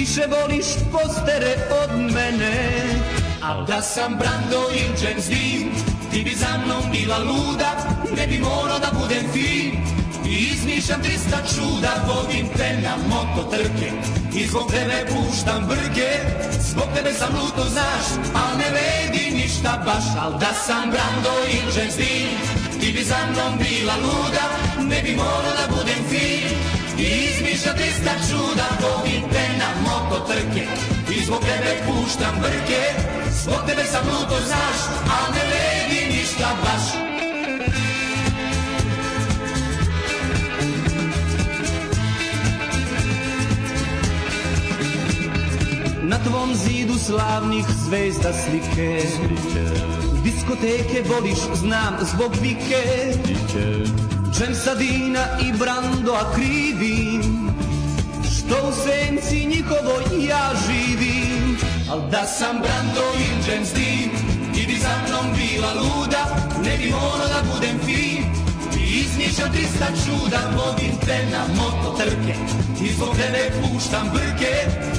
Više voliš postere od mene. Al da sam Brando ili James Dean Ti bi za mnom bila luda Ne bi morao da budem fin. I izmišljam 300 čuda Vodim te na mototrke I zbog tebe puštam brke Zbog tebe sam luto znaš Al ne vredi ništa baš. Al da sam Brando ili James Dean Ti bi za mnom bila luda Ne bi morao da budem fin I izmišljam 300 čuda Vodim te na mototrke I zbog tebe puštam brke Zbog tebe sam luto znaš Al ne vredi ništa baš. Na tvom zidu slavnih zvezda slike. Diskoteke voliš, znam, zbog vike Jamesa Dina i Brandoa krivim? Što u senci njihovoj ja živim? Al da sam Brando i James Dean Ti bi za mnom bila luda Ne bi morao da budem fin I izmišljam 300 čuda Vodim te na mototrke. I zbog tebe puštam brke.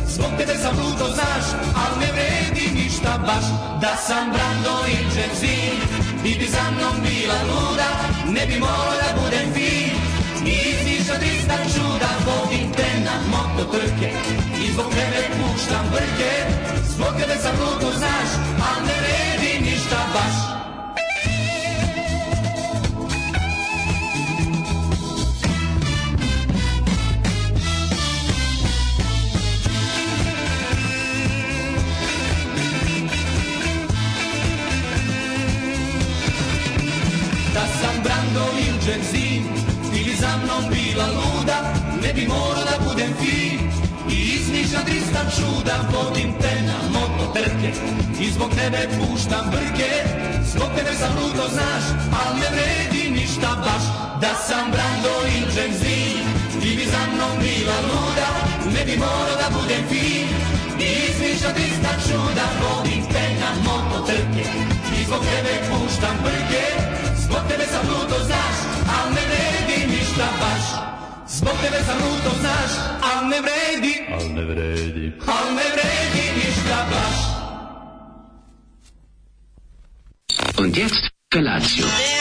Zbog tebe sam luto znaš Al ne vredi ništa baš. Da sam Brando i Dean Ti bi za mnom bila luda Ne bi morao da budem fin. I izmišljam 300 čuda Vodim te na mototrke. I zbog tebe puštam brke. Zbog tebe sam luto znaš Al ne vredi ništa baš James Dean Ti bi za mnom bila luda Ne bi morao da budem fin I izmišljam 300 čuda Vodim te na mototrke. I zbog tebe puštam brke Zbog tebe sam ludo znaš Al ne vredi ništa baš. Da sam Brando ili James Ti bi za mnom bila luda Ne bi morao da budem fin I izmišljam 300 čuda Vodim te na mototrke. I zbog tebe puštam brke Zbog tebe sam ludo znaš Al ne vredi ništa baš Zbog tebe sam ludo znaš Al ne vredi Al ne vredi. Al ne vredi ništa baš Und jetzt Felatio.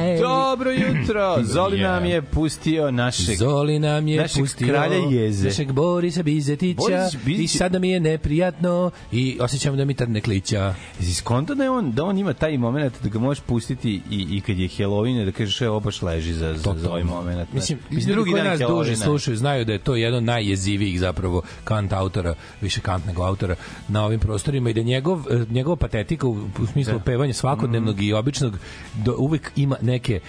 Dobro jutro. Zoli Je. nam je pustio našeg Zoli nam je našeg pustio kralja jeze. našeg Borisa Bizetića Boris Bizetić- i sada mi je neprijatno i osjećam da mi tad ne klića. Jesi skonto da, je on, da on ima taj moment da ga možeš pustiti i, i kad je Halloween da kažeš evo baš leži za, za, za ovaj moment. Mislim, Mislim, drugi dan nas duže slušaju, znaju da je to jedan najjezivijih zapravo kant autora, više kant nego autora na ovim prostorima i da njegov, eh, njegova patetika u, u smislu pevanja svakodnevnog Mhm. i običnog do, uvek ima neke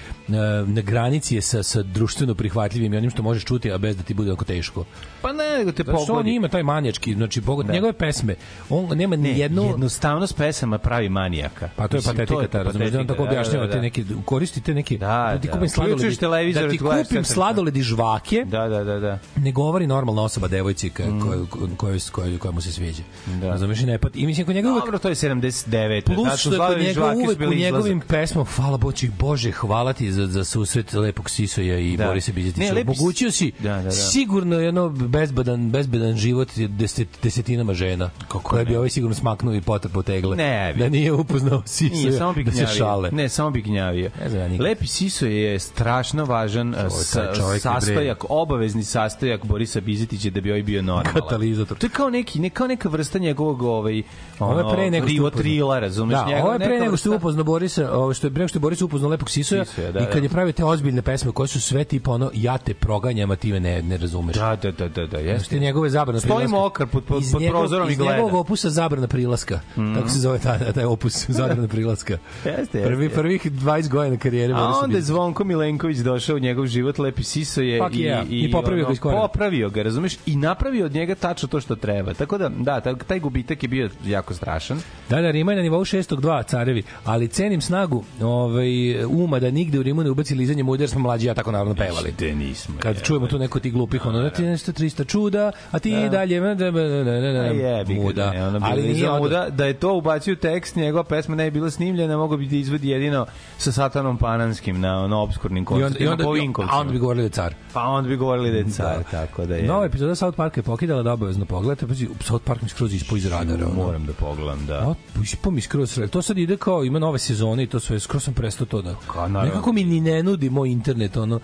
na granici je sa, sa društveno prihvatljivim i onim što možeš čuti, a bez da ti bude oko teško. Pa ne, nego te Zato što on pogodi. ima taj manijački, znači pogod, Da. njegove pesme, on nema ni Ne, jednu jednostavnost pesama pravi manijaka. Pa to je Mislim, patetika, je ta, razumeš, da on tako patetika, objašnjava da, da, te da. neke, koristi te neke, Da, ti da. kupim televizor, da ti kupim sladoledi žvake, Da, da, da, da. ne govori normalna osoba devojci ka, kojoj, kojoj, kojoj, koja mu se sviđa. Da. Razumeš i ne pat. I mislim, kod njega uvek Dobro, to je 79. Plus su što je kod njega uvek u njegovim pesmama, hvala Boći, Bože, hvala ti za, za susret lepog Sisoja i Da. Borisa Bizetića. Omogućio si Da, da, da. sigurno jedno bezbedan, bezbedan život deset, desetinama žena, koje bi ovaj sigurno smaknuo i potrpo tegle. Ne bi. Da nije upoznao Sisoja, Nije, samo bi da se šale. Ne, samo bi gnjavio. Ne. Lepi Siso je strašno važan bre- sastojak, obavezni sastojak Borisa Bizetića da bi ovaj bio normalan. Katalizator. To je kao neki, ne, kao neka vrsta njegovog ovaj, Ovo je pre nego što Trila, razumeš? Da, njegova ovo je pre nego što je vrsta- upoznao Borisa, ovo što je pre nego što je Boris upoznao lepog Sisoja, Sisoja, da, i kad da. je pravio njegove te ozbiljne pesme koje su sve tipa ono ja te proganjam, a ti me ne, ne razumeš. Da, da, da, da, da, Znaš, jeste. te njegove zabrana Stoji prilaska. mokar pod- pod- Iz pod njegov- prozorom i iz gleda. njegovog opusa zabrana prilaska. Tako se zove taj, taj opus, zabrana prilaska. Jeste, Prvi, jeste. prvih 20 godina karijere. A onda je Zvonko Milenković došao u njegov život, lepi siso je Fuck yeah. I popravio ga iz korena. Popravio ga, razumeš? I napravio od njega tačno to što treba. Tako da, da, taj, gubitak je bio jako strašan. Da, da, Rima je na nivou 6.2 carevi, ali cenim snagu ovaj, uma da nigde u Rimu ne ubaci lizanje muda, jer smo mlađi ja tako naravno pevali. Te nismo. Kad čujemo tu neko ti glupih, ono, da ti nešto 300 čuda, a ti Da. dalje, ne, ne, ne, ne, ne, A ne, jebi ga, muda. ali je nije muda, da je to ubacio tekst, njegova pesma ne bi bila snimljena, mogo bi da izvodi jedino sa Satanom Pananskim na ono obskurnim I onda, i koncertima onda, a onda bi govorili da je car. Pa onda bi govorili da je car, tako da je. Nova epizoda South Parka je pokidala da obavezno pogledate, pa South Park mi skroz ispao iz radara. ono. Moram da pogledam, da. A, ispao mi skroz. To sad ide kao, ima nove sezone i to sve, skroz sam prestao to da... Ka. Nekako mi ni ne nudi moj internet, ono,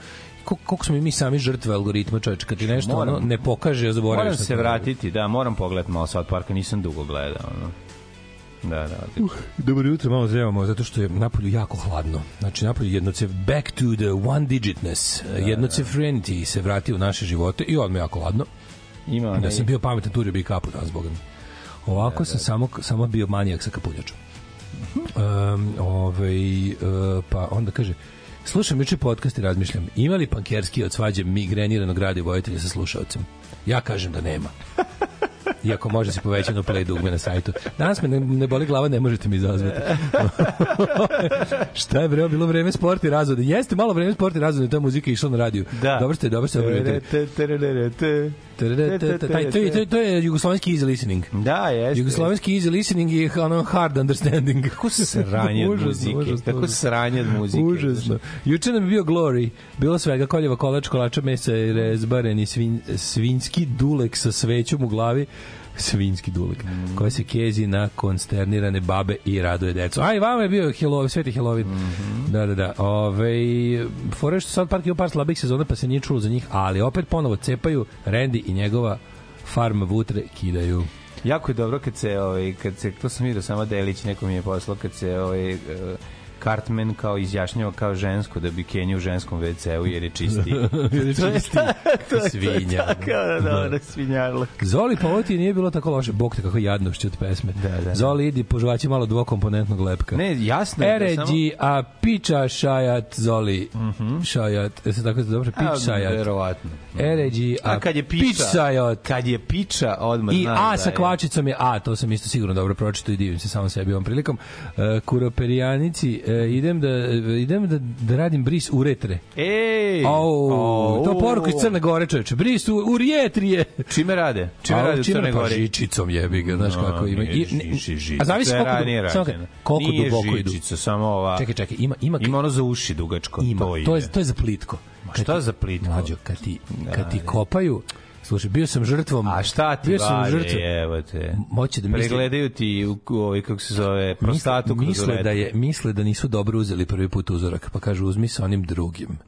koliko smo mi sami žrtve algoritma, čoveče, kad ti nešto Moram. ono, ne pokaže, a zaboraviš. Moram se vratiti, da, moram pogledati malo South Parka, nisam dugo gledao. Ono. Da, da, odlično. Dobro jutro, malo zrevamo, zato što je napolju jako hladno. Znači, napolju jednocev back to the one digitness, da, jednocefrenity se vrati u naše živote i odmah jako hladno. Ima Da sam bio pametan, turio bi kapu danas, mi. Ovako sam samo, samo bio manijak sa kapuljačom. Um, ovaj, uh, pa onda kaže, slušam juče podcast i razmišljam, ima li pankerski od svađe migreniranog radi vojitelja sa slušalcem? Ja kažem da nema. Iako može se povećano play dugme na sajtu. Danas me ne, ne boli glava, ne možete mi izazvati. Šta je bre, bilo vreme sport i razvode. Jeste malo vreme sport i razvode, ta muzika je išla na radiju. Da. Dobro ste, dobro ste obratili. Te, te, te, te, te. Taj, to, je, to, je, jugoslovenski easy listening. Da, jeste. Jugoslovenski easy listening je ono hard understanding. Kako sranje od muzike. Kako užasno. sranje od muzike. Užasno. Juče nam je bio Glory. Bilo svega koljeva kolač, kolača mesa i rezbaren i svin, svinski dulek sa svećom u glavi svinski dulek, mm. koja se kezi na konsternirane babe i raduje decu. A i vama je bio Halloween, sveti Halloween. Mm -hmm. Da, da, da. Ove, fore što sad park ima par slabih sezona, pa se nije čulo za njih, ali opet ponovo cepaju Randy i njegova farm vutre kidaju. Jako je dobro kad se, ovaj, kad se, to sam vidio samo Delić, neko mi je poslao, kad se ovaj, uh, Cartman kao izjašnjava kao žensko da bi Kenja u ženskom WC-u jer je čisti. Čisti svinja. Tako da, da, da. Zoli, pa ovo ti nije bilo tako loše. Bog te kako jadnošće od pesme. Da, da. Zoli, idi, požvaći malo dvokomponentnog lepka. Ne, jasno je da samo... Eređi, a piča šajat, Zoli. Mm -hmm. Šajat, je se tako dobro? Pič šajat. Verovatno. Eređi, a, A kad je pič piča, šajat. kad je piča, odmah I A da sa je- kvačicom je A, to sam isto sigurno dobro pročitao i divim se samo sebi ovom prilikom. Uh, kuroperijanici, uh, idem, da, idem da, da radim bris uretre. Ej! Au, Au. to poruka iz Crne Gore, čoveče. Bris u, u rijetrije. Čime rade? Čime rade u čime Crnoj pa žičicom jebi ga, znaš No, kako ima. nije I, žičica a zavisi koliko, du, samo, koliko Nije duboko idu. žičica, samo ova... Čekaj, čekaj, ima, ima, Ima ono za uši dugačko. ima, to, je, to je za plitko. Ma šta za plitko? Mlađo, kad ti, kad ti kopaju, slušaj, bio sam žrtvom. A šta ti bio sam valje, žrtvom. evo te. Moće da misle, Pregledaju ti u, ovaj, kako se zove, prostatu misle, misle da je misle da nisu dobro uzeli prvi put uzorak, pa kažu uzmi sa onim drugim.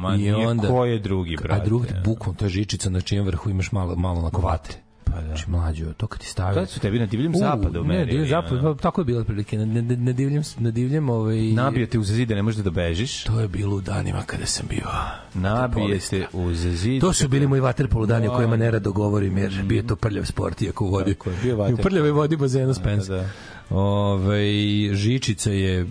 Ma nije, ko je drugi, brate? A drugi bukvalno to je žičica na čijem vrhu imaš malo malo na vate. Pa da. Znači, mlađo, to kad ti stavi... Kada su tebi na divljem zapadu Ne, merili, divljem zapadu, pa, tako je bilo prilike. Na, na, na divljem, na divljem ovaj... Nabije te uz zid da ne možeš da bežiš. To je bilo u danima kada sam bio. Nabije te uz zid. To su bili moji vaterpolo dani o kojima nerado govorim, jer bio je to prljav sport, iako u vodi. Tako je, bio I u vaterpolo. prljavoj vodi bazena Spence. Da, da. Ove, žičica je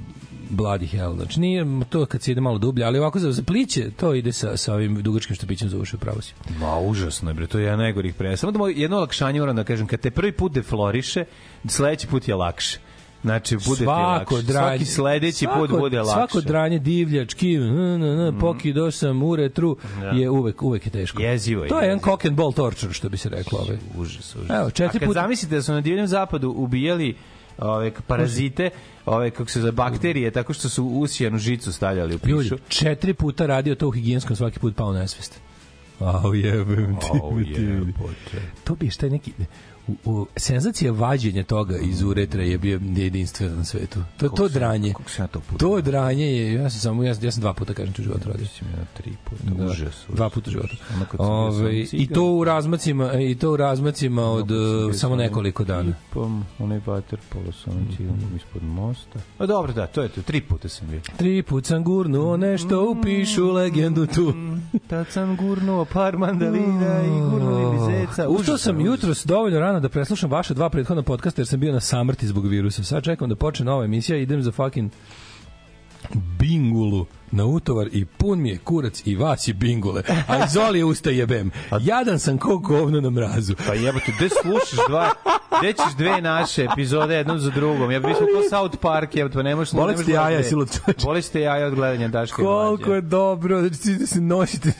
bloody hell. Znači nije to kad se ide malo dublje, ali ovako za, za pliće, to ide sa, sa ovim dugačkim štapićem za uši, pravo si. Ma, užasno je, bre, to je jedan najgorih pre. Samo da mo- jedno olakšanje moram da kažem, kad te prvi put defloriše, sledeći put je lakše. Znači, bude ti svako lakše. dranje, Svaki sledeći svako, put bude lakše. Svako dranje divljački, n, n, n, pokido sam u retru, je uvek, uvek je teško. Jezivo je, To je jedan cock and ball torture, što bi se reklo. Ovaj. Užas, užas. Evo, četiri A kad puta- zamislite da su na divljem zapadu ubijali ove parazite, ove kako se za bakterije, tako što su usijanu žicu stavljali u Ljudi, pišu. četiri puta radio to u higijenskom, svaki put pao nesvest. Au, jebem ti, Au, jebote. To bi šta neki... u, u, senzacija vađenja toga iz uretra je bio jedinstvena na svetu. To to dranje. Kako sam ja to puta? To dranje je, ja sam samo ja, ja sam dva puta kažem u životu radio. Ja tri puta. Da, Užas, užas. Dva puta u životu. Ove, sam I to u razmacima i to u razmacima od uh, samo sa nekoliko dana. Ekipom, onaj vaterpolo sa onom ciganom ispod mosta. A dobro, da, to je to. Tri puta sam bio. Tri put sam gurnuo nešto, upišu legendu tu. Tad sam gurnuo par mandalina i gurnuo mi zeca. Ustao sam jutros dovoljno rano da preslušam vaše dva prethodna podcasta jer sam bio na samrti zbog virusa. Sad čekam da počne nova emisija idem za fucking bingulu na utovar i pun mi je kurac i vas je bingule. A izoli usta jebem. Jadan sam ko govno na mrazu. Pa jebote, gde slušaš dva, gde ćeš dve naše epizode jednom za drugom? Ja bih kao South Park, jebote, pa ne možeš... Bole ne ti možeš gledati jaja, silo čoveče. Bole ti jaja od gledanja Daška i Koliko je dobro, da ćete da se nosite.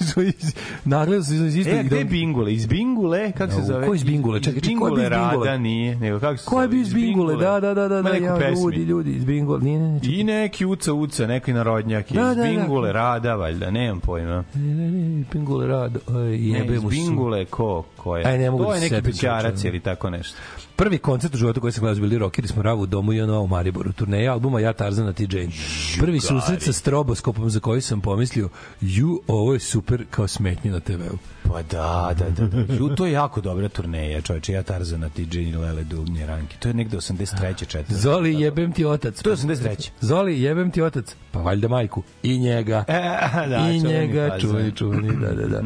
Nagledao sam iz isto. E, gde je Bingule? Iz Bingule? Kako se zove? ko iz Bingule? Čekaj, čekaj, ko je iz Bingule? Rada nije. Nego, kako se Ko je bio iz Bingule? Da, da, da, da, da, ja, ljudi, ljudi iz Bingule. Nije, ne, ne, I neki uca uca, neki narodnjak Da, iz da, da. Bingule Rada, valjda, nemam pojma. ne, ne, ne, Bingule rad, aj, Ne, jebe iz mu. Bingule ko, ko je? Aj, ne mogu to da je neki čoveče. ili tako nešto. Prvi koncert u životu koji sam gledao bili rockeri smo Ravu u domu i ono u Mariboru. Turneja albuma Ja Tarzana ti Jane. Prvi susret sa stroboskopom za koji sam pomislio ju, ovo je super kao smetnje na TV-u. Pa da, da, da. da. Ju, to je jako dobra turneja, čovječe. Ja Tarzana, ti Jenny Lele, Dubnje, Ranki. To je negde 83. četvrta. Zoli, jebem ti otac. To je 83. Zoli, jebem ti otac. Pa valjda majku. I njega. E, da, I njega, čuveni, čuveni, da, da, da.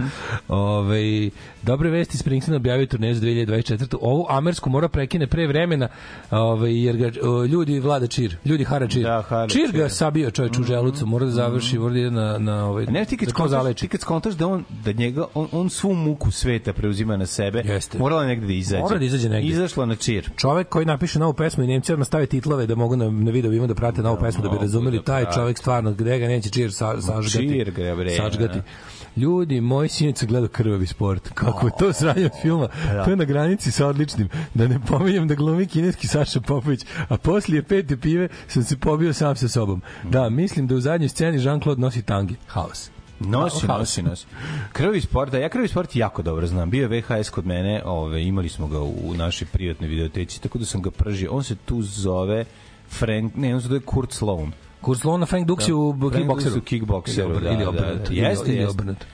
Ove, dobre vesti, Springsteen objavio turneju za 2024. Ovu Amersku mora prekine pre vremena, ove, jer ga o, ljudi vlada čir, ljudi hara čir. Da, hara čir ga čir. sabio čovječ u želucu, mora da završi, mora da na, na ovaj, Ne, ti kad, da zaleči. ti kad skontaš da on, da njega, on, on svu muku sveta preuzima na sebe, Jeste. morala je negde da izađe. Mora da izađe negde. Izašla na čir. Čovek koji napiše novu pesmu i Nemci odmah stave titlove da mogu na, na videovima da prate novu pesmu da bi razumeli da taj čovek stvarno gde ga neće čir sa, sažgati. čir ga, bre, sažgati. da. Ljudi, moj sinac je gledao krvavi sport. Kako je to sranje od filma? da. To je na granici sa odličnim. Da ne pominjem da glumi kineski Saša Popović, a poslije pete pive sam se pobio sam sa sobom. Da, mislim da u zadnjoj sceni Jean-Claude nosi tangi. Haos. Nosi, nosi, nosi. Krvi sport, da, ja krvi sport jako dobro znam. Bio je VHS kod mene, ove, imali smo ga u našoj privatnoj videoteci, tako da sam ga pržio. On se tu zove Frank, ne, on se zove Kurt Sloan. Kurs Lona Frank Dux je u Frank kickbokseru. Dux u kickbokseru, da, ili da, obrnuto. da. Ili- Jeste, ili jeste. obrnuto.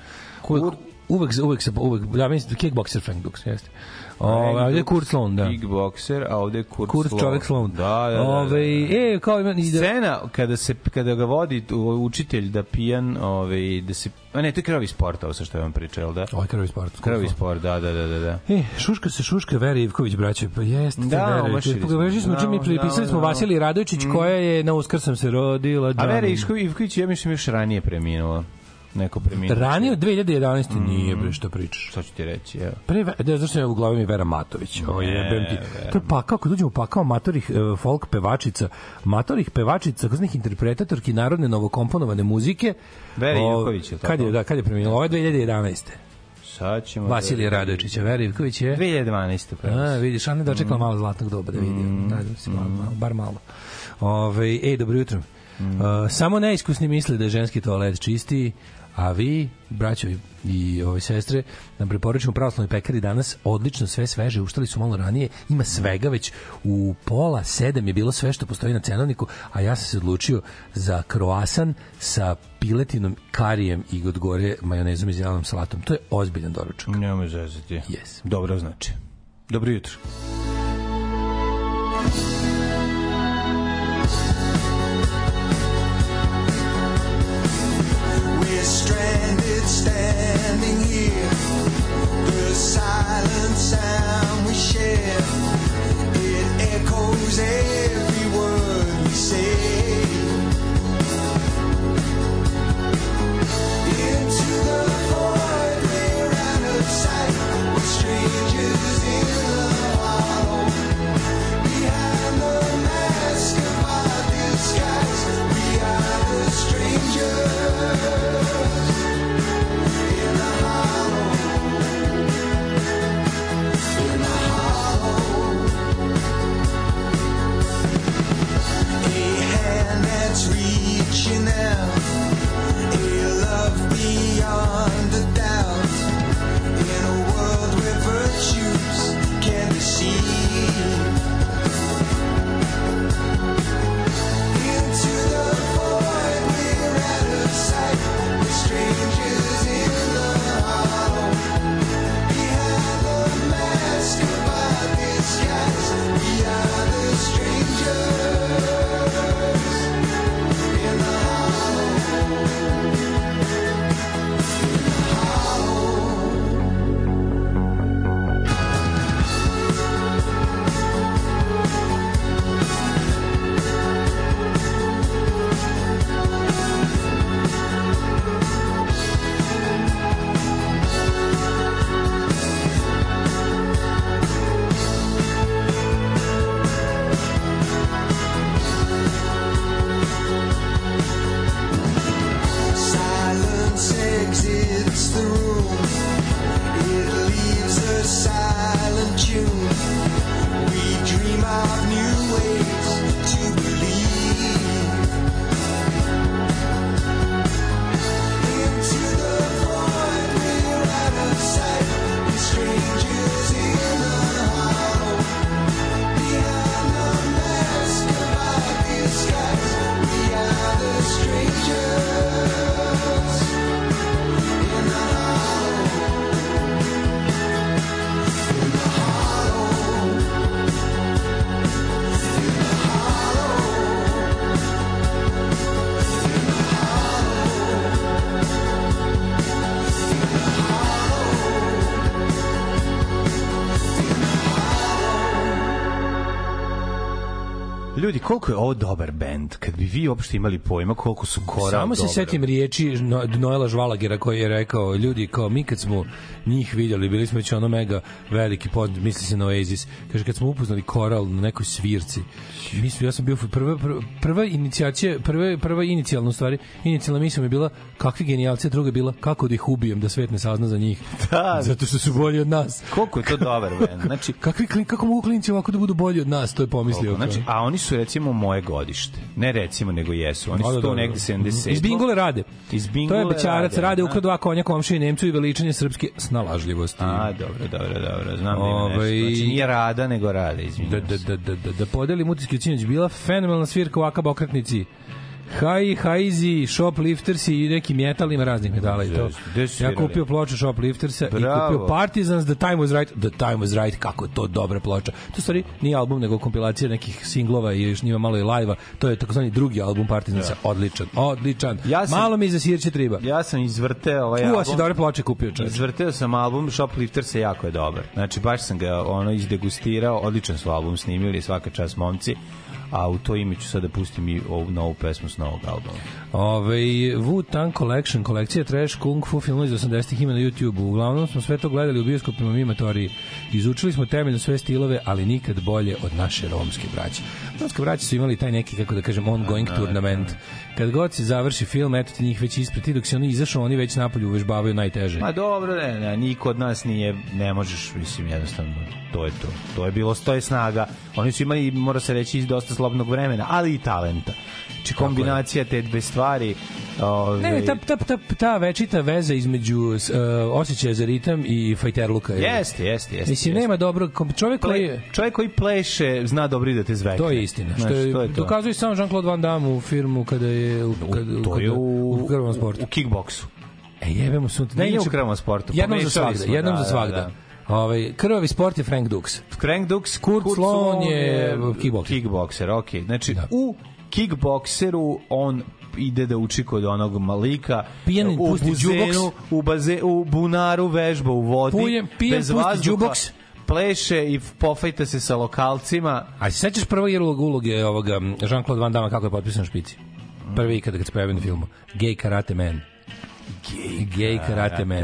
Uvek, uvek, se- uvek ja mislim da kickbokser Frank Dux, jeste. Ove, ovdje je Kurt Sloan, da. Kickbokser, a ovde je Kurt, Kurt Sloan. čovek Sloan. Da, da, da. da, Ove, da. e, kao ima, da, Scena kada se kada ga vodi učitelj da pijan, ovaj da se a ne, to je krvi sport, ovo sa što je vam pričao, jel da? Ovo je krvi sport. Krvi sport, da, da, da, da, da. E, šuška se šuška Vera Ivković, braće. Pa jeste, Da, Vera. smo. Pogledali smo Da, čim mi da, pripisali smo da. Vasilij Radojičić, koja je na Uskrs sam se rodila. A Vera Ivković, ja mislim još ranije preminula. Neko preminuo. Ranije od 2011. nije, bre, što pričaš. Šta ću ti reći, evo. Pre, da, zašto je u glavi mi Vera Matović. Ovo je, jebem ti. To je pakao, kad uđemo u pakao matorih e, folk pevačica, matorih pevačica, kaznih interpretatorki narodne novokomponovane muzike. Vera O, Ivković, je tako? Kad je, da, kad je preminula? Ovo je 2011. Sad ćemo... Vasilije Radojičić, a Vera Ivković je... 2012. A, pravo. vidiš, a ne dočekala malo zlatnog doba da vidi. Mm. Da, da se malo, malo, bar malo. Ove, ej, dobro jutro. Uh, samo neiskusni misle da je ženski toalet čistiji, a vi, braćovi i ove sestre, nam preporučujemo pravoslavnoj pekari danas odlično sve sveže, uštali su malo ranije, ima svega već u pola sedam je bilo sve što postoji na cenovniku, a ja sam se odlučio za kroasan sa piletinom, karijem i od gore majonezom i zelenom salatom. To je ozbiljan doručak. Nemoj zezati. Yes. Dobro znači. Dobro jutro. We're koliko je ovo dobar bend, vi uopšte imali pojma koliko su koral Samo se setim riječi No- Noela Žvalagera koji je rekao ljudi kao mi kad smo njih vidjeli bili smo već ono mega veliki poznat misli se na Oasis kaže kad smo upoznali koral na nekoj svirci mi smo, ja sam bio prva, prva, prva inicijacija prva, prva inicijalna stvari inicijalna misla mi je bila kakvi genijalci druga je bila kako da ih ubijem da svet ne sazna za njih Da. zato što su bolji od nas Koliko je to dobar bend. Znači, kakvi kako mogu klinci ovako da budu bolji od nas to je pomislio Znači, a oni su recimo moje godište. Ne recimo, nego jesu. Oni Da, su da, to da, da. negde 77. Iz Bingole rade. Iz To Bingole je bećarac, rade, rade da. ukrao dva konja komšije Nemcu i veličanje srpske snalažljivosti. A, dobro, dobro, dobro. Znam da ima Ovaj- nešto. Znači, nije rada, nego rade, izvinjam da, se. da, da, da, da podelim utiske od sinoć. Bila fenomenalna svirka u Akab okretnici. Haj, hajzi, shopliftersi i neki metal, ima raznih metala i to. Ja kupio ploču shopliftersa i kupio Partisans, The Time Was Right. The Time Was Right, kako je to dobra ploča. To stvari nije album, nego kompilacija nekih singlova i još njima malo i live-a. To je takozvani drugi album Partizansa. Odličan, odličan. Ja sam- Malo mi za sirće triba. Ja sam izvrteo ovaj U, album. a si dobre ploče kupio, čovječ. Izvrteo sam album Shoplifter se jako je dobar. Znači baš sam ga ono izdegustirao, odličan su album snimili, svaka čast momci. A u to ime ću sad da pustim i ovu novu pesmu s novog albuma. Ove, Wu-Tang Collection, kolekcija trash kung fu filmova iz 80-ih ima na YouTube-u. Uglavnom smo sve to gledali u bioskopima mi matoriji. Izučili smo temeljno sve stilove, ali nikad bolje od naše romske braće. Romske braće su imali taj neki, kako da kažem, ongoing turnament. Kad god se završi film, eto ti njih već ispred ti, dok se oni izašao, oni već napolju uvežbavaju najteže. Ma dobro, ne, ne, niko od nas nije, ne možeš, mislim, jednostavno, to je to. To je bilo, to je snaga. Oni su imali, mora se reći, dosta slobodnog vremena, ali i talenta. Znači, kombinacija te dve stvari... Ove, Ne, ne, ta, ta, ta, ta večita veza između uh, osjećaja za ritam i fajterluka. je- Jeste, jeste, jeste. Mislim, jeste. nema dobro, čovjek koji je... Ple, čovjek koji pleše zna dobro da te zvekne. To je istina. Što Znaš, je, to je to. dokazuje samo Jean-Claude Van Damme u filmu kada je u, kada, to je kada- u, u krvnom sportu. U kickboksu. E, jebemo sunce. Nije inače, u krvnom sportu. Jednom za svagda, smo, jednom da, za svagda. da, Ovaj, krvavi sport je Frank Dux. Frank Dux, Kurt Sloan je kickbokser. Kickbokser, okej. Znači, Da. u kickbokseru on ide da uči kod onog malika Pijan u pusti buzenu, džuboks. u, baze, u bunaru vežba u vodi Pujem- pijan bez pusti vazduha, džuboks. pleše i pofajta se sa lokalcima A se sećaš prvog uloge, uloge ovoga Jean-Claude Van Damme kako je potpisan špici? Prvi ikada kad se pojavio na filmu. Gay Karate Man. Gay, Gay Karate Man.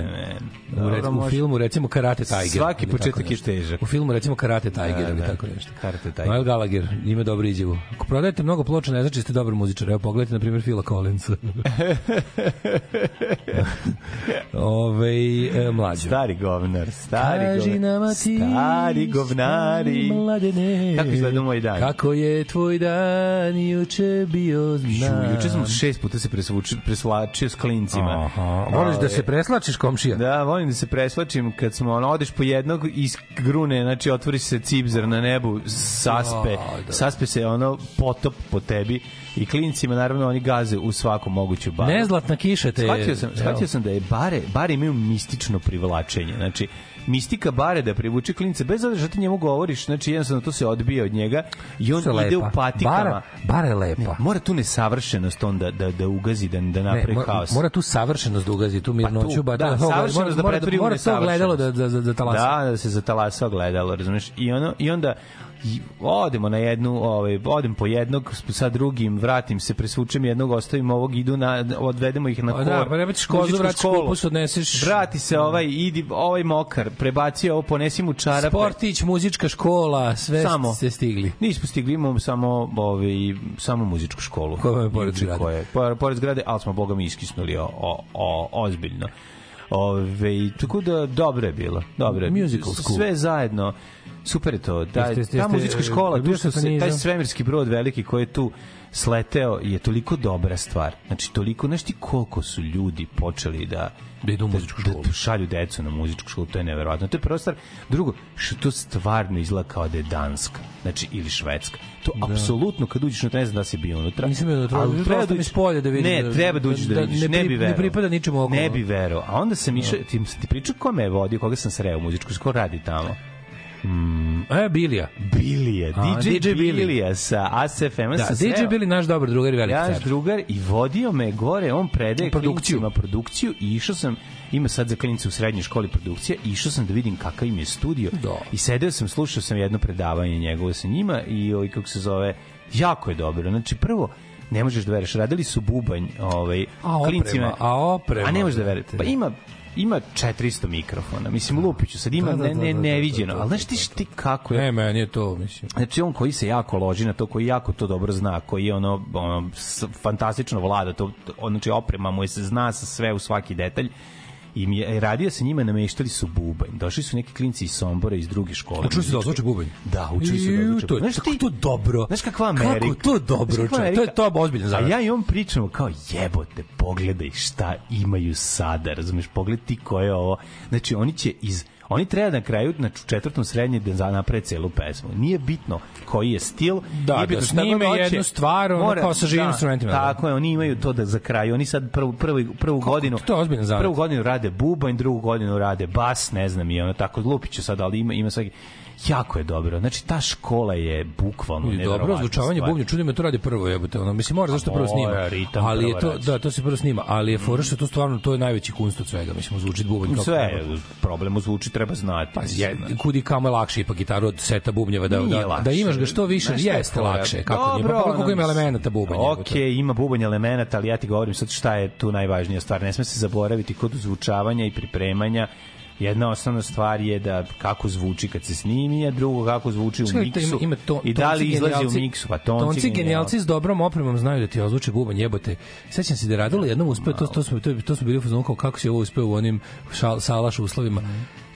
U, Dobro, rec, u filmu recimo Karate Tiger. Svaki početak je težak. U filmu recimo Karate Tiger Da, ili da. tako nešto. Karate Tiger. Noel Gallagher ima dobru izjavu. Ako prodajete mnogo ploča, ne znači da ste dobar muzičar. Evo pogledajte na primjer Phila Collinsa. Ove, e, mlađo. Stari govnar, stari Kaži govnar. nama ti, Stari govnari. Mladene, Kako izgleda moj dan? Kako je tvoj dan juče bio Ju, znam. juče sam šest puta se presvučio, preslačio s klincima. Aha. Voliš da se preslačiš komšija? Da, volim da se preslačim kad smo ono, odeš po jednog iz grune, znači otvori se cipzer na nebu, saspe, da. saspe se ono potop po tebi i klincima naravno oni gaze u svaku moguću baru. Nezlatna kiša te... Shvatio sam, shvatio sam da je bare, bare imaju mistično privlačenje. Znači, mistika bare da privuče klince, bez obzira što ti njemu govoriš, znači jednostavno to se odbija od njega i on ide lepa. u patikama. Bara, bara je lepa. Ne, mora tu nesavršenost on da, da, da ugazi, da, da Ne, napravi mora, haos. mora tu savršenost da ugazi, tu mirnoću, Pa tu, da, to- to- savršenost mora, da pretvori u mora to gledalo da, da, da, da talasa. Da, da se zatalasa ogledalo, razumeš? I, ono, i onda i odemo na jednu, ovaj, odem po jednog, sa drugim, vratim se, presvučem jednog, ostavim ovog, idu na, odvedemo ih na Pa kor. da, pa ne ćeš kozu, vratiš kupus, odneseš- Vrati se ovaj, idi, ovaj mokar, prebaci ovo, ponesi mu čarape. Sportić, muzička škola, sve Samo. ste stigli. Nismo stigli, imamo samo, ovaj, samo muzičku školu. Koja je pored Juče zgrade. koja je- pored, pored zgrade, ali smo, boga mi, iskisnuli o, o, o, ozbiljno. Ove, tako da dobro je bilo. Dobro je. Musical school. Sve zajedno. Super je to. Ta, Jeste, jeste, ta muzička škola, tu što sam se, taj svemirski brod veliki koji je tu sleteo je toliko dobra stvar. Znači, toliko, znaš ti koliko su ljudi počeli da Da idu u muzičku školu. Da šalju decu na muzičku školu, to je neverovatno. To je prva stvar. Drugo, što to stvarno izgleda kao da je Danska, znači ili Švedska. To apsolutno kad uđeš unutra, ne znam da si bio unutra. Nisam bio unutra, ali treba mi uđeš- spolja da vidim Ne, da- treba da uđeš da, da vidiš, ne ne, bi ne verovao. pripada ničemu okolo. Ne bi verovao. A onda sam išao, ti, ti pričao ko me je vodio, koga sam sreo u muzičku školu, radi tamo. E, Bilija. Bilija, DJ, DJ. Bilija sa ASFM. Da, DJ bili naš dobar drugar i veliki car. drugar i vodio me gore, on predaje Produkciju. produkciju i išao sam, ima sad za klinice u srednjoj školi produkcija, i išao sam da vidim kakav im je studio Da. i sedeo sam, slušao sam jedno predavanje njegovo sa njima i ovaj, kako se zove, Jako je dobro. Znači, prvo, ne možeš da veruješ, radili su bubanj, ovaj, A oprema, klincima- a oprema, A ne možeš da veruješ. brate. Pa ima ima 400 mikrofona. Mislim, Lupiću, sad ima Da, da, ne, da, ne, da, da, neviđeno. da, da, znaš da, ti, da, šti kako je Ne, meni je to, mislim. Znači on koji se jako loži na to, koji jako to dobro zna, koji je ono, ono fantastično vlada, to, to, on, znači oprema mu je se zna sa sve u svaki detalj i mi je, radio sa njima nameštali su bubanj. Došli su neki klinci iz Sombora iz druge škole. Učili su da ozvuče bubanj? Da, učili su da ozvuče bubanj. kako to dobro. Znaš kakva Amerika? Kako to dobro, Znaš to je- to je ozbiljan A ja i on pričamo kao jebote, pogledaj šta imaju sada, razumeš, pogledaj ti ko je ovo. Znači, oni će iz Oni treba na kraju, u četvrtom srednje da naprave celu pesmu. Nije bitno koji je stil, Da, nije bitno da šta god snime hoće. jednu stvar, ono, kao sa živim instrumentima, da. Tako je, oni imaju to da za kraj. Oni sad prvu, prvu, prvu godinu... to je zanat. Prvu godinu rade bubanj, drugu godinu rade bas, ne znam, i ono tako, lupiću sad, ali ima, ima svaki... Jako je dobro. Znači, ta škola je bukvalno I dobro zvučavanje bubnja, čudi me to radi prvo, jebote, ono mislim mora zašto prvo snima. ali je to da, to se prvo snima, ali je fora što to stvarno to je najveći kunst od svega, mislim zvuči bubanj kako Sve, treba. problem zvuči treba znati. Pa je, kudi kamo je lakše ipak gitaru od seta bubnjeva da, Nije da, lakše. da imaš ga što više, Znaš je jeste lakše. Kako nije? Pa koliko ima elemenata bubanj. Ok, ima bubanj elemenata, ali ja ti govorim sad šta je tu najvažnija stvar. Ne sme se zaboraviti kod zvučavanja i pripremanja Jedna osnovna stvar je da kako zvuči kad se snimi, a drugo kako zvuči u miksu. ima, ima to, I da li izlazi u miksu, pa tonci, tonci genijalci s dobrom opremom znaju da ti ozvuče bubanj, jebote. Sećam se da je radilo jednom uspeo, to, to, smo, to, to smo bili u fazonu kako se ovo uspeo u onim šal, salaš uslovima.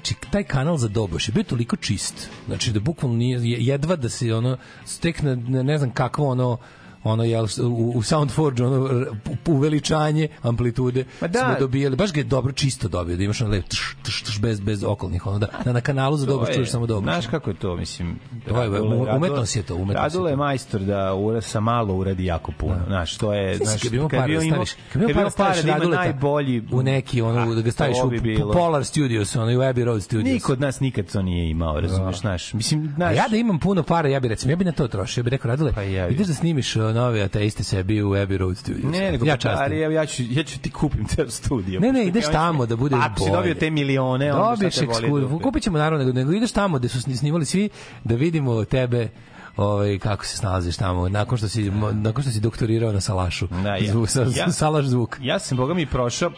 Či, taj kanal za Doboš je bio toliko čist. Znači da bukvalno nije je- jedva da se ono stek na, na ne znam kakvo ono ono jel u, u Soundforge ono r- u- uveličanje amplitude Ma da. smo dobijali baš ga je dobro čisto dobio da imaš ono lep tš, tš, tš, bez bez okolnih ono da, da na kanalu za je- čuješ samo Doboš Znaš kako je to, mislim... To je, umetnost je to, umetnost je Radule je to. majstor da ura, sa malo uradi jako puno. Znaš, to je... Znaš, kad bi imao pare da staviš, kad bi imao pare da ima najbolji... u neki ono da ga staviš u. Polar Studios, ono i u Abbey Road Studios. Niko od nas nikad to nije imao, razumeš, znaš. Mislim, znaš... ja da imam puno para, ja bih recimo, ja bih na to trošio, ja bih rekao Radule, Pa ideš da snimiš nove ateiste sebi u Abbey Road Studios. Ne, nego ja ali ja, ja ću ja ću ti kupim ceo studio. Ne, ne, ideš tamo da bude Pa, Ako si bolje. dobio te milione, onda šta te dupe? Kupit ćemo naravno, nego, ideš tamo gde su sni- snimali svi da vidimo tebe ovaj kako se snalaziš tamo nakon što si nakon što si doktorirao na salašu. Da, ja. Zvuk, sa, Ja- salaš zvuk. Ja sam boga mi prošao,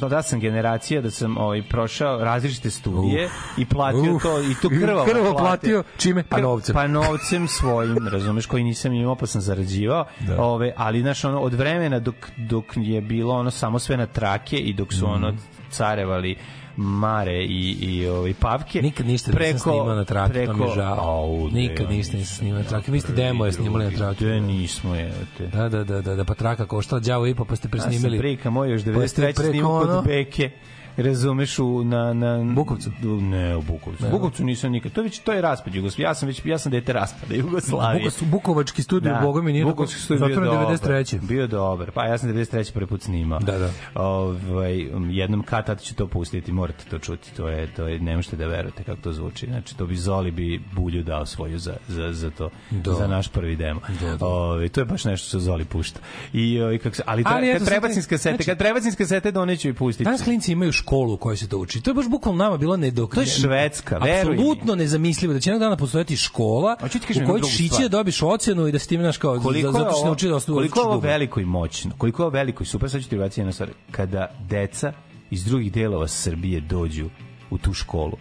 da sam generacija da sam ovaj prošao različite studije i platio Uf. to i to krvavo, Krvavo platio, čime? Pa novcem. Pa novcem svojim, razumeš, koji nisam imao pa sam zarađivao. Da. Ove, ali znaš ono od vremena dok dok je bilo ono samo sve na trake i dok su Mhm. ono carevali Mare i i ovaj Pavke. Nikad ništa nisam snimao na trake, to mi je žao. Au, Nikad ništa nisam snimao na trake. Vi ste demo je snimali na trake. Gde nismo je, te. Da, da, da, da, da, pa traka koštala đavo i pa, pa ste Ja presnimili. sam prika moj još Pa ste 93. preko snimao kod Beke razumeš u na na Bukovcu? Ne, u Bukovcu. Bukovcu nisam nikad. To je već to je raspad Jugoslavije. Ja sam već ja sam dete raspada Jugoslavije. Bukovcu, Bukovački studio, da. boga mi nije Bukovski studio bio zatvoren dobar. 93. Bio dobar. Pa ja sam 93. prvi put snimao. Da, da. Ovaj um, jednom kad tad ću to pustiti, morate to čuti. To je to je ne možete da verujete kako to zvuči. Znači to bi Zoli bi bulju dao svoju za za za to. Da. Za naš prvi demo. Da, da. Ovaj to je baš nešto što Zoli pušta. I ovaj kako se ali, Ali eto, kad prebacim taj- s kasete, znači- kad prebacim s kasete doneću i pustiti. Danas klinci imaju školu u kojoj se to uči. To je baš bukvalno nama bilo nedok. To je Švedska, veruj mi. Apsolutno nezamislivo da će jednog dana postojati škola u kojoj stvar. da dobiš ocenu i da si ti znaš kao koliko je zato što se da osnovu. koliko je ovo veliko i moćno, koliko je ovo veliko i super, sad ću ti baciti jednu stvar. Kada deca iz drugih delova Srbije dođu u tu školu,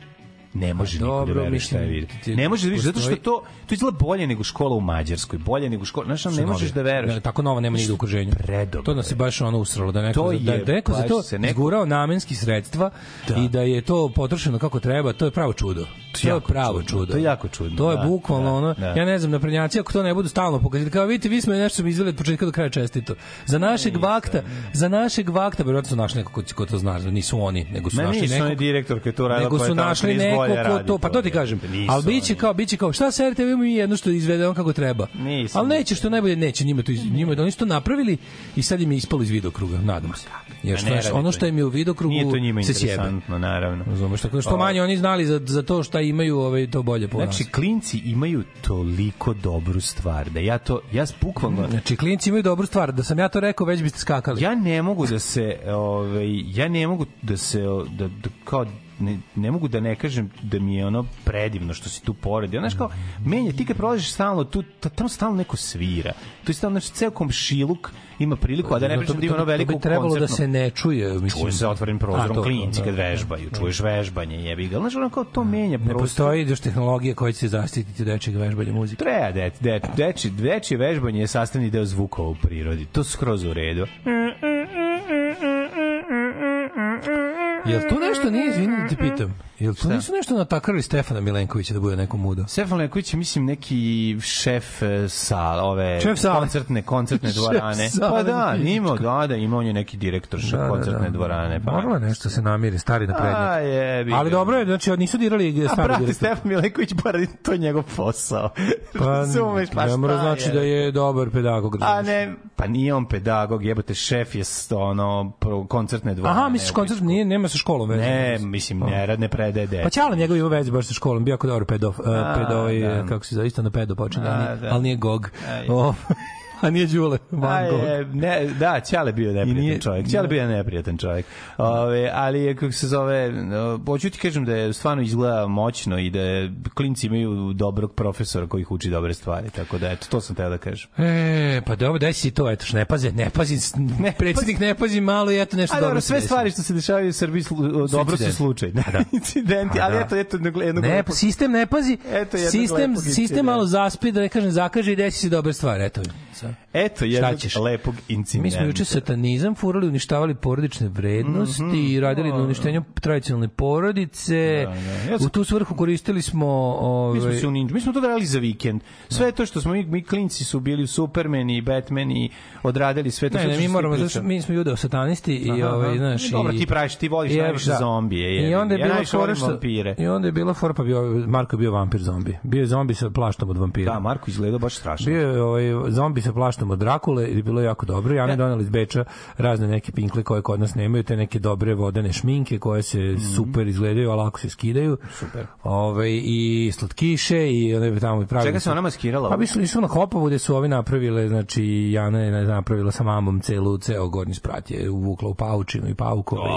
ne može niko da veruje šta je mislim, vidi. ti- Ne može da vidiš, zato što to, to izgleda bolje nego škola u Mađarskoj, bolje nego škola, znaš, ne možeš da veruješ. Ne, tako nova nema nigde u okruženju. Predobro To nas je baš ono usralo da neko To da, je da neko za to se neko- izgurao namenski sredstva Da. i da je to potrošeno kako treba, to je pravo čudo. To je pravo čudno, čudo. to je jako čudno, To je da, bukvalno da, ono, da. ja ne znam, naprednjaci ako to ne budu stalno pokazati, kao vidite, vi smo nešto smo izveli od početka do kraja čestito. Za našeg vakta, za našeg vakta, verovatno su našli neko ko, to zna, nisu oni, nego su našli nisu nekog. oni direktor koji to radila, nego koja su je našli 30 ko radi to, pa to ti kažem. nisu Ali biće kao, biće kao, šta sa RTV mi jedno što izvede on kako treba. Nisam. Ali neće što najbolje neće njima to iz, njima oni su to napravili i sad im je ispalo iz vidokruga, nadam se. Jer što, radi ono to što im je u vidokrugu Nije to njima se sjebe. naravno. Razumeš, tako da što manje oni znali za, za to šta imaju, ovaj, to bolje po Znači, klinci imaju toliko dobru stvar, da ja to, ja bukvalno, Znači, klinci imaju dobru stvar, da sam ja to rekao, već biste skakali. ja ne mogu da se ovaj ja ne mogu da se da, da kao ne, ne mogu da ne kažem da mi je ono predivno što si tu pored. Znaš kao, menja, ti kad prolaziš stalno, tu, ta- tamo stalno neko svira. Tu je stalno, znači, ceo komšiluk ima priliku, a da ne To pričam da ima ono to bi veliko trebalo da koncertno. se ne čuje. Mislim. Čuje se otvoren prozorom to, klinci da, kad da. vežbaju, čuješ vežbanje, jebi ga. Znaš, ono kao to menja Ne postoji još tehnologija koja će se zaštititi od dečeg vežbanja muzike. Treba, de, de, deči, dečije vežbanje je sastavni deo zvukova u prirodi. To skroz u redu. Jel tu nešto nije, izvini da te pitam, jel tu nisu nešto natakrali Stefana Milenkovića da bude neko mudo? Stefan Leković je, mislim, neki šef e, sa ove Šef sale. koncertne, koncertne dvorane. Pa da, imao, da, da, imao on je neki direktor šef koncertne dvorane. Pa. Moralo je nešto se namiri, stari naprednjak. A, ga. Ali dobro je, znači nisu dirali A stari brate, direktor. Stefan Milenković, bar to je njegov posao. Pa, Razumeš, pa ne mora znači da je dobar pedagog. A ne, pa nije on pedagog, jebote, šef je ono koncertne dvorane. Aha, misliš koncert nije, nema sa školom veze? Ne, mislim, ne, rad ne predaje deca. Pa Ćala njegov ima veze baš sa školom, bio jako dobar pedo, uh, pedo ovaj, da. kako se zove, isto na pedo počinje, da. ali nije Gog. A nije Đule, A, Van Gogh. je, ne, da, Ćale bio neprijatan nije- čovjek. Ćale bio neprijatan čovjek. Ove, ali je, kako se zove, hoću ti kažem da je stvarno izgleda moćno i da je, klinci imaju dobrog profesora koji ih uči dobre stvari. Tako da, eto, to sam teo da kažem. E, pa dobro, daj si to, eto, što ne pazi, ne pazi, ne, predsjednik ne pazi malo i eto nešto A dobro. dobro, sve stvari što se dešavaju u Srbiji slu, dobro su incidenti. slučajne. Incidenti, ali eto, eto, jednog, jednog Ne, pa sistem ne pazi. Eto sistem, sistem malo zaspi, da ne kažem zakaže i desi se dobre stvari, eto. Sad. Eto, jednog lepog incidenta. Mi smo juče satanizam furali, uništavali porodične vrednosti i radili na uništenju tradicionalne porodice. Mhm. Da, da. Ja sam- U tu svrhu koristili smo... Mi smo Ove, se u ninja, mi smo to radili za vikend. Sve to što smo mi, mi klinci su bili Supermani i Batmani, odradili sve to Ne, ne, mi moramo, zato mi smo judeo satanisti i Aha, ovaj, aha. znaš, Dobro, i- ti praviš, ti voliš i- najviše da. zombije, jebi I onda je. Ja bila fora što, vampire. I onda je bila fora, pa bio, Marko je bio vampir zombi. Bio je zombi sa plaštom od vampira. Da, Marko izgleda baš strašno. Bio je ovaj, zombi sa plaštom od Drakule i bilo je jako dobro. Ja ne doneli iz Beča razne neke pinkle koje kod nas nemaju, te neke dobre vodene šminke koje se super izgledaju, a lako se skidaju. Super. Ovaj, I slatkiše i one tamo pravili. Čega se ona maskirala? Pa mislili su na Hopovu gde su ovi napravile, znači Jana je napravila sa mamom celu, ceo gornji sprat je uvukla u paučinu i paukove.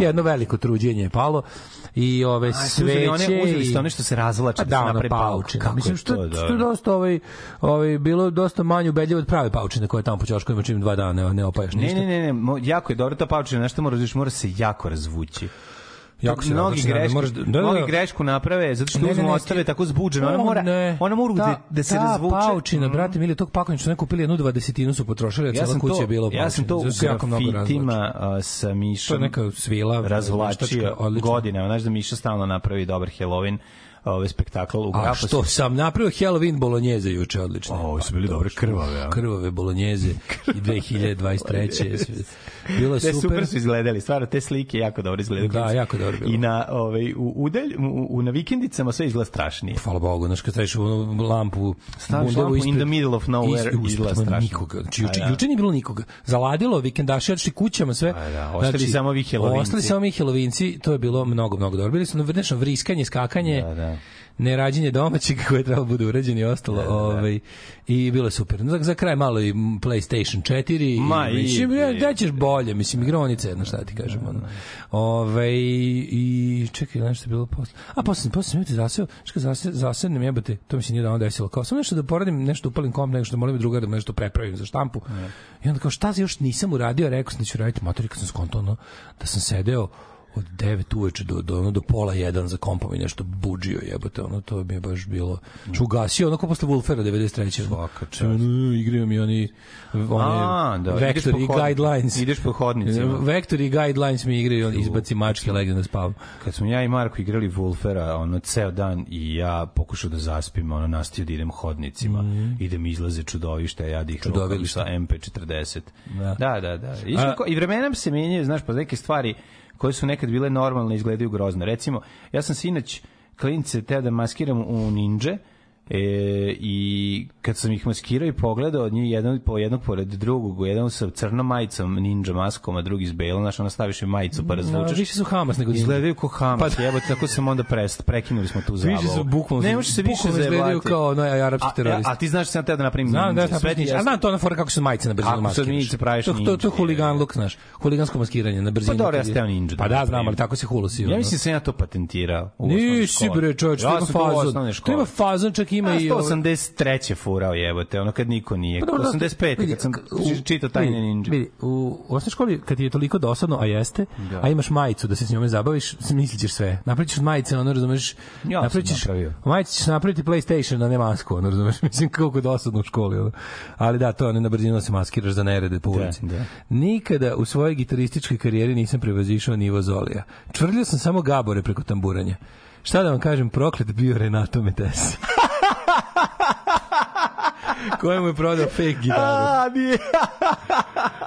i Jedno veliko truđenje je palo i ove A, uzeli one, sveće uzeli i- ste one što se razvlače da da, se napravi paučina. Kako Mislim, je što, to, što je dobro. dosta ovaj, ovaj, bilo dosta manje ubedljivo od prave paučine koje tamo po ćoškovima čim dva dana ne, ne opajaš Ne, ništa. ne, ne, ne, mo- jako je dobro ta paučina, nešto mora, znaš, mora se jako razvući. Jako se mnogi razvući, greške, moraš da- da, da, mnogi da. grešku naprave zato što Ne, ne, uzmu ne, ostave tako zbuđeno. Ona mora, ne. ona mora da, da se ta razvuče. paučina, Mhm. brate, mili, tog pakovanja što neko kupili jednu dvadesetinu su potrošili, a Ja cela kuća je bila ja sam to u grafitima sa Mišom To je neka svila, razvlačio godinama. Znaš da Miša stalno napravi dobar Halloween ovaj spektakl u A grafu. što sam napravio Halloween bolognjeze juče, odlično. O, ovo su bili dobre krvave, a? Krvave bolognjeze i 2023. Bilo je super. super. su izgledali, stvarno te slike jako dobro izgledaju. Da, jako dobro bilo. I na ovaj u udelj u, u na vikendicama sve izgleda strašnije. Hvala Bogu, znaš kad staviš onu lampu Staviš lampu in ispred- the middle of nowhere, ispred- izgleda nema strašno. Nikoga. Znači, juče, da. juče nije bilo nikoga. Zaladilo, vikendaši otišli kućama sve. A, da, ostali samo vi helovinci. Ostali samo mi helovinci, to je bilo mnogo, mnogo dobro. Bili su na vrnečno vriskanje, skakanje, Da, da. Nerađenje domaćeg koje treba bude urađeno i ostalo. Ovaj, I bilo je super. Za, za kraj malo i PlayStation 4. Ma, i, mislim, idi. da ćeš bolje, mislim, igronica jedna, šta ti kažem. Ono. Ove, I čekaj, nešto je bilo posle. A posle, posle sam imati zaseo, što zase, zasednem jebate, to mi se nije davno desilo. Kao sam nešto da poradim, nešto upalim komp, nešto da molim druga da nešto prepravim za štampu. I onda kao šta još nisam uradio, rekao sam da ću raditi motor i kad sam ono, da sam sedeo od 9 uveče do, do, ono, do pola jedan za kompom i nešto buđio jebote, ono, to mi je baš bilo čugasio, ono kao posle Wolfera 93. Svaka čast. Ono, igraju mi oni, one A, da, po i guidelines. Ideš po hodnicima. Vektori i guidelines mi igraju, on izbaci mačke, legne da spavam. Kad smo ja i Marko igrali Wolfera, ono ceo dan i ja pokušao da zaspim, ono nastio da idem hodnicima i da mi izlaze čudovište, a ja da ih sa MP40. Da. Da, da, da. I, A- I vremenom se menjaju, znaš, pa neke stvari koje su nekad bile normalne izgledaju grozno. Recimo, ja sam sinoć klince teo da maskiram u ninja E, I kad sam ih maskirao i pogledao, njih jedan po jednog pored drugog, jedan sa crnom majicom, ninja maskom, a drugi s belom, znaš, ono staviš majicu pa No, razvučeš. više su Hamas nego Ninja. Izgledaju ko Hamas, pa, jebote, tako sam onda prest, prekinuli smo tu zabavu. Više su bukvalno Ne može se više izgledaju zajebati. kao ono, arapski A- teroristi. A, a ti znaš da sam teo da napravim Znam da ninja. sam Sve ti a znam to na fora kako su majice na brzinu Kako sad maskiraš. ninjice praviš To, to, to je ninja, huligan je. look, znaš. Huligansko maskiranje na brzinu. Pa dobro, ja je- sam teo ninja. Pa da, znam, ali tako se hulusi. Ja mislim da sam ja to patentirao. Nisi bre, čovječ, to to u fazon. To ima fazon, čak ima i... Ja ovaj- 183. furao jebote, ono kad niko nije. Pa dobro, da, 85. vidi, kad sam čitao tajne vidi, ninja. Vidi, u osnovnoj školi kad ti je toliko dosadno, a jeste, a imaš majicu da se s njome zabaviš, mislit ćeš sve. Napravit ćeš od majice, ono, razumeš, Ja sam napravit ćeš, napravio. majice ćeš napraviti PlayStation, a ne masku, ono, razumeš, mislim, je dosadno u školi, ono. Ali da, to ne na brzinu da se maskiraš za nerede po ulici. da. Nikada u svojoj gitarističkoj karijeri nisam prevazišao nivo Zolija. Čvrljio sam samo gabore preko tamburanja. Šta da vam kažem, proklet bio Renato Metesi. Kojemu je prodao fake gitaru. A, nije.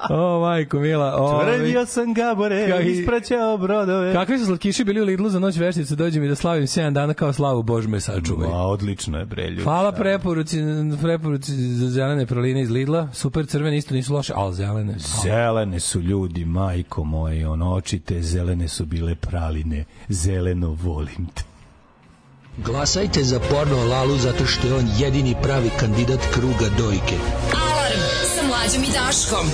O, majko mila. O, Tvrdio sam Gabore, Kao i- ispraćao brodove. Kakvi su slatkiši bili u Lidlu za noć veštice, dođe mi da slavim 7 dana kao slavu Bož me sačuvaj. Ma, odlično je, bre, ljudi. Hvala preporuci, preporuci za zelene praline iz Lidla. Super crvene isto nisu loše, ali zelene. Zelene su ljudi, majko moje, ono očite, zelene su bile praline, zeleno volim te. Glasajte za porno Lalu zato što je on jedini pravi kandidat kruga dojke. Alarm sa mlađom i Daškom.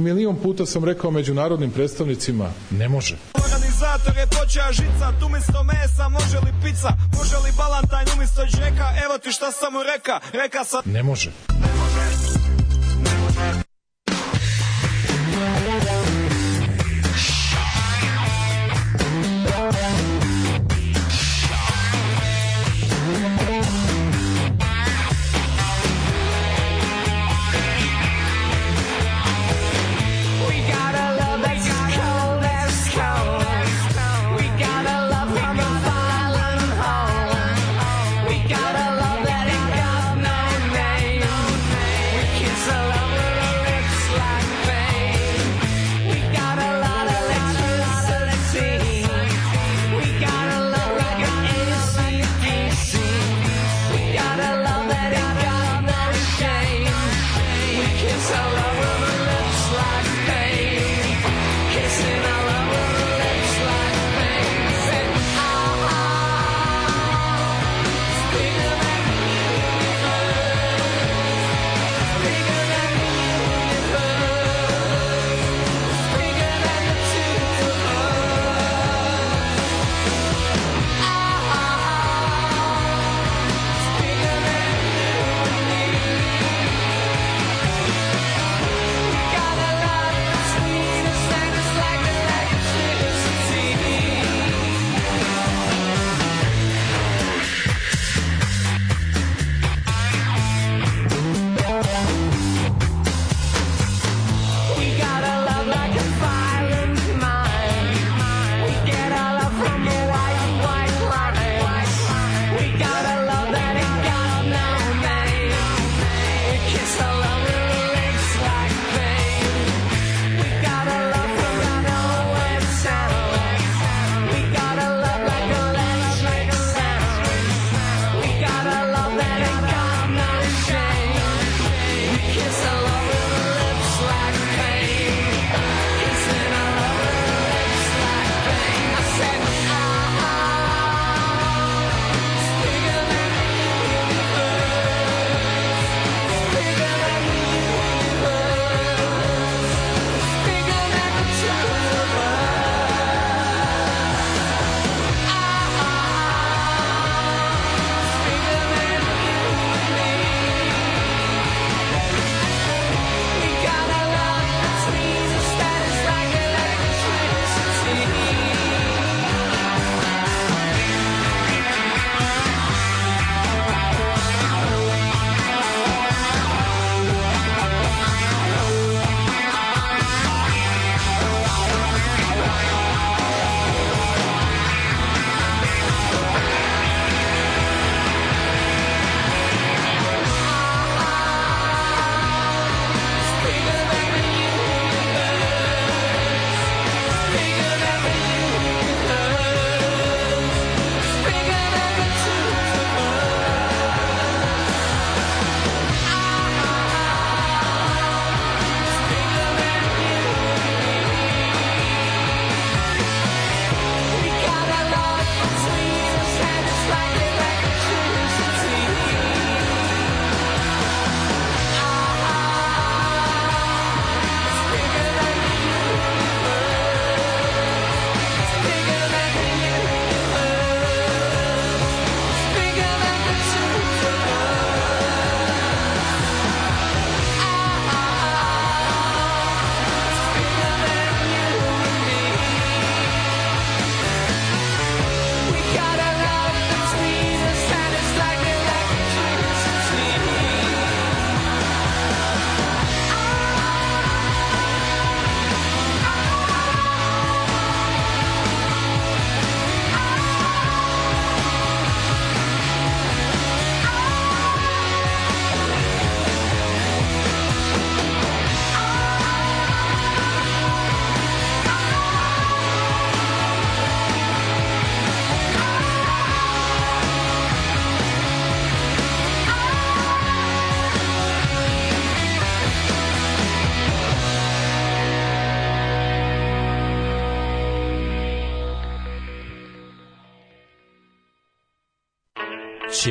I milion puta sam rekao međunarodnim predstavnicima, ne može. Organizator je počeo žica, tu umjesto mesa može li pizza, može li balantajn umjesto džeka, evo ti šta sam mu reka, reka sam... Ne može. We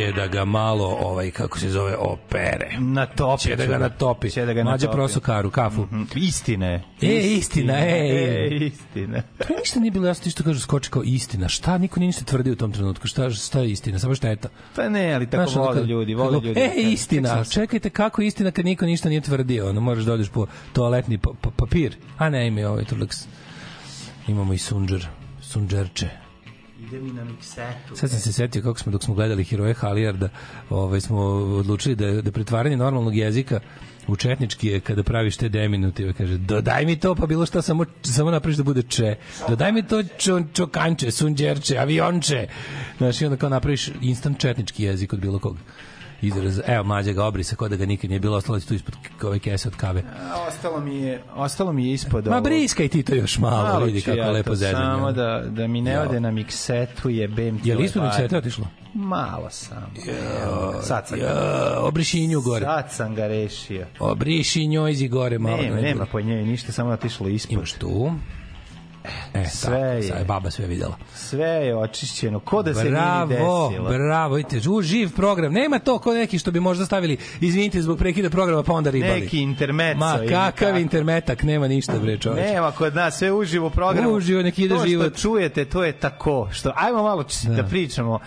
će da ga malo, ovaj, kako se zove, opere. Na topi. Će da ga natopi. Će da ga natopi. prosu karu, kafu. Mhm. Istine. E, istina, e, e, e. istina. To ništa nije bilo jasno, ti što kažu skoči kao istina. Šta? Niko nije ništa tvrdio u tom trenutku. Šta, šta je istina? Samo šteta. Pa ne, ali tako Znaš, vole ljudi, vole ljudi. E, istina. Čekajte, kako je istina kad niko ništa nije tvrdio? Ono, moraš da odeš po toaletni pa, pa, papir. A ne, ima ovaj Turlex. Imamo i sunđer. Sunđerče. Ide mi na miksetu. Sad sam se setio kako smo dok smo gledali Heroje Halijarda, ovaj smo odlučili da da pretvaranje normalnog jezika u četnički je kada praviš te deminutive, kaže, dodaj mi to, pa bilo šta, samo, samo napraviš da bude če. Dodaj mi to čo, čokanče, sunđerče, avionče. Znaš, i onda kao napraviš instant četnički jezik od bilo kog izraza. Evo, mlađa ga obrisa, kao da ga nikad nije bilo, ostalo tu ispod ove kese od kave. A, Ostalo mi je, ostalo mi je ispod Ma briskaj ti to još malo, Malo vidi kako ja lepo to, zezanje. Samo da, da mi ne ode na miksetu je bem ti Je li ispod par. miksete otišlo? Malo samo. Evo, Sad sam, Ja, obriši nju gore. sad sam ga rešio. Obriši njojzi gore malo. Nema, ne nema po njej ništa, samo je otišlo ispod. Imaš tu. E, Sve tako, je. sad je baba sve videla. Sve je očišćeno, ko da se nije Bravo, desilo. bravo, vidite, u živ program. Nema to ko neki što bi možda stavili, izvinite zbog prekida programa, pa onda ribali. Neki intermezzo Ma, kakav kako. intermetak, nema ništa, bre, čoveče. Nema kod nas sve uživo program. Uživo, nek ide to život. što čujete, to je tako. Što, ajmo malo da, da pričamo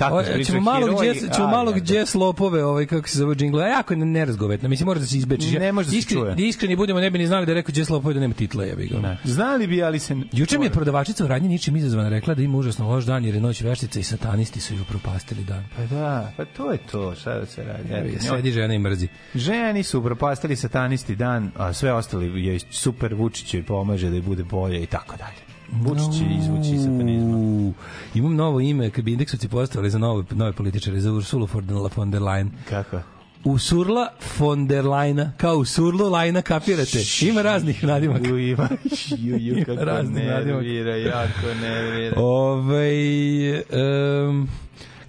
kako O, ćemo malo gdje ćemo malo gdje slopove, ovaj kako se zove džingla. Jako je nerazgovetno. Mislim mora da se izbeči. Ne može da se Iskreni- čuje. da iskreni budemo, ne bi ni znali da je rekao gdje slopove da nema titla, ja bih ga. Znali bi, ali se... Juče mi je prodavačica u radnji ničim izazvana rekla da ima užasno loš dan jer je noć veštica i satanisti su ju propastili dan. Pa da, pa to je to, šta da se radi. Evo, Eto, Sedi žena i mrzi. Ženi su upropastili satanisti dan, a sve ostali je super Vučić joj pomaže da bude bolje i tako dalje. Vučić će izvući iz satanizma. Imam novo ime, kad bi indeksovci postavili za nove, nove političare, za Ursula von der- Leyen. Kako? Usurla von der Lajna, kao Usurlo Lajna, kapirate? Ima raznih nadimaka. Ju, ima, ju, ju, Ima kako nervira, jako nervira. Ove, um,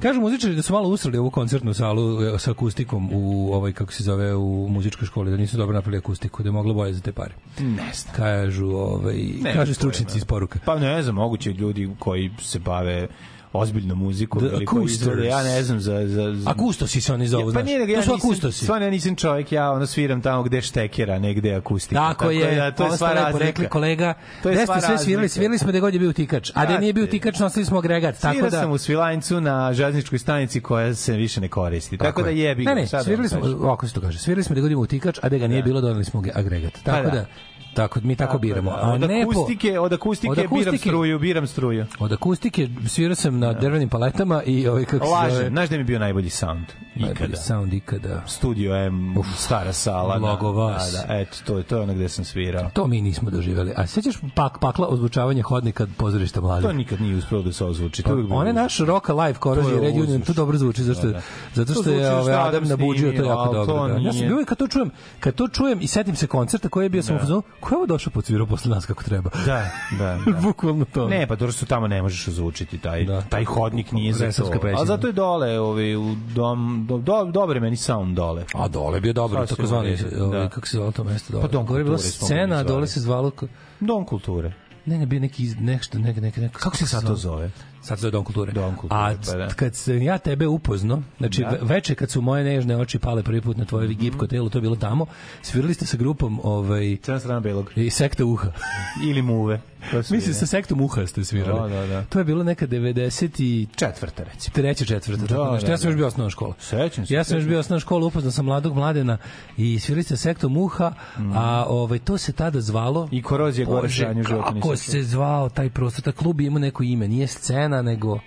Kažu muzičari da su malo usrali ovu koncertnu salu e, sa akustikom u ovaj kako se zove u muzičkoj školi da nisu dobro napravili akustiku da je moglo bolje za te pare. Ne znam. Kažu ovaj Ne, kažu pojma. iz poruka. Pa ne znam, moguće ljudi koji se bave ozbiljnom muzikom The ili koji izvode, ja ne znam za... za, za Akustosi se oni zovu, Ja, pa znaš. nije nego ja to su nisam, akustosi. stvarno ja nisam čovjek, ja ono sviram tamo gde je štekera, negde je akustika. Tako, je, da, to je sva razlika. rekli kolega. To je sva sve svirali? Svirali smo gde god je bio tikač. A da nije bio tikač, nosili smo agregat. Tako da sam u Svilajncu na železničkoj stanici koja se više ne koristi. Tako, da je. jebi Ne, ga, ne, šta da svirali smo, ovako se to kaže, svirali smo da godimo u tikač, a da ga nije Da. bilo, doneli smo ga agregat. Tako da. Da, tako, mi tako, biramo. da. A Od ne po- akustike, od akustike, biram struju, biram struju. Od akustike svirao sam na drvenim paletama i ovaj kako se zove... znaš da mi je bio najbolji sound? Najbolji Ikada. Sound ikada. Studio M, stara sala. Mnogo da, vas. Da, da, eto, to, je- to je ono gde sam svirao. To mi nismo doživjeli. A sećaš pak, pakla ozvučavanja hodnika pozorišta mladih? To nikad nije uspelo da se ozvuči. To uvijek bilo On je naš rock live korozije To je Red Union, to dobro zvuči zašto Da, da. zato To što je ovaj Adam nabuđio to jako dobro. to Da. Ja sam bio kad to čujem, kad to čujem i setim se koncerta koji je bio sam u fazonu, ko je ovo došao podsvirao posle nas kako treba. Da, da, da. Bukvalno to. Ne, pa dobro što tamo ne možeš ozvučiti taj Da. taj hodnik nije za to. Pećina. A zato je dole, ovaj u dom do, do, dobre meni sound dole. A dole je bio dobro, tako redu, ovaj, da. kako se zvalo to mesto dole. Pa Dom je bila kulture smo scena, a dole zvali. se zvalo... Dom kulture. Ne, ne, bio neki, nešto, neke, neke, neke, Kako se sad to zove? Sad se zove Dom kulture. Dom kulture, A pa da. kad se ja tebe upozno, znači Da. ve- veče kad su moje nežne oči pale prvi put na tvoje Mhm. gipko telo, to je bilo tamo, svirali ste sa grupom ovaj, Crna strana belog. i sekta uha. Ili muve. Mislim, sa sektom uha ste svirali. Da, da, da. To je bilo neka 93. četvrta recimo. treća, četvrta. Da, nešto. da, ja sam još da. bio osnovna škola. Sećam se, Ja sam još bio osnovna škola, upoznao sam mladog mladena i svirali ste sektom uha, a ovaj, to se tada zvalo... I korozija gore Bože, sranje u životu kako se zvao taj prostor, taj klub je imao neko ime, nije scena, nego...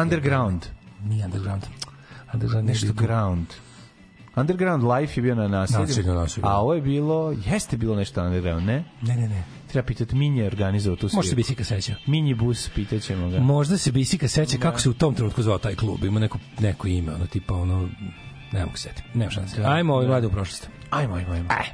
Underground. Nije underground. Underground Nešto ground. Underground Life je bio na nasilju. Nasilju. A ovo je bilo, jeste bilo nešto underground, ne? Ne, ne, ne. Treba pitati, Minje je organizovao tu svirku. Može se Bisika seća. Mini bus, pitaćemo ga. Možda se Bisika seća kako se u tom trenutku zvao taj klub. Ima neko, neko ime, ono tipa ono... Ne mogu se setiti. Nema šanse. Ajmo ovaj mlade u prošlost. Ajmo, ajmo, ajmo. Aj.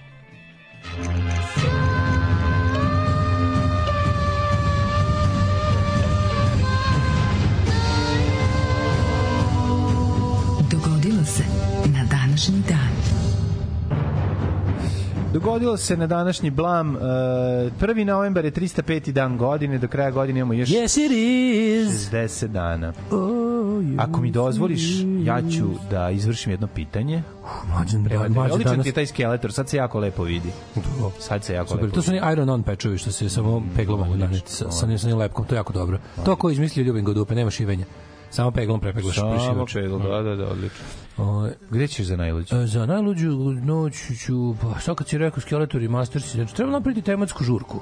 Dogodilo se na današnji blam. Uh, 1. novembar je 305. dan godine, do kraja godine imamo još Yes, it is. 60 dana. Ako mi dozvoliš, ja ću da izvršim jedno pitanje. Mlađan, Prema tebi. mlađan Odličan danas... ti je taj skeletor, sad se jako lepo vidi. Sad se jako Super, lepo to su oni Iron On pečevi što se samo peglom mogu naneti sa, sa, sa, sa lepkom, to je jako dobro. To ko izmislio ljubim ga dupe, nema šivenja. Samo peglom prepeglaš Samo prišivač. peglo, da, da, da, odlično. O, Gde ćeš za najluđu? e, za najluđu noć ću, pa šta kad si rekao Skeletor i Masters, znači treba napraviti tematsku žurku.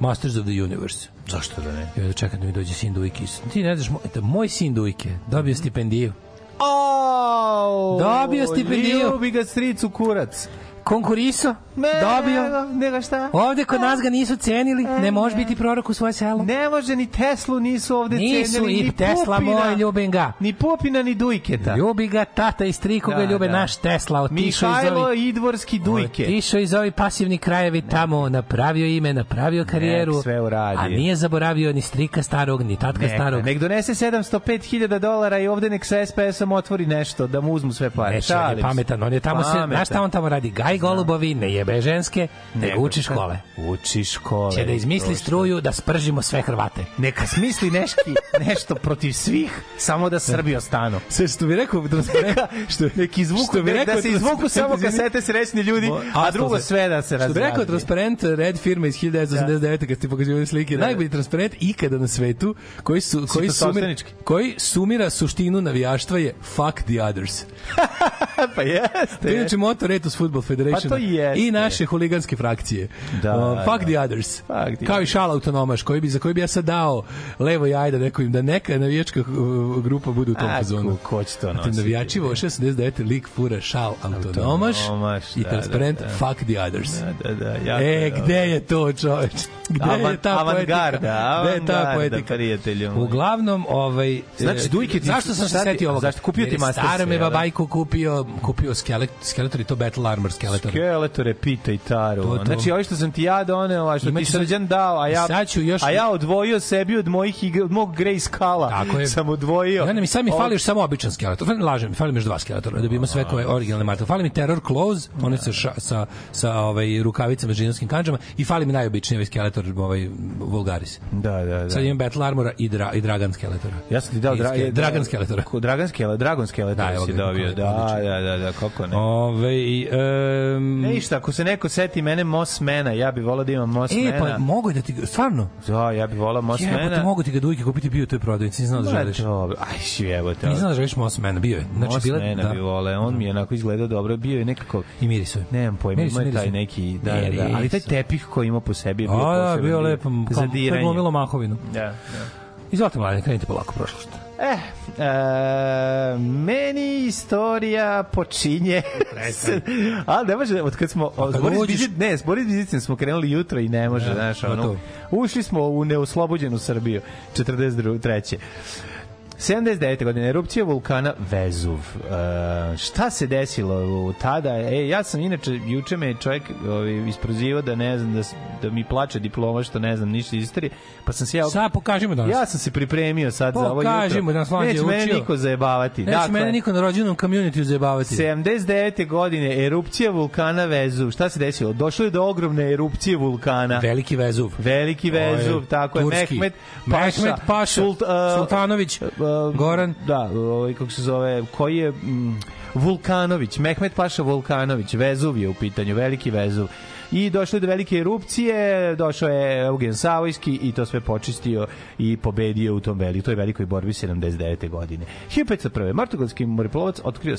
Masters of the Universe. Zašto da ne? Ja čekam da mi dođe sin Dujkis. Ti ne znaš, moj, moj sin Dujke dobio stipendiju. Oh, Dobio stipendiju. Ljubi ga stricu kurac. Konkuriso, Ne, dobio. Nego, nego šta? Ovde kod nas ga nisu cenili, ne može biti prorok u svoje selo. Ne može, ni Teslu nisu ovde Nisu cenili, i ni Tesla Pupina, moj, ljubim ga. Ni Pupina, ni Dujketa. Ljubi ga tata i striko ga Da, ljube da. naš Tesla. Otišao iz ovih, Idvorski Dujke. otišao iz ovih pasivni krajevi tamo, napravio ime, napravio karijeru. Nek sve uradi. A nije zaboravio ni strika starog, ni tatka Neka, starog. nek donese 705.000 dolara i ovde nek sa SPS-om otvori nešto, da mu uzmu sve pare. Neće, on je se. pametan, on je tamo se, Pametan. znaš šta on tamo radi? Gaj golubovi, ne jebe ženske, nego uči škole. Uči škole. Će da izmisli Prošlo. struju da spržimo sve Hrvate. Neka smisli neški, nešto protiv svih, samo da Srbi ostanu. Sve što bi rekao, Neka, što, nek izvuku, što bi nek- rekao da se izvuku samo kasete sresni ljudi, a drugo se- sve da se Što bi razradi. rekao transparent Red firma iz 1989. kad ste pokazivali slike, najbolji transparent ikada na svetu koji su koji sumira, koji sumira suštinu navijaštva je fuck the others. pa jeste. To je inače moto Retus Football Federation. Pa to jeste. I naše huliganske frakcije. Da, Uh, fuck da. the others. Fuck the Kao i šala autonomaš, koji bi, za koji bi ja sad dao levo jajda nekom da neka navijačka uh, grupa bude u tom fazonu. ko- će to nositi? Navijači Voša 69. lik fura šal autonomaš, Autonomaš, i da, transparent da, da. fuck the others. Da, da, da. jako E, gde je to, čoveč? Gde Avan- je ta avangarda, poetika? Gde je ta poetika? prijatelju. Uglavnom, ovaj... Znači, e, Dujke ti- Zašto sam se setio ovoga? zašto kupio ti Masterse, Stara me da? babajko kupio, kupio skelet, skeletor i to Battle Armor skeletor. Skeletore, pita i taru. To, to. Znači, ovo što sam ti ja doneo, a što ti Imaću sad- srđan dao, a ja, Sad ću još- a ja odvojio sebi od mojih igra, od mog Grey Skala. Tako je. Sam odvojio. Ja ne mi sad mi fali još samo običan skeletor. Lažem, fali mi još dva skeletora da bi imao sve koje originalne marte. Fali mi Terror Claws, one sa ša, sa sa ovaj rukavicama džinovskim kandžama i fali mi najobičniji ovaj skeletor, ovaj Vulgaris. Da, da, da. Sad imam Battle Armora i, dra, i Dragan skeletora. Ja sam ti dao I dra, ske- Dragan skeletora. Ko- Dragan skeletor, Dragon skeletor Da, si dobio. Da, da, da, da, kako ne. Ove, um, Ne ništa, ako se neko seti mene Mossmana, ja bih volao da imam E, Mossmana. pa mogu da ti, stvarno? Da, ja bih volao Jebote, Mossmana. mogu ti ga dujke kupiti bio u toj prodavnici, nisam da želiš. dobro. Aj, jebote. Nisam da želiš Mossmana, bio je. Znači, bila, Mossmana bi volao, on mi je onako izgledao dobro, bio je nekako I mirisuje. Nemam pojma, ima je taj neki, da, da, da, ali taj tepih koji ima po sebi je bio A, da, poseban bio dio. lepo, kao, glumilo Mahovinu. Da, da. Izvolite, mladine, krenite polako prošlost. Eh, e, meni istorija počinje ali ne može od kad smo od kad Boris uđeš- Bizit, ne, s Boris smo krenuli jutro i ne može, Da, znaš, ono, ušli smo u neoslobođenu Srbiju 43. 79. godine, erupcija vulkana Vezuv. E, šta se desilo u tada? E, ja sam inače, juče me je čovjek ovaj, isprozivao da ne znam, da, da mi plače diploma što ne znam ništa iz istorije, pa sam se ja... Sad pokažimo danas. Ja sam se pripremio sad za ovo jutro. Pokažimo da nas mlađe Neće mene niko zajebavati. Neće mene niko na rođenom community zajebavati. 79. godine erupcija vulkana Vezuv. Šta se desilo? Došlo je do ogromne erupcije vulkana. Veliki Vezuv. Veliki je Vezuv, tako je. turski. Mehmet Paša. Mehmet Paša. Sult- uh, Sultanović. uh, Goran. Da, ovaj, kako se zove, koji je... Mm, Vulkanović, Mehmet Paša Vulkanović, Vezuv je u pitanju, veliki Vezuv. I došlo je do velike erupcije, došao je Eugen Savojski i to sve počistio i pobedio u tom veli, toj velikoj borbi 79. godine. 1501. Martogradski moreplovac otkrio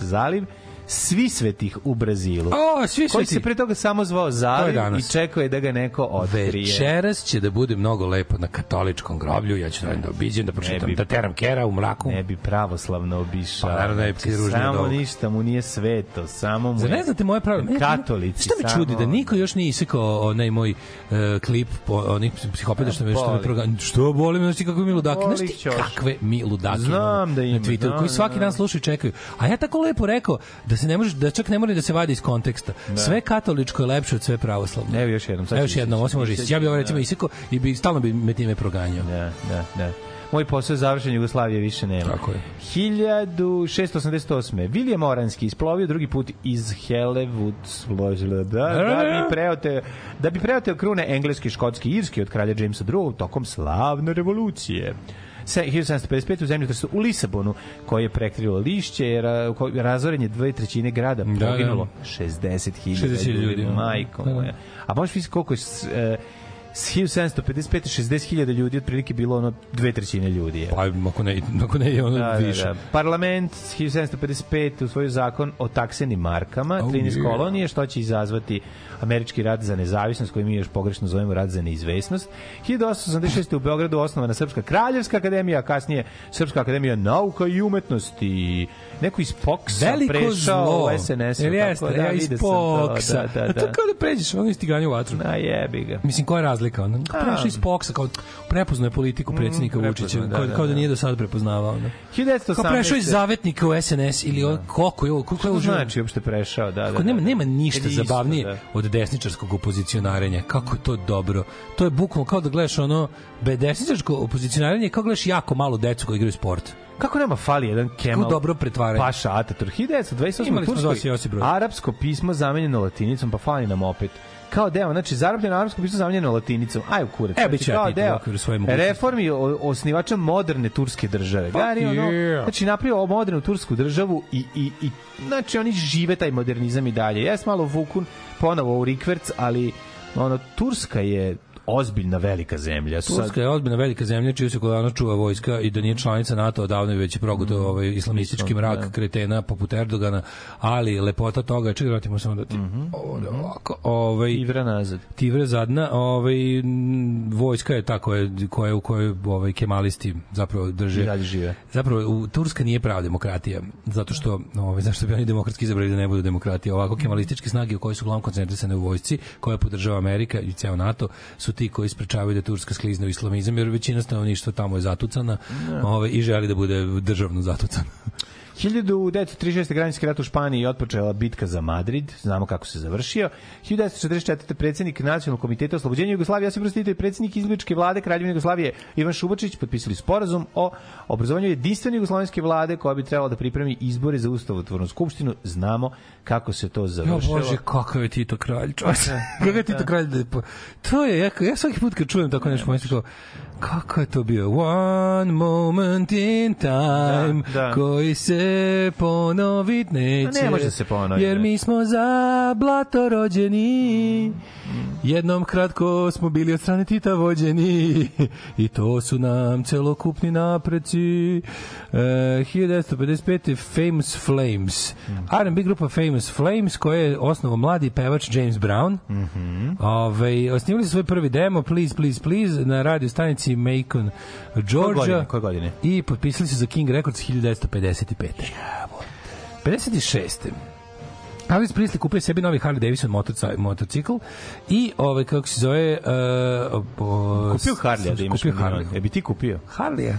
zaliv svi svetih u Brazilu. O, svi koji sveti. se pre toga samo zvao je zaliv i čekao je da ga neko otkrije. Večeras će da bude mnogo lepo na katoličkom groblju. Ja ću da obiđem, da pročitam, bi- da teram kera u mraku. Ne bi pravoslavno obišao. Pa, naravno, ne bi Znači, Samo ovog. ništa mu nije sveto, samo mu Zar je- ne znate moje pravilo? Ne, Katolici. Šta me čudi da niko još nije isekao onaj moj uh, klip po onih psihopata što me što me proga. Što boli me, znači kakve mi ludake. Znaš ti kakve mi ludake Znam da ima, na Twitteru koji svaki znam. dan slušaju i čekaju. A ja tako lepo rekao da se ne može da čak ne mora da se vadi iz konteksta. Sve katoličko je lepše od sve pravoslavno. Evo još jednom. sad Evo još jednom, osim može. Ja bih ovo recimo isekao i bi stalno bi me time proganjao. Da, da, da. Moj posao je završen, Jugoslavije više nema. Tako je. 1688. William Oranski isplovio drugi put iz Hellewood da, da, bi preoteo, da bi preoteo krune engleski, škotski irski od kralja Jamesa II tokom slavne revolucije. Se- 1755 u zemljotresu u Lisabonu koji je prekrilo lišće, jer razoren je dve trećine grada, Da, poginulo 60.000 60.000 ljudi, ljudi, da. majko Da, da. moja. A možeš misliti koliko je e, 1755 60.000 ljudi otprilike bilo ono dve trećine ljudi je. Pa, ako ne, ako ne, ono Da, više. da, da. Parlament 1755 usvojio zakon o taksenim markama, Oh, 13 yeah. kolonije, što će izazvati američki rat za nezavisnost, koji mi još pogrešno zovemo rat za neizvesnost. 1886. u Beogradu osnovana Srpska kraljevska akademija, kasnije Srpska akademija nauka i umetnosti. Neko iz Poksa Veliko prešao zlo. u SNS. Jel jeste, tako ja iz to, Poksa. Da, da, A To da. kao da pređeš ono istiganje u vatru. Na jebi ga. Mislim, koja je razlika? Ono? Kao prešao iz Poksa, kao prepoznao je politiku predsjednika Mm, Vučića, da, kao, da, kao da da. nije do sada prepoznavao. Ono. 1918. Kao prešao iz zavetnika u SNS ili on, koliko je ovo, koliko je ovo znači uopšte prešao? Da, da, Kako da, nema da. nema ništa zabavnije da. od desničarskog opozicionarenja. Kako je to dobro. To je bukvalno kao da gledaš ono desničarsko opozicionarenje je kao gledaš jako malo decu koji igraju sport. Kako nema fali jedan Kemal dobro pretvaranje. Paša Ataturk 1928. Imali smo u Zosif Turskoj arapsko pismo zamenjeno latinicom, pa fali nam opet kao deo, znači zarobljeno arapsko pismo zamenjeno latinicom. Aj u kurac. Evo znači, ću ja kao deo reformi osnivača moderne turske države. Gari, ono, yeah. znači napravio modernu tursku državu i, i, i znači oni žive taj modernizam i dalje. Jes malo Vukun ponovo u rikverc, ali ono, Turska je ozbiljna velika zemlja. Sad- Turska je ozbiljna velika zemlja čiju se kolana čuva vojska i da nije članica NATO odavno je već progutao ovaj islamistički mrak kretena poput Erdogana, ali lepota toga, čekaj, vratimo samo da ti ovde ovako, ovaj Ivra nazad. Tivre zadna, ovaj vojska je ta koja koja u kojoj ovaj kemalisti zapravo drže I dalje žive. Zapravo u Turska nije prava demokratija, zato što ovaj zašto bi oni demokratski izabrali da ne budu demokratija. Ovako kemalističke snage u kojoj su uglavnom koncentrisane u vojsci, koje podržava Amerika i ceo NATO, su ti koji sprečavaju da Turska sklizne u islamizam, jer većina stanovništva tamo je zatucana ovaj, i želi da bude državno zatucana. 1936. građanski rat u Španiji je otpočela bitka za Madrid, znamo kako se završio. 1944. predsjednik Nacionalnog komiteta oslobođenja Jugoslavije Josip Broz Tito i predsjednik izbličke vlade Kraljevine Jugoslavije Ivan Šubačić potpisali sporazum o obrazovanju jedinstvene jugoslovenske vlade koja bi trebala da pripremi izbore za ustavotvornu skupštinu. Znamo kako se to Jo završilo. bože, kakav je Tito kralj, čovječe. kakav je Tito kralj. Da. To je, ja, ja svaki put kad čujem tako nešto, mislim kao, kako je to bio? One moment in time, Da, da. koji se ponovit neće. Ne može se ponoviti, Jer mi smo za blato rođeni. Jednom kratko smo bili od strane Tita vođeni i to su nam celokupni napreci. E, 1955. Famous Flames. R&B grupa Famous Flames koja je osnovo mladi pevač James Brown. Ove, osnivali su svoj prvi demo Please, Please, Please na radio stanici Macon, Koje Georgia. godine? Koje godine? I potpisali su za King Records 1955. 56. Elvis Presley kupio sebi novi Harley Davidson motocikl i ovaj kako se zove uh, po, Kupio Harlija da imaš kupio. Harley. E bi ti kupio? Harley.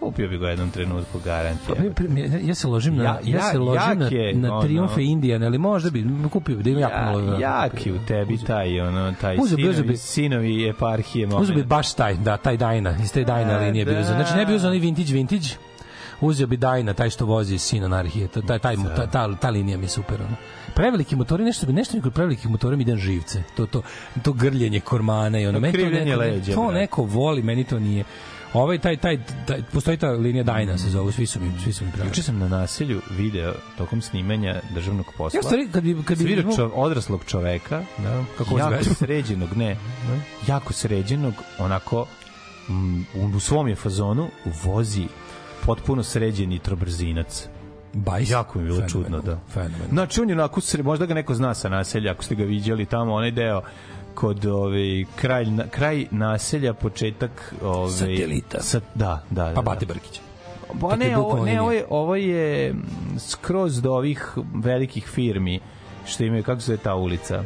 Kupio bi ga jednom trenutku, garantija. Ja, ja, ja se ložim na ja, Ja- se ja- ložim na, na ono- Triumfe Indian, ali možda bi kupio da ima jako malo. Ja, jak je u tebi taj, ono, taj uzeo sinovi, bi. sinovi eparhije Uzeo bi baš taj, da, taj Dajna, iz te Dajna linije da. bio. Znači ne bi uzeo onaj vintage vintage, uzeo bi Dajna, taj što vozi sin anarhije, ta, taj, taj, ta, ta, ta linija mi je super. Ono. Preveliki motori, nešto bi nešto mi kod prevelikih motora mi idem živce. To, to, to grljenje kormana i ono. To to, neko, leđa, to neko voli, meni to nije. Ovaj taj taj, taj postoji ta linija Dajna se zove, svi su mi svi su mi pravi. Juče sam na naselju video tokom snimanja državnog posla. Ja stvari kad bi kad bi Vidio čo, odraslog čoveka, da, kako jako izgleda. sređenog, ne, jako sređenog, onako mm, u svom je fazonu vozi potpuno sređen nitrobrzinac. Bajs. Jako mi je bilo Fenomenalno, čudno, da. Fenomenalno. Znači, on je onako, možda ga neko zna sa naselja, ako ste ga viđali tamo, onaj deo kod ovaj kraj na, kraj naselja početak ovaj Satelita. Sa, da, da, da. Pa da. Bate Brkić. Pa je ne, ovo, ne, ovo je, ovo je mm, skroz do ovih velikih firmi što imaju, kako se zove ta ulica?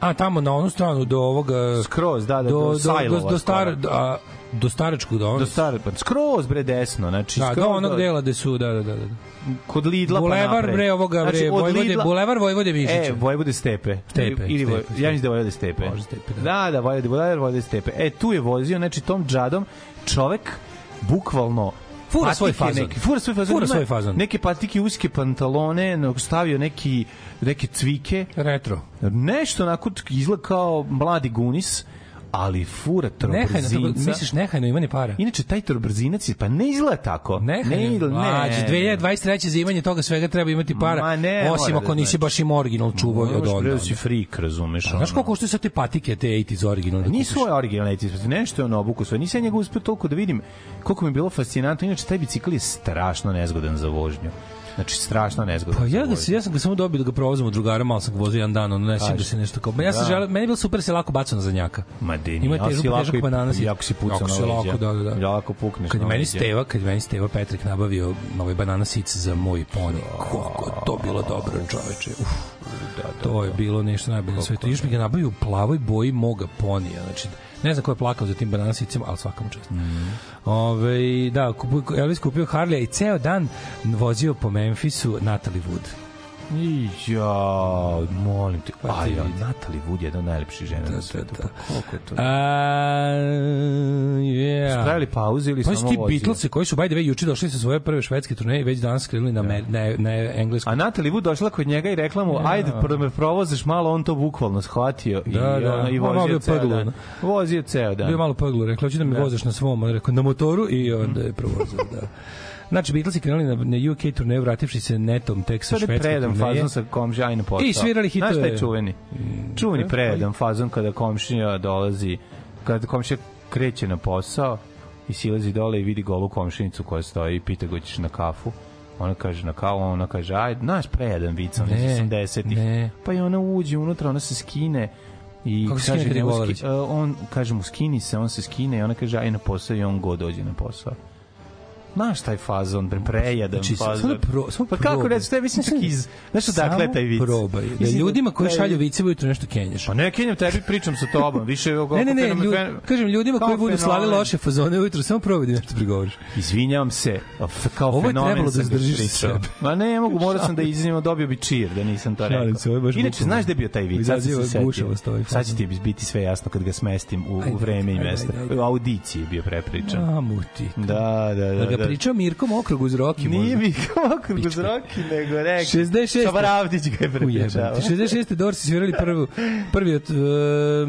A tamo na onu stranu do ovoga Skroz, da, da, do do, do do, do star do, a, do staračkog do, do stare, pa skroz bre desno, znači da, skroz do onog dela gde su da da da. da. kod Lidla pa Bulevar napred. bre ovoga bre Znači, od Vojvode Lidla- Bulevar Vojvode Mišića. E, Vojvode Stepe. Stepe, Ili, Stepe, ja mislim da Vojvode Stepe. Može Stepe, da. Da, da, Vojvode, Bulevar, Vojvode Stepe. E, tu je vozio, znači tom džadom čovek bukvalno Fura svoj fazon. Neki, fura svoj fazon. Fura svoj fazon. Neke patike, uske pantalone, stavio neki, neke cvike. Retro. Nešto onako izgleda kao mladi gunis, ali fura Nehajno, to, trobrzinaca. misliš nehajno imanje para? Inače, taj trobrzinac je, pa ne izgleda tako. Nehajno. Ne, izgleda- ne. Mlađe, 2023. za imanje toga svega treba imati para, Ma ne, osim ako da nisi znači. baš im original čuvao od onda. bre da si freak, razumeš? Znaš ono. koliko koštaju sad te patike, te 80s originalne? Nisu ove originalne etice, nešto je ono obuku svoje. Nisam ja njega uspio toliko da vidim koliko mi je bilo fascinantno. Inače, taj bicikl je strašno nezgodan za vožnju. Znači, strašno nezgodan Pa ja ga se, ja sam ga samo dobio da ga provozim od drugara, malo sam ga vozio jedan dan, ono ne sjećam da se nešto kao. Ma ja sam Da. želeo, meni je bilo super da se lako baca na zadnjaka. Ma de, Ima težak, si lako težak i- banana sit. Jako si pucao na se lako, da, da, da. Lako pukneš Kad meni. Steva, kad meni Steva Petrik nabavio ovaj banana sic za moj poni. Kako to bilo dobro, čoveče. Uf, to je bilo nešto najbolje na svetu. Još mi ga nabavio u plavoj boji moga ponija. Znači, ne znam ko je plakao za tim banana sicima, ali svaka mu čast. Ove, da, Elvis kupio Harley i ceo dan vozio po Memphisu Natalie Wood. Ja, molim te. Pa ti ja. Natalie Wood je jedna od najlepših žena Da, na da, svetu. da. Pa koliko je to? A, yeah. Spravili pauzu ili Pa samo ti vozio? Beatlesi koji su by the way juče došli sa svoje prve švedske turneje i već danas krenuli na, me, na, na englesku. A Natalie Wood došla kod njega i rekla mu, ajde, prvo me provoziš malo, on to bukvalno shvatio i, Da, da. ono, i On vozio bio ceo dan. ono. Vozio ceo dan. Bio malo peglu, rekla, hoću da mi vozaš na svom, on rekao, na motoru i onda je provozio, da. Znači, Beatlesi krenuli na, na UK turneju, vrativši se netom tek sa švedske predan turneje. fazon sa komšija, ajde posao. I svirali hitove. Znaš šta je čuveni? Čuveni da, predan fazon kada komšija dolazi, kada komšija kreće na posao i silazi dole i vidi golu komšinicu koja stoji i pita go ćeš na kafu. Ona kaže na kavu, ona kaže, ajde, znaš predan vic, on iz Ne, 80-ih. ne. Pa i ona uđe unutra, ona se skine i Kako kaže skine ski- e, on kaže mu skini se, on se skine i ona kaže aj na posao i on go dođe na posao. Znaš taj fazon, pre prejadan Znači, fazon. samo pro- samo pa kako reći, to je mislim čak iz... Znaš odakle je taj vic? probaj. Da ljudima koji šalju vice ujutru nešto kenješ. Pa ne kenjam tebi, pričam sa tobom. Više je Ne, ne, ne, ljud, kažem ljudima koji budu slali loše fazone ujutru, samo probaj da nešto prigovoriš. Izvinjavam se, kao Ovo je fenomen trebalo da sam ga izdržiš sebe. Ma ne mogu, morao sam da izvinjam, dobio bi čir da nisam to rekao. Se, ovo je baš Inače, znaš da je bio taj vic? Sad se ovaj Sad će ti biti sve jasno kad ga smestim u, vreme i mesto. U audiciji je bio prepričan. A, muti. Da, da, da. Da da. pričao Mirkom Okrogu uz Roki. Nije možda. mi kako uz Roki, nego rekao. 66. Šabaravdić ga je prepričao. Ujebate. 66. Dorsi svirali prvu, prvi od uh,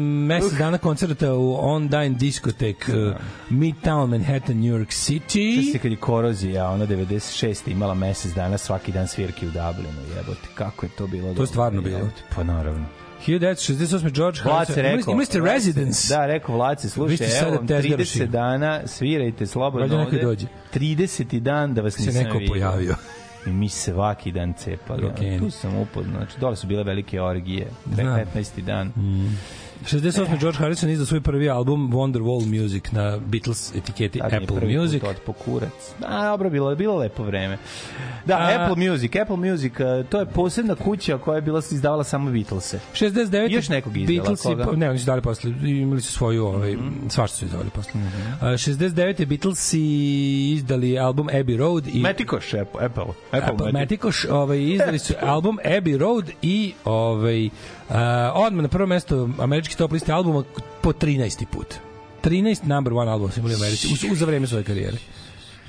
mesec dana koncerta u Ondine diskotek uh, Midtown Manhattan, New York Sjeća se City. kad je korozija, ona 96. imala mesec dana svaki dan svirke u Dublinu, jebote, kako je to bilo? dobro, stvarno bilo. Pa naravno. 1968. George Vlad Harrison. se rekao. Imali ste Residence. Da, rekao Vlad se, Vi slušaj, evo vam tezgaraši. 30 dana, svirajte slobodno neko ovde. dođe. 30. dan da vas Se nisam neko vidio. pojavio. I mi se svaki dan cepali. Rokeni. Tu sam upoznao. Znači, dole su bile velike orgije. Znam. 15. dan. 68. George Harrison izdao svoj prvi album Wonderwall Music na Beatles etiketi je Apple prvi Music. Put otpo kurac. A, dobro, bilo je bilo lepo vreme. Da, A- Apple Music, Apple Music, uh, to je posebna kuća koja je bila izdavala samo Beatlese. 69. I još nekog izdala, Beatlesi, koga? Pa- ne, oni su dali posle, imali su svoju, ovaj, svašta su izdavali posle. A, 69. Beatlesi izdali album Abbey Road i Metikoš, Apple, Apple, Apple, Apple. Metikoš, ovaj, izdali su album Abbey Road i ovaj, uh, odmah na prvo mesto američki top liste albuma po 13. put. 13 number one album su imali u Americi u, u, za vreme svoje karijere.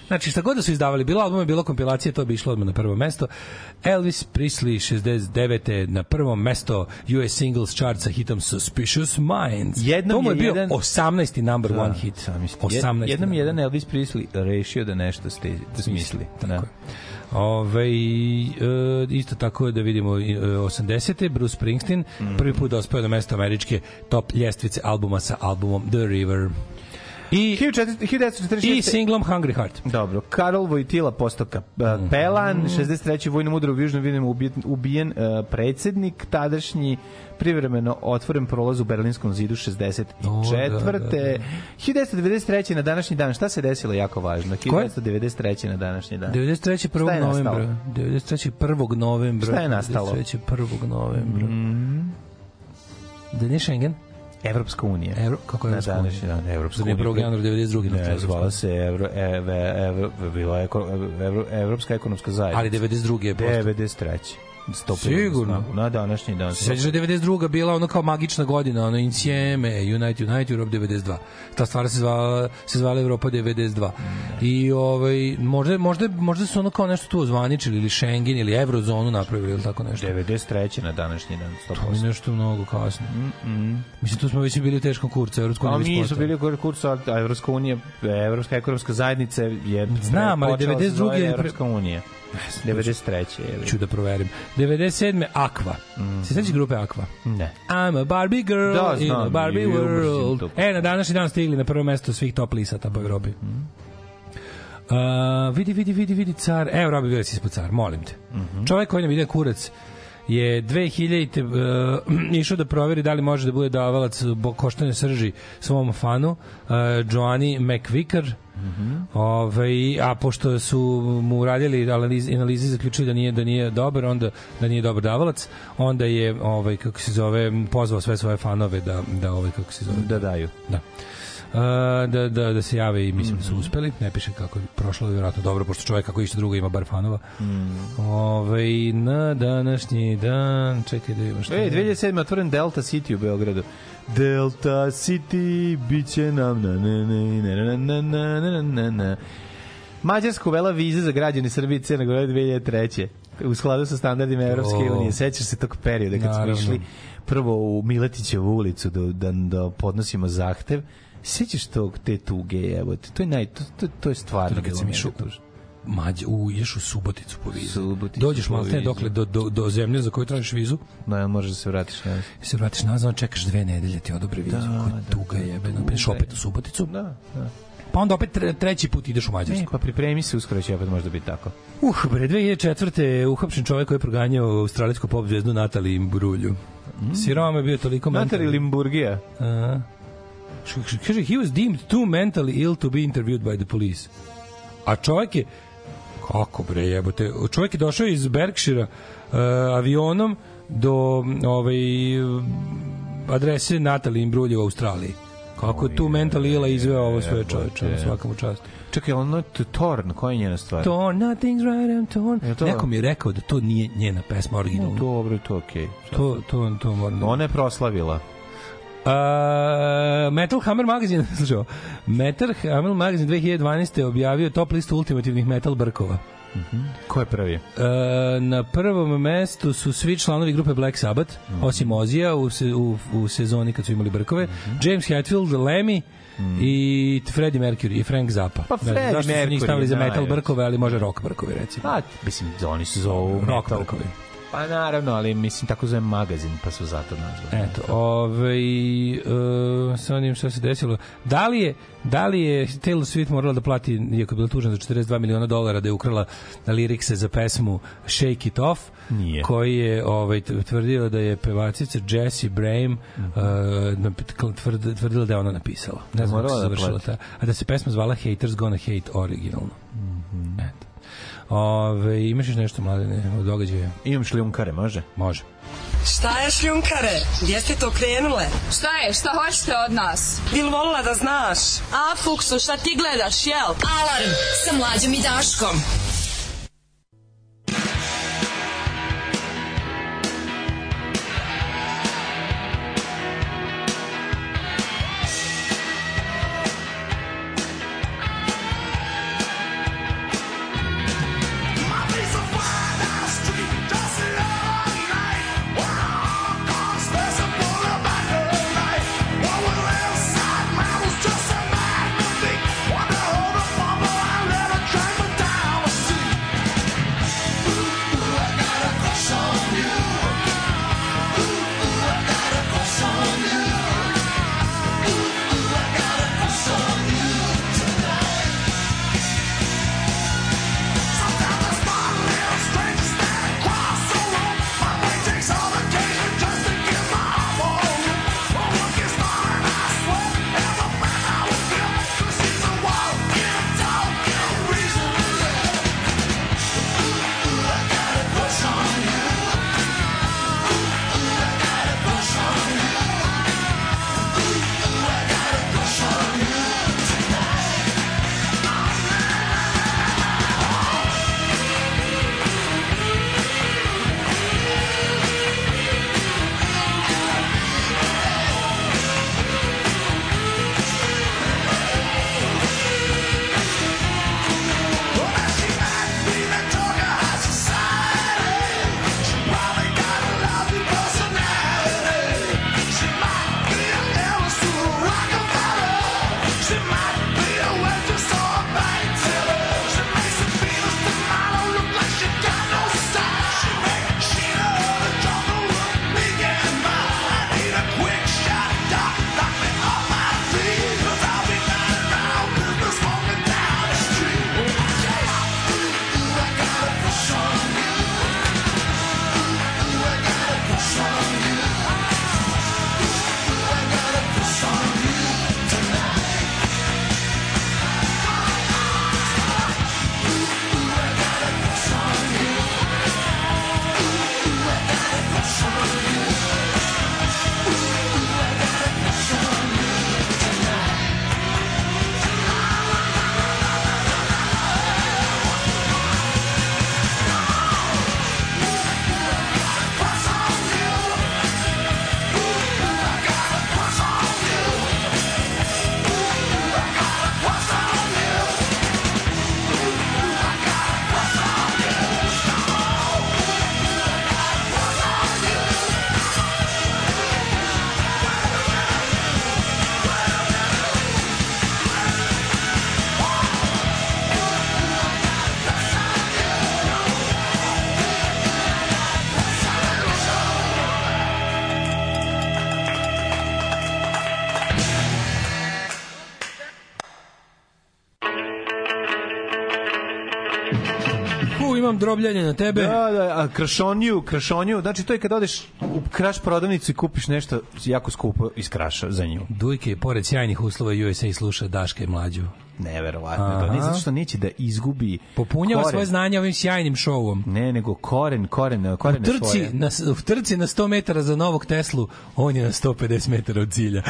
Znači, šta god da su izdavali, bilo albuma, bilo kompilacije, to bi išlo odmah na prvo mesto. Elvis Presley 69. na prvom mesto US Singles chart sa hitom Suspicious Minds. Jednom to mu je je bio jedan- 18. number one hit. Zamislite. Jed- 18. Jednom je jedan Elvis Presley rešio da nešto ste, da smisli. Da. Ove, e, isto tako da vidimo e, 80. Bruce Springsteen Mhm. prvi put dospeo na mesto američke top ljestvice albuma sa albumom The River. I, 1946. i singlom Hungry Heart. Dobro, Karol Vojtila postao kapelan, Mhm. 63. vojnom udaru u Južnom Vidnemu ubijen, ubijen uh, predsednik, tadašnji privremeno otvoren prolaz u Berlinskom zidu 64. O, da, da, da. 1993. na današnji dan, šta se desilo jako važno? Koje? 1993. na današnji dan. 93. 1. Šta je novembra. nastalo? 93. 1. novembra. Šta je nastalo? 93. 1. novembra. Mm, Da nije Schengen? Evropska unija. Evro, kako je Evropska unija? današnji dan. Evropska unija. 1. januara 92. Ne, zvala se Evro, Evro, Evro, bila je Evropska ekonomska zajednica. Ali 92. je postao. 93. stupili na Sigurno. Na današnji dan. Sećaš da je 92. bila ono kao magična godina, ono Insieme, United United Europe 92. Ta stvar se zvala se zvala Evropa 92. I ovaj možda možda možda su ono kao nešto tu ozvaničili ili Schengen ili Eurozonu napravili ili tako nešto. 93. na današnji dan. To je 100%. nešto mnogo kasno. Mislim, tu smo već bili u teškom kurcu. Evropsku A uniju mi su postali. bili u kursu, a Evropska unija, Evropska ekonomska zajednica je Znam, ali počela se 92. zove je Evropska unija. 93. je. Ću da proverim. 97. Aqua. Se sećaš grupe Aqua? Ne. I'm a Barbie girl Da, in znam, a Barbie world. E, na današnji dan stigli na prvo mesto svih top lisata po Evropi. Uh, vidi, vidi, vidi, vidi, car. Evo, Robi Vilas ispod car, molim te. Čovek koji nam ide kurac je 2000 uh, išao da proveri da li može da bude davalac koštane srži svom fanu uh, Joanni McVicker Ovaj a pošto su mu uradili analize, analize zaključili da nije da nije dobar, onda da nije dobar davalac, onda je ovaj kako se zove pozvao sve svoje fanove da da ovaj kako se zove Da daju. da. Uh, da, da, da se jave i mislim da su uspeli. Ne piše kako je prošlo, vjerojatno dobro, pošto čovjek kako išta drugo ima bar fanova. Ovaj, na današnji dan, čekaj da imamo šta. E, 2007. je otvoren Delta City u Beogradu. Delta City, bit će nam na na na na na na na na na na Mađarska uvela vize za građane Srbije i Crne Gore 2003. U skladu sa standardima Evropske unije. Sećaš se tog perioda kad smo Naravno. išli prvo u Miletićevu ulicu da, da, da podnosimo zahtev. Sećaš tog te tuge, evo. To je naj to, to, to je stvarno kad bilo sam išao. Mađe, u, ideš u Suboticu po vizu. Suboticu Dođeš malo te dokle do, do, do zemlje za koju tražiš vizu Da, možeš da se vratiš nazad. se vratiš nazad, čekaš dve nedelje ti odobre vizu. Da, Koja tuga jebena. Pa ideš opet u Suboticu. Da, da. Pa onda opet tre- treći put ideš u Mađarsku. pa pripremi se, uskoro će opet možda biti tako. Uh, bre, 2004. je uhapšen čovjek koji je proganjao australijsku pop zvezdu Natali Imbrulju. Mm. Siroma je bio toliko Natali mentalni- Limburgija. A. Kaže, he was deemed too mentally ill to be interviewed by the police. A čovjek je, kako bre jebote, čovjek je došao iz Berkshira uh, avionom do ovaj, adrese Natalie Imbrulje u Australiji. Kako je tu mentally illa izveo ovo sve čoveče, jebote. svaka mu čast. Čekaj, ono t- Torn, koja je njena stvar? Torn, nothing's right, I'm torn. Je to? Neko mi je rekao da to nije njena pesma originalna. No, dobro, to okej. To, to, to moram da... Ona je proslavila. Uh, Metal Hammer Magazine, slušaj, ovo. Metal Hammer Magazine 2012. je objavio top listu ultimativnih metal brkova. Ko je prvi? Uh, na prvom mestu su svi članovi grupe Black Sabbath, osim Ozija u, se, u, u sezoni kad su imali brkove, James Hetfield, Lemmy, i Freddie Mercury i Frank Zappa. Pa Freddie zašto su njih Mercury stavili za metal brkove, ali može rock brkove recimo. Pa, mislim, oni se zovu rock metal. brkovi. Pa naravno, ali mislim, tako zove magazin, pa su zato nazvali. Eto, ovaj uh, sa onim što se desilo. Da li je da li je Taylor Swift morala da plati iako je bila tužna za 42 miliona dolara da je ukrala lirikse za pesmu Shake It Off Nije. koji je ovaj t- tvrdio da je pevačica Jessie Brame uh, nap- tvrd, tvrdila da je ona napisala. Ne znam kako Morala se da završila plati. ta. A da se pesma zvala Haters Gonna Hate originalno. Eto. Ove, imaš još nešto mladene od događaja? Imam šljunkare, može? Može. Šta je šljunkare? Gdje ste to krenule? Šta je? Šta hoćete od nas? Bil volila da znaš? A, Fuksu, šta ti gledaš, jel? Alarm sa mlađom i Daškom. Drobljanje na tebe. Da, da, a krašoniju, krašoniju, znači to je kad odeš kraš prodavnicu i kupiš nešto jako skupo iz kraša za nju. Dujke, pored sjajnih uslova USA sluša Daška i Mlađu. Neverovatno. Aha. Ne zato što neće da izgubi Popunjava koren. svoje znanje ovim sjajnim šovom. Ne, nego koren, koren, U koren trci, svoje. na, u trci na 100 metara za novog Teslu, on je na 150 metara od cilja.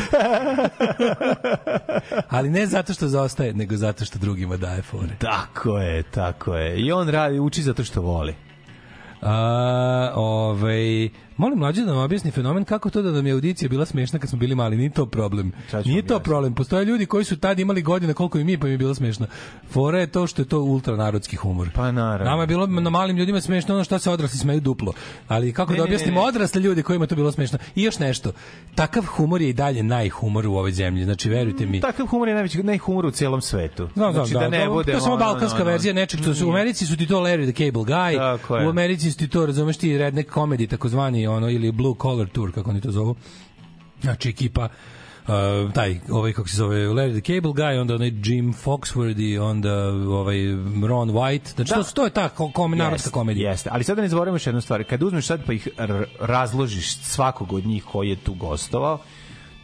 Ali ne zato što zaostaje, nego zato što drugima daje fore. Tako je, tako je. I on radi, uči zato što voli. A, ovaj, molim mlađe da nam objasni fenomen kako to da nam je audicija bila smešna kad smo bili mali. Nije to problem. Nije to problem. Postoje ljudi koji su tad imali godine koliko i mi, pa im je bilo smešno. Fora je to što je to ultranarodski humor. Pa naravno. Nama je bilo na malim ljudima smešno ono što se odrasli smeju duplo. Ali kako Ne, da ne, objasnimo ne. odrasle ljude kojima je to bilo smešno. I još nešto. Takav humor je i dalje najhumor u ovoj zemlji. Znači, verujte mi. Takav humor je najveći najhumor u celom svetu. Znam, znači, da, da, ne to, bude to je samo ono, balkanska ono, verzija nečeg što su u Americi su ti to Larry the Cable Guy, u Americi su ti to, razumeš ti, redneck comedy takozvani, ono, ili blue collar tour, kako oni to zovu. Znači, ekipa Uh, taj, ovaj kako se zove Larry the Cable Guy, onda onaj Jim Foxworthy, onda ovaj Ron White. Znači, Da. to, to je ta ko, kom, narodska Jeste, komedija. Jeste, ali sada ne zaboravimo još jednu stvar. Kad uzmeš sad pa ih razložiš svakog od njih koji je tu gostovao,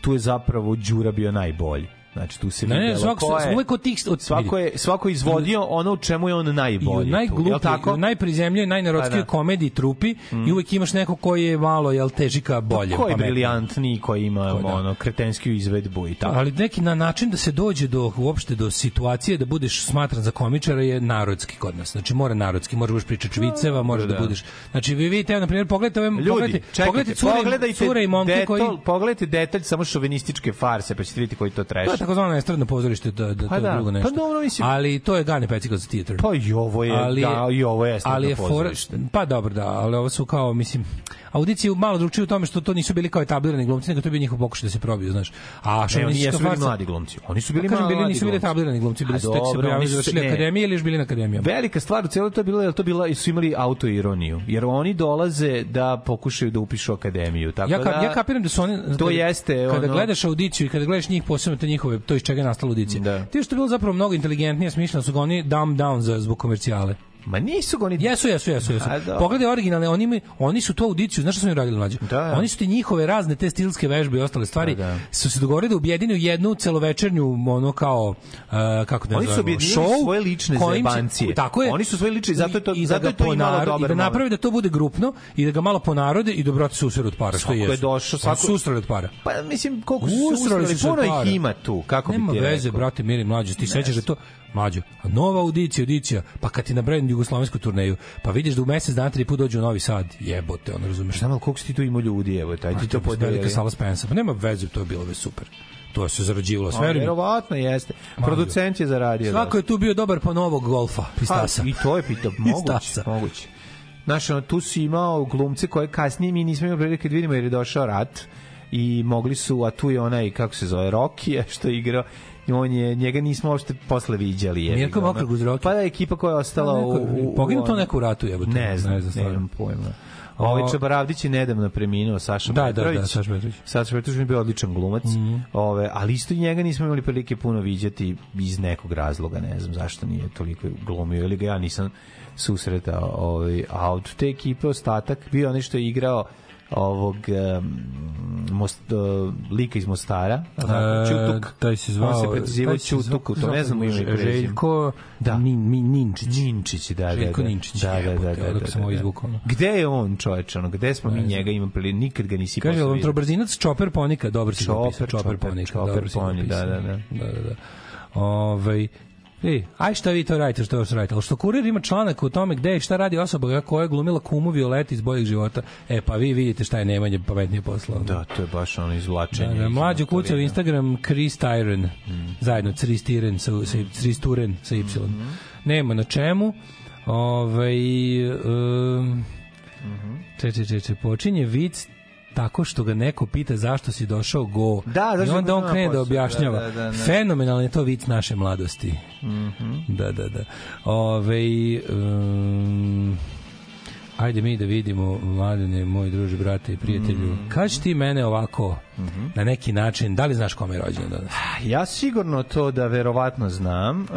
tu je zapravo Đura bio najbolji. Znači tu se Ne, videlo svako, ko je, uvek od tih... Od, svako je svako izvodio ono u čemu je on i najbolji. jel najgluplji, tako? u najprizemljoj, najnarodskijoj Pa da. komediji trupi i uvek imaš neko koji je malo, jel, težika bolje. Ko je briljantniji, koji ima Ko da. ono kretenskiju izvedbu i tako. Ali neki na način da se dođe do uopšte do situacije da budeš smatran za komičara je narodski kod nas. Znači mora narodski, da budeš pričač viceva, moraš da. da. budeš. Znači vi vidite, evo, na primjer, pogledajte ove Ljudi, pogledajte, čekajte, pogledajte cure, pogledajte cure i momke detalj, koji pogledajte detalj samo šovinističke farse, pa ćete vidjeti koji to trash. Takozvano estradno pozorište, da, da, Pa to je da, drugo pa nešto. dobro, mislim- Ali to je Gane Pecikos Theater. Pa i ovo je, ali da, i ovo je estradno ali je pozorište. pa dobro da, ali ovo su kao mislim audicije malo drugčije u tome što to nisu bili kao etablirani glumci, nego to je bio njihov pokušaj da se probiju, znaš. A Ne, oni jesu bili mladi glumci. Oni su bili Pa kažem, mladi bili nisu bili etablirani glumci, bili A su tek se pojavili, završili ne. akademije ili još bili na akademijama. Velika stvar u cijelom to je bilo je to bila su imali autoironiju jer oni dolaze da pokušaju da upišu akademiju tako Ja, ka, da ja kapiram da su oni to kada- jeste kada ono- gledaš audiciju i kada gledaš njih posebno te njihove to iz čega je nastala audicija. Da. Ti što je bilo zapravo mnogo inteligentnije smišljeno su ga oni dumb down za zbog komercijale. Ma nisu ga oni Jesu, jesu, jesu, jesu. A, dobro. Pogledaj originalne, oni oni su tu audiciju, znaš šta su oni radili mlađe? Da. Oni su ti njihove razne te stilske vežbe i ostale stvari Da, da. su se dogovorili da objedine u jednu celovečernju ono kao uh, kako da Oni su objedinili svoje lične zajebancije. Tako je. Oni su svoje lične, zato je to- I- i da zato je to imalo ponaro- dobar I da napravi da to bude grupno i da ga malo ponarode i da brate susret od para, što Svako je. je došao, svako- su usrali od para. pa mislim koliko su se se puno ih ima tu kako Nema bi ti veze, rekao brate, mili mlađe, ti sećaš da to mlađo. A nova audicija, audicija, pa kad ti nabrajam jugoslovensku turneju, pa vidiš da u mesec dana tri put dođu u Novi Sad, jebote, ono razumeš. Znam, ali koliko si ti tu imao ljudi, evo, taj ti to velika podeli. sala Spensa. Pa nema veze, to je bilo već super. To se zarađivalo, sve. Verovatno jeste. Producent je zaradio. Svako je tu bio dobar po novog golfa, iz Pa, Tasa. I to je pitao, moguće, moguće. Znaš, ono, tu si imao glumce koje kasnije mi nismo imali prilike da vidimo jer je došao rat i mogli su, a tu je onaj, kako se zove, Rocky, što je igrao on je, njega nismo uopšte posle viđali. jebi Mirko uz Rocky? Pa da, ekipa koja je ostala u... u, u Poginu to ono- neko u ratu, jebote. Ne znam, ne, znam stvarno. nemam pojma. Ovaj Čabaravdić je nedavno preminuo, Saša Da, da, Petrović. da, Saša Petrović. Saša Petrović je bio odličan glumac. Mhm. Ove, ali isto i njega nismo imali prilike puno viđati iz nekog razloga, ne znam zašto nije toliko glumio ili ga ja nisam susretao. Ovaj, a od te ekipe ostatak bio onaj što je igrao ovog um, most, uh, lika iz Mostara, E, Čutuk. taj se zvao, On se zvao- Čutuk, to ne znam ime prezime. Željko Da. Nin, Min, Ninčić. Ninčić, da, da, Željko da. Ninčić, Da, da, da, da, da, sam ovo da. izvukao. Gde je on, čoveče, ono, gde smo mi njega imali priliku, nikad ga nisi Kaže, vidio. trobrzinac Chopper Ponika, dobro si Chopper Chopper, Ponika, Chopper dobro si ga Pony, da, da, da. da, da, da. Ovaj, Ej, aj šta vi to radite, što još radite? Ali što kurir ima članak o tome gde i šta radi osoba koja je glumila kumu Violeti iz boljeg života. E, pa vi vidite šta je Nemanje pametnije posla. Da, to je baš ono Da, izvlačenje. da, iz mlađu kuca u. Instagram Chris Tyron. Mm. Zajedno Chris Tyron sa, sa, Chris Turen sa Y. Mm-hmm. Nema na čemu. Ovaj um, Mm-hmm. če, če, če, če, počinje vic tako što ga neko pita zašto si došao go. Da, I zašto onda on krene da objašnjava. da, da, da, da. Fenomenalan je to vic naše mladosti. Mhm. Da, da, da. Ove, um, ajde mi da vidimo, mladene, moj druže, brate i prijatelju. Mhm. Kaži ti mene ovako, na neki način, da li znaš kome je rođen danas? Ja sigurno to da verovatno znam, uh,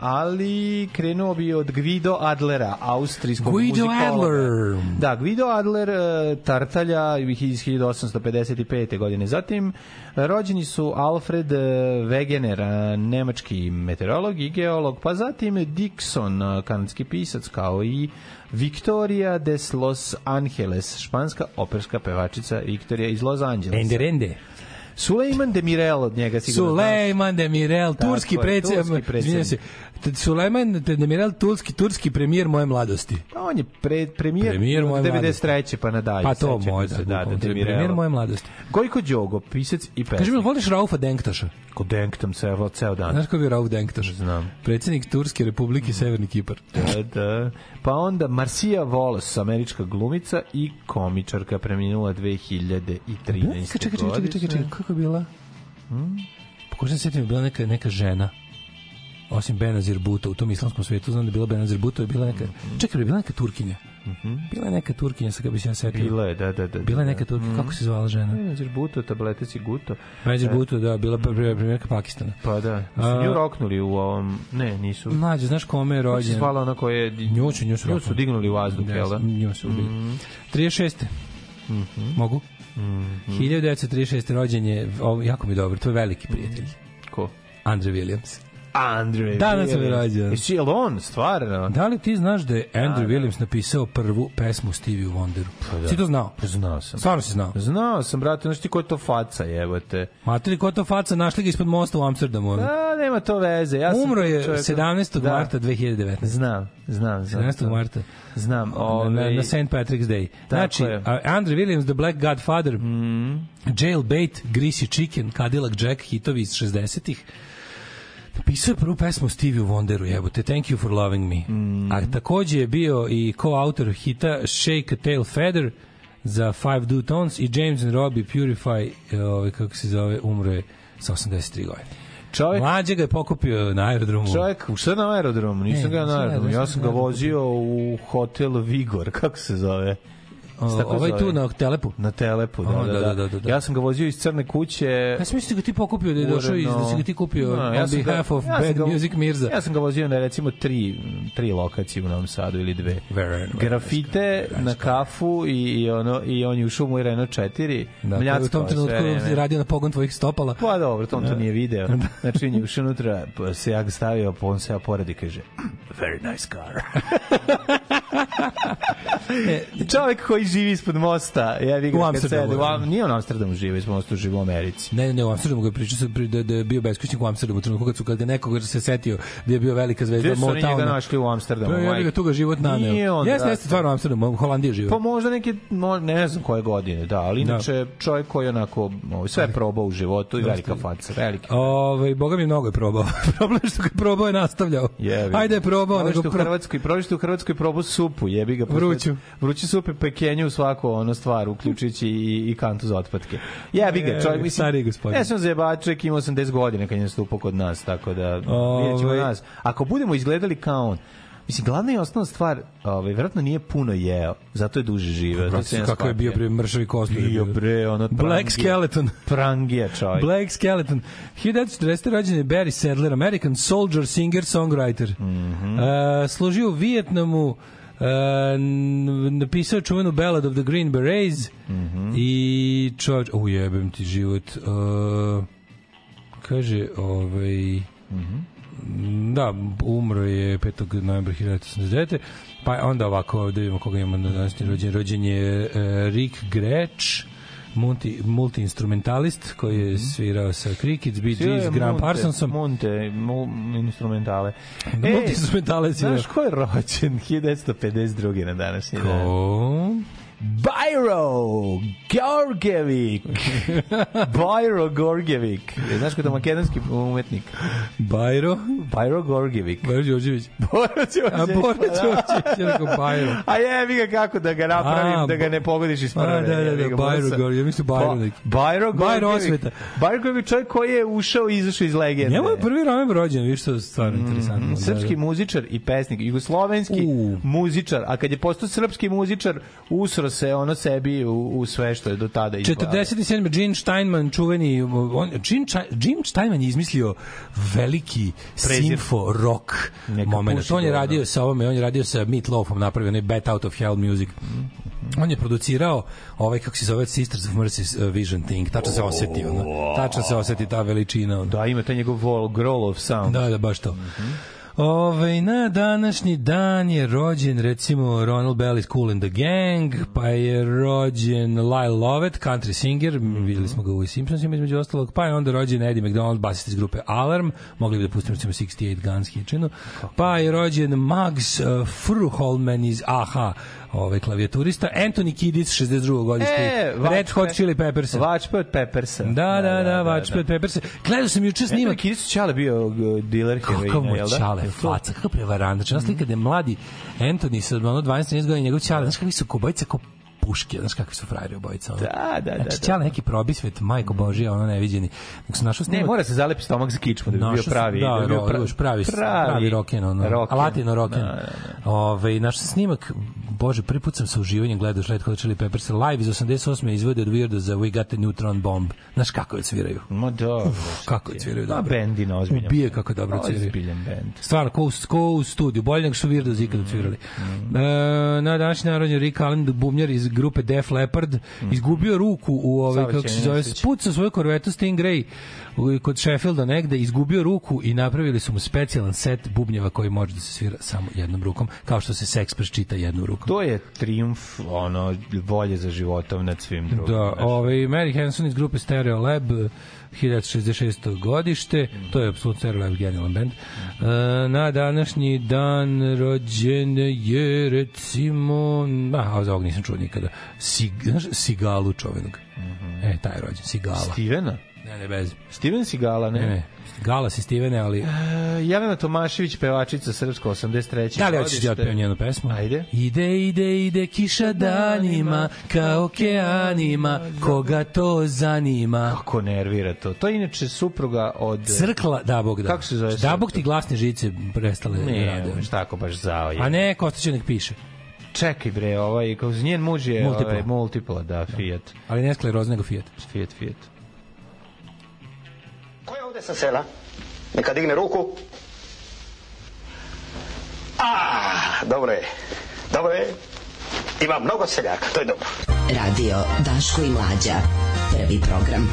ali krenuo bi od Guido Adlera, austrijskog Guido muzikologa. Adler. Da, Guido Adler, uh, Tartalja iz 1855. godine. Zatim, rođeni su Alfred Wegener, uh, nemački meteorolog i geolog, pa zatim Dixon, uh, kanadski pisac, kao i Victoria des Los Angeles, španska operska pevačica Victoria iz Los Angelesa. Ende Rende. Suleiman Demirel od njega sigurno znaš. Sulejman Demirel, turski je, predsjednik. se. Sulejman Demirel, turski, turski premijer moje mladosti. Pa on je pre, premijer, Premijer moje od 93. pa nadalje. Pa to moj, se, da, da, da, premijer moje mladosti. Gojko Đogo, pisac i pesnik. Kaži mi, voliš Raufa Denktaša? Ko denktam ceo, ceo dan. Znaš ko je Rauf Denktaš? Znam. Predsjednik Turske republike Severni Kipar. Da, da. Pa onda Marcia Wallace, američka glumica i komičarka preminula 2013. Čekaj, čekaj, čekaj, čekaj, čekaj, čekaj, kako je bila? Hmm? Pokušam se setiti, bila neka, neka žena osim Benazir Buto u tom islamskom svetu, znam da je bila Benazir Buto, je bila neka, čekaj, je bila neka Turkinja. Bila je neka Turkinja, sad kad bi se ja setio. Mhm. Bila je, da, da, da. Bila je neka Turkinja, kako se zvala žena? Benazir Buto, tablete si guto. Benazir E, Buto, da, bila pre- premijerka Pakistana. Pa da. Nju roknuli u ovom... Ne, nisu. Mlađe, znaš kome je Kako rođen? zvala ona koja je... Nju su, nju su Nju su dignuli u vazduh, Da, jel da? Mhm. Nju su ubili. 36. Mogu? Mhm. 1936. rođen je, ovo, jako mi je dobro, to je veliki prijatelj. Ko? Andre Williams. Andre Danas Williams. je rođen. Jesi jel on, stvarno? Da li ti znaš da je Andrew da. Williams napisao prvu pesmu Stevie Wonderu? Pa da. Si to znao? Znao sam. Stvarno si znao? Znao sam, brate, znaš ti ko je to faca, jebote. Materi, ko je to faca, našli ga ispod mosta u Amsterdamu. ono. A, nema to veze. Ja sam Umro je čovjek- 17. Da. marta 2019. Znam, znam, znam. 17. marta. Znam, Na, ovaj... na, na St. Patrick's Day. Znači, je. a, Andre Williams, The Black Godfather, Jailbait, Greasy Chicken, Cadillac Jack, hitovi iz 60-ih. Napisao je prvu pesmu Stevie Wonderu, jebote, Thank you for loving me. A takođe je bio i co-autor hita Shake a Tail Feather za Five Do Tones i James and Robbie Purify, e, ovaj, kako se zove, umro je sa 83 godine. Čovjek, Mlađe ga je pokupio na aerodromu. čovjek, šta na aerodromu? Nisam Ne, ga na aerodromu. Ja sam ga vozio u hotel Vigor, kako se zove? O, ovaj zove. tu na Telepu. Na Telepu, da, A, da, da, da, da. Ja sam ga vozio iz Crne kuće. Ja sam mislio da ga ti pokupio, da je došao iz, da si ga ti kupio No, on ja ga- behalf of ja Bad ga- Music Mirza. Ja sam ga vozio na recimo tri, tri lokacije u Novom Sadu ili dve. Very Grafite very na kafu i, i, ono, i on je ušao u moj Renault 4. Da, koji je u tom trenutku sve radio na pogon tvojih stopala. Pa dobro, to on to nije video. Znači, on je ušao unutra, pa se ja ga stavio, pa on se ja pored i kaže, very nice car. Čovjek koji živi ispod mosta, ja vi ga U Amsterdamu, sede, u Am- da. nije u Amsterdamu živi, ispod mosta živi u Americi. Ne, ne, u Amsterdamu ga je pričao sam pri- da, da je bio beskućnik u Amsterdamu trenutku kad su kad ga nekog se setio da je bio velika zvezda Gde su oni njega Motowna. našli u Amsterdamu? Pa ja ga tu ga život naneo. Nije on, Jeste, da. jeste stvarno u Amsterdamu, u Holandiji živo. Pa možda neke, ne znam koje godine, da, ali Da. inače čovjek koji onako ovaj, sve probao u životu i velika faca, veliki. Ove, boga mi mnogo je probao. Problem što ga je probao je nastavljao. Jebi. Ajde probao, nego u. Hrvatskoj, prošli u Hrvatskoj probao supu, jebi ga. Vruću. Vruću supe pekenju u svaku ono stvar, uključujući i, i kantu za otpadke. Jebi ga, čovjek, E, mislim, stari gospodin. Ne sam zajebač, čovjek ima 80 godina kad je nastupao kod nas, tako da vidjet ćemo Ovaj. nas. Ako budemo izgledali kao on, Mislim, glavna i osnovna stvar, ovaj, vjerojatno nije puno jeo, zato je duže živeo. se Kako je bio pre mršavi kost. Bio bre, ono Black prangija. Skeleton. Prangija čovjek. Black Skeleton. 1940. rođen je Barry Sadler, American soldier, singer, songwriter. Mhm. uh, služio u Vijetnamu, napisao čuvenu Ballad of the Green Berets Mhm. i čovječ, ujebem ti život, uh, kaže, ovaj, Mhm. da, umro je 5. novembra 1989. Pa onda ovako, da vidimo koga imamo na današnji rođen. Rođen je uh, Rick Gretsch, multi, multi-instrumentalist koji je svirao sa Crickets, Bee Gees, Graham Parsonsom. Monte, mu, instrumentale. Multi-instrumentale je. Znaš ko je rođen 1952. na današnji dan? Ko? Bajro Gorgevik. Bajro Gorgevik. E, Znaš ko je to makedonski umetnik? Bajro? Bajro Gorgevik. Bajro Đorđević. Boro Đorđević. A Boro Đorđević je rekao Bajro. A jebi ga kako da ga napravim, A, da ga ne pogodiš iz A, prve. da, da, da, Bajro Gorgevik. Ja mislim Bajro Ba- neki. Bajro Bajro Gorgevik. osveta. Bajro Gorgevik, čovjek koji je ušao i izašao iz legende. Njemu je prvi novembar rođen, viš što je stvarno interesantno. Mm, srpski Da, da. muzičar i pesnik, jugoslovenski U. muzičar, a kad je postao srpski muzičar, usro se ono sebi u, u sve što je do tada izgledalo. 47. Gene Steinman, čuveni, on, Gene, Gene Steinman je izmislio veliki Prezir. simfo rock Neka moment. On je radio sa ovome, on je radio sa Meat Loafom, napravio onaj Bat Out of Hell music. On je producirao ovaj, kako se zove, Sisters of Mercy uh, Vision Thing. Tačno se oseti, ono. Tačno se oseti ta veličina. Ono. Da, ima taj njegov vol, growl of sound. Da, da, baš to. Ove, na današnji dan je rođen recimo Ronald Bell iz Cool and the Gang, pa je rođen Lyle Lovett, country singer, m, videli smo ga u Simpsonsima između ostalog, pa je onda rođen Eddie McDonald, basist iz grupe Alarm, mogli bi da pustimo recimo 68 Guns Kitchenu, pa je rođen Mags uh, Fruholman iz AHA, ovaj klavijaturista, Anthony Kiddis, 62. godište, E, Red Hot Chili Peppers. Vačpe od Peppersa. Da, da, da, Vačpe od Peppers. Gledao sam juče snimak Snimak. Kirisu Čale bio uh, dealer heroina, Kakav mu da? čale, faca, kakav prevarant. Znači, slika da je mladi Anthony sa ono 12-13 godina, njegov čale, znaš kakvi su kobojice, kao puške, znaš kakvi su frajeri obojica. Ono. Da, da, da. Znači, da. čale neki probisvet, majko Božija, ono neviđeni. Nek su našao Ne, snimak. mora se zalepi stomak za kičmu da bi bio pravi. da, bi bio ro- pravi, pravi, pravi roken, ono, roken. latino roken. Da, da, da. Ove, naš sam snimak, bože, prvi put sam sa uživanjem gledao Red Hot Chili Peppers live iz 88. izvode od Weirdo za We Got a Neutron Bomb. Znaš kako je sviraju? Ma dobro. Kako je sviraju Ma, dobro. bendina ozbiljan. Ubije kako dobro sviraju. Ozbiljan bend. Stvarno, ko, ko u studiju, bolje nego što Weirdo ikada svirali. E, na današnji narodnje Rick Allen, bumljar iz grupe Def Leppard, izgubio ruku u ovaj, kako se zove, put sa svoju korvetu Stingray kod Sheffielda negde, izgubio ruku i napravili su mu specijalan set bubnjeva koji može da se svira samo jednom rukom, kao što se seks preščita jednom rukom. To je triumf ono volje za životom nad svim drugim. Da, ovaj Mary Hanson iz grupe Stereo Lab 1066. godište, to je apsolutno Stereo Lab genijalan band. E, na današnji dan rođen je recimo, a, a za ovog nisam čuo nikada, Sig, znaš, Sigalu čovenog. E, taj je rođen, Sigala. Stevena? Ne, ne, bez. Steven Sigala, ne? Ne, ne. Gala si Stevene, ali... E, Jelena Tomašević, pevačica srpsko 83. Da li hoćeš da ja otpevam njenu pesmu? Ajde. Ide, ide, ide kiša danima, kao okeanima, koga to zanima. Kako nervira to? To je inače supruga od... Crkla, da bog da. Kako se zove Da bog ti glasne žice prestale da Ne, rade. ne, tako baš zao je. A ne, Kostić nek piše. Čekaj bre, ovaj, kao njen muž je Multipla. ovaj, multipla, da, Fiat. Ali ne skleroz nego Fiat. Fiat, Fiat. Sa sela? Neka digne ruku. A, dobro je. Dobro je. Ima mnogo seljaka, to je dobro. Radio Daško i Mlađa. Prvi program.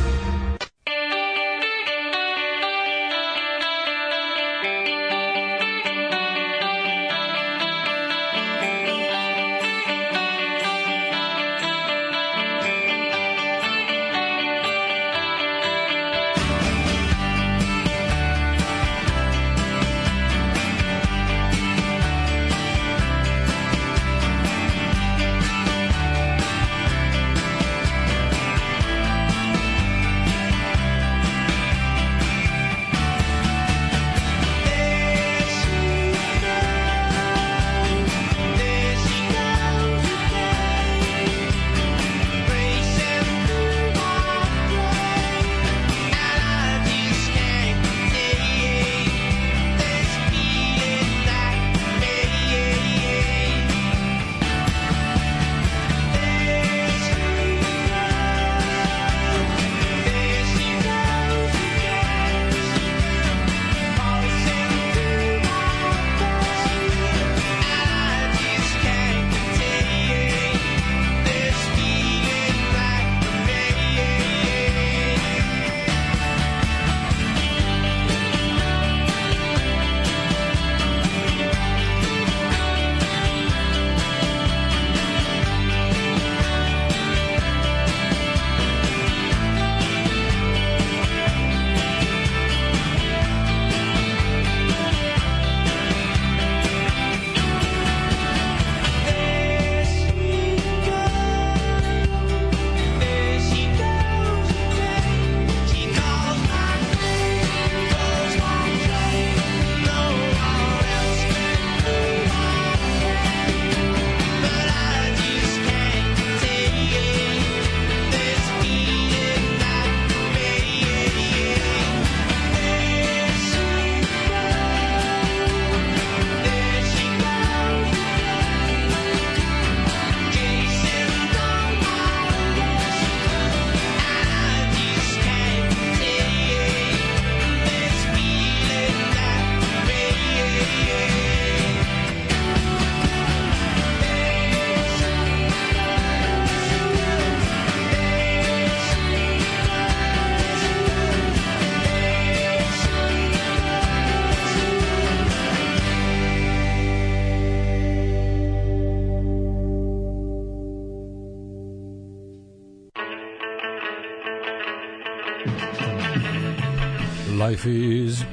Life is...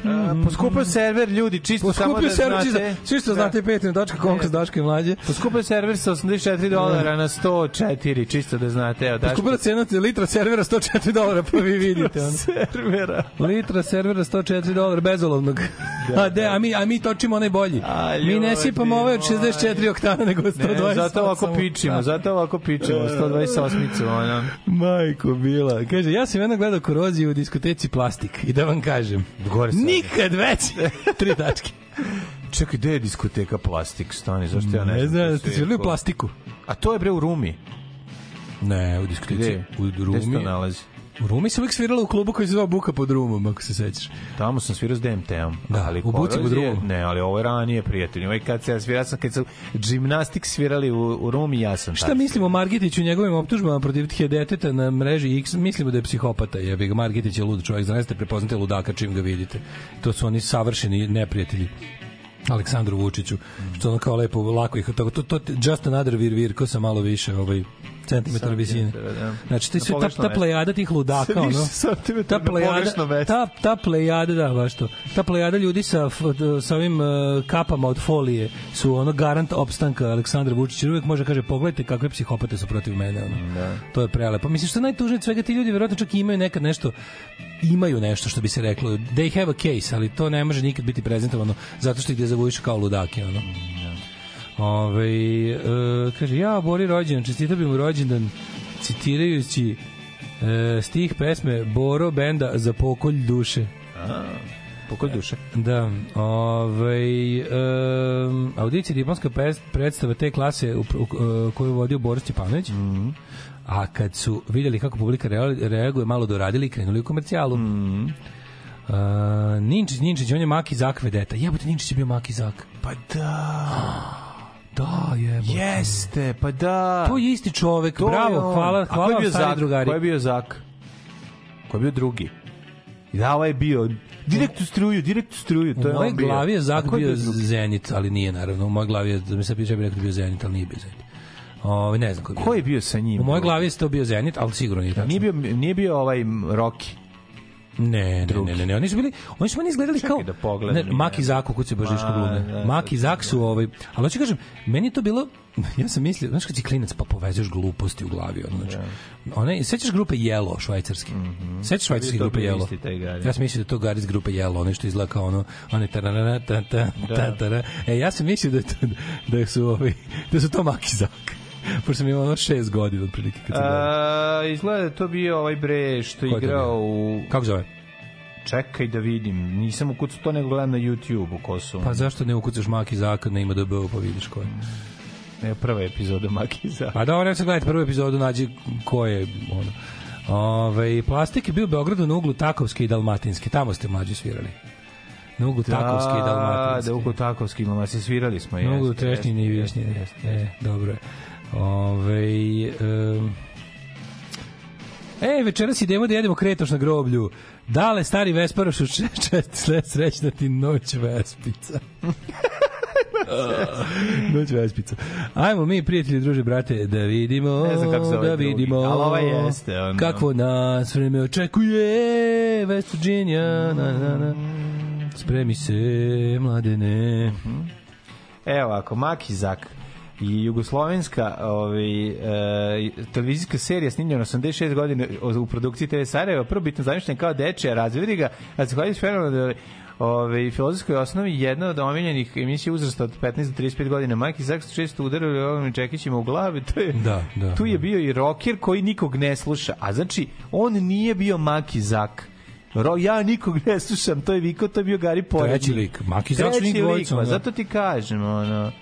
Poskupio server, ljudi, čisto samo da Poskupio server, znate. čisto, čisto znate petrin.com kroz Daško i mlađe. Poskupio server sa 84 dolara na 104, čisto da znate. Evo, Poskupila cena litra servera 104 dolara, pa vi vidite. Ono. servera. Litra servera 104 dolara bezolovnog. A, de, a, mi, a mi točimo onaj bolji. A, mi ne sipamo ove od 64 oktana, nego 120. Ne, zato ovako pičimo, zato ovako pičimo, 128-icu, ono. Majko bila. Kaže, ja sam jedno gledao koroziju u diskoteci Plastik i da vam kažem, Gore nikad veće. Tri tačke. Čekaj, gde je diskoteka Plastik? Stani, zašto ja ne, Ne znam, da ste svirku? svirali u plastiku? A to je bre u Rumi. Ne, u diskoteci. Gde? U Gde se to Rumi. nalazi? U Rumi se uvijek svirala u klubu koji se zvao Buka pod rumom, ako se sećaš. Tamo sam svirao s DMT-om. Da, ali u Buci pod Rumom. Ne, ali ovo je ranije, prijatelj. Ovaj kad se ja svirao sam, kad su gimnastik svirali u, u Rumi, ja sam Šta mislimo o Margitiću i njegovim optužbama protiv Hedeteta na mreži X? Mislimo da je psihopata, jebi ga. Margitić je lud čovjek, znaste, prepoznate ludaka čim ga vidite. To su oni savršeni neprijatelji. Aleksandru Vučiću, što ono kao lepo, lako ih, to, to, to just another vir vir, ko sa malo više ovaj, centimetar visine. Da. Znači, Na sve, ta, ta plejada tih ludaka, ono, ta plejada, ta, ta plejada, da, baš to, ta plejada ljudi sa, sa ovim uh, kapama od folije su ono garant opstanka Aleksandra Vučića. Uvijek može kaže, pogledajte kakve psihopate su protiv mene. Ono. Da. To je prelepo. Mislim, što je najtužnije svega, ti ljudi verovatno čak imaju nekad nešto imaju nešto što bi se reklo they have a case, ali to ne može nikad biti prezentovano zato što ih dezavujuš kao ludake ono. Ove, e, kaže, ja, Bori rođendan, čestitao bi mu rođendan citirajući e, stih pesme Boro benda za pokolj duše. Pokoj duše. Da, ovaj um, audicija diplomska predstava te klase u, u, u, koju je vodio Boris Stjepanović. Mhm. A kad su vidjeli kako publika rea- reaguje, malo doradili i krenuli u komercijalu. Mhm. Uh, Ninčić, Ninčić, on je Maki Zak vedeta. Jebote, Ninčić je bio Maki Zak. Pa da. Da, jebote. Jeste, pa da. To je isti čovek. To je Bravo, on. hvala, A ko hvala je bio Zak? drugari. Ko je bio Zak? Ko je bio drugi? I da, ovaj je bio direkt u struju, direkt u struju. To U je mojoj on bio. glavi je Zak bio drugi? Zenit, ali nije naravno. U mojoj glavi je, da mi sad piše, bi rekao da je bio Zenit, ali nije bio Zenit. Ove, ne znam ko je bio. Ko je bio sa njim? U mojoj glavi je to bio Zenit, ali sigurno nije tačno. Nije bio, nije bio ovaj Rocky. Ne, ne, ne, ne, ne, oni su bili, oni su meni izgledali Čekaj kao da pogledam, ne, Maki. Zaku kuće Božiško A, glume. da, Maki Zak su ovaj, ali hoću kažem, meni je to bilo ja sam mislio, znaš kad si klinac pa povezuješ gluposti u glavi, ono, znači, one, sećaš grupe Yellow švajcarski? Sećaš švajcarske Bio to grupe Yellow? Ja sam mislio da to Gari iz grupe Yellow, ono što izgleda kao ono, one tararara, ta, ta, ta, ta, E, ja sam mislio da, to, da su, ovaj, da su to Maki Zak. Pošto sam imao ono šest godina otprilike kad sam gledao. Izgleda da je to bio ovaj bre što je Ko igrao u... Kako zove? Čekaj da vidim. Nisam ukucao to nego gledam na YouTube-u ko su. Pa zašto ne ukucaš Maki Zak na ima DB pa vidiš ko je? Ne, prva epizoda Makiza. Pa da, ne sad gledajte prvu epizodu, nađi ko je ono. Ove, plastik je bio u Beogradu na uglu Takovske i Dalmatinske. Tamo ste mlađi svirali. Na uglu Takovske i Da, Dalmatinske. da, oko Takovski ima se svirali smo. Na uglu Trešnjine i Višnjine. jeste, E, dobro je. Ove, um, E, večeras idemo da jedemo kretoš na groblju. Dale, stari Vesparoš, srećna ti noć Vespica. Noć Vespica. Ajmo mi, prijatelji, druže, brate, da vidimo, Ne znam kako se zove da drugi, vidimo. ali ovaj jeste, ono. Kakvo nas vreme očekuje, West Virginia, na, na, na. Spremi se, mladene. Evo ako Makizak i jugoslovenska ovaj, e, televizijska serija snimljena 86 godina u produkciji TV Sarajevo, prvo bitno zamišljen kao dečija, razvedi ga, a zahvaljujući fenomenalnoj Ove, filozofskoj osnovi jedna od omiljenih emisija uzrasta od 15 do 35 godina Maki Zak su često udarili ovim čekićima u glavi to je, Da, da, tu je da. bio i rocker koji nikog ne sluša a znači on nije bio Maki Zak Ro, ja nikog ne slušam, to je Viko, to je bio Gari Porednik. Treći lik. Maki Zak su njih dvojica, ma, ono. zato ti kažem, ono...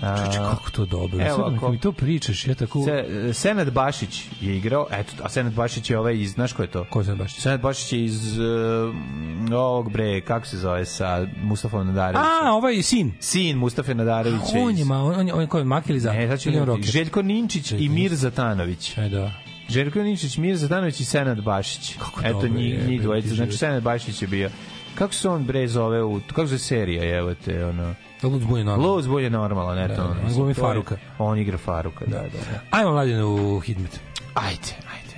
Čeče, kako to dobro. Evo, Sad, ako- mi to pričaš, ja tako... Se, Senad Bašić je igrao, eto, a Senad Bašić je ovaj iz, znaš ko je to? Ko se baš? Senad Bašić je iz uh, ovog bre, kako se zove sa Mustafom Nadarevićem? A, ovaj sin. Sin Mustafa Nadarevića. On je, ma, on je, on je, ko je Maki ili Zak? Ne, sad ću? Željko Ninčić i Mir Zatanović. E, da. Željko Ninčić, Mir Zatanović i Senad Bašić. Kako Eto, dobro njih, je, njih dvojica. Znači. Senad Bašić je bio. Kako se on bre zove u... Kako se serija, evo te, ono... Lutzbu je normalan. Lutzbu normalno, ne to. Da, da, da. Faruka. On igra Faruka, da, da. da. Ajmo mladine u Hidmet. Ajde, ajde.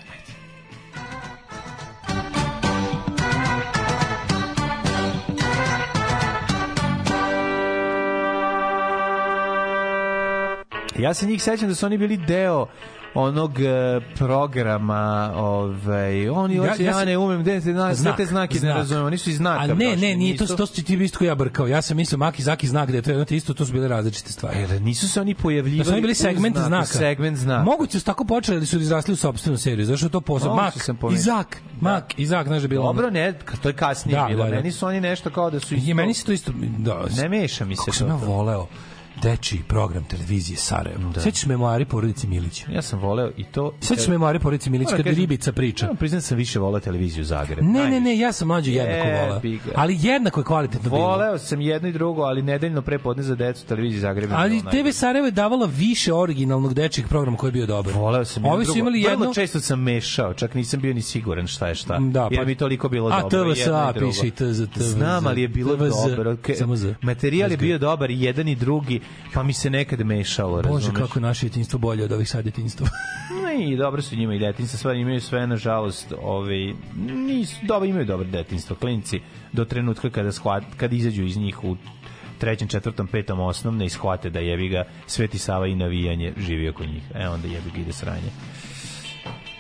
Ja se njih sećam da su oni bili deo onog e, programa ovaj oni Ja- ja ja, ne umem da se zna sve te znake ne znak. razumem oni su iz znaka A ne, ne, nije to, nisu- to su ti isto ja brkao. Ja sam mislio Maki Zaki znak da je to jedno te isto, to su bile različite stvari. E, da nisu se oni pojavljivali Da su oni bili segment znaku, znaka. segment znaka Moguće su tako počeli ili su izrasli u sopstvenu seriju. Zašto to posao? Moguće Mak. Izak, Mak, Izak, znaš da je bilo. Dobro, ne, to je kasnije Da, bilo. da, da. Meni su oni nešto kao da su isto... I meni se to isto... Da, Ne meša mi se kako sam to. ja voleo dečiji program televizije Sarajevo. Da. Sećaš memoari porodice Milić? Ja sam voleo i to... Sećaš memoari porodice Milić Moram kad kažem, ribica priča? Ja priznam da sam više voleo televiziju Zagreb. Ne, ne, ne, ja sam mlađo jednako voleo. Ali jednako je kvalitetno bilo. Voleo sam jedno i drugo, ali nedeljno prepodne za decu televiziji Zagreb. Ali. TV Sarajevo je davala više originalnog dečijeg programa koji je bio dobar. Voleo sam Ovi su imali Vrlo jedno... često sam mešao, čak nisam bio ni siguran šta je šta. Da, jer pa- mi toliko bilo A, dobro. TVSA i drugo. piše i TZ, TVZ, Znam, ali je bilo dobro. Materijal je bio dobar i jedan i drugi, pa mi se nekad mešalo, Bože, razumeš? kako je naše djetinjstvo bolje od ovih sad djetinjstva. No i dobro su njima i detinjstva, stvari imaju sve, nažalost, ovaj, nisu, dobro, imaju dobro detinjstvo, klinci, do trenutka kada, shvat, kada izađu iz njih u trećem, četvrtom, petom osnovne i shvate da jebi ga Sveti Sava i navijanje živi oko njih. E, onda jebi ga ide sranje.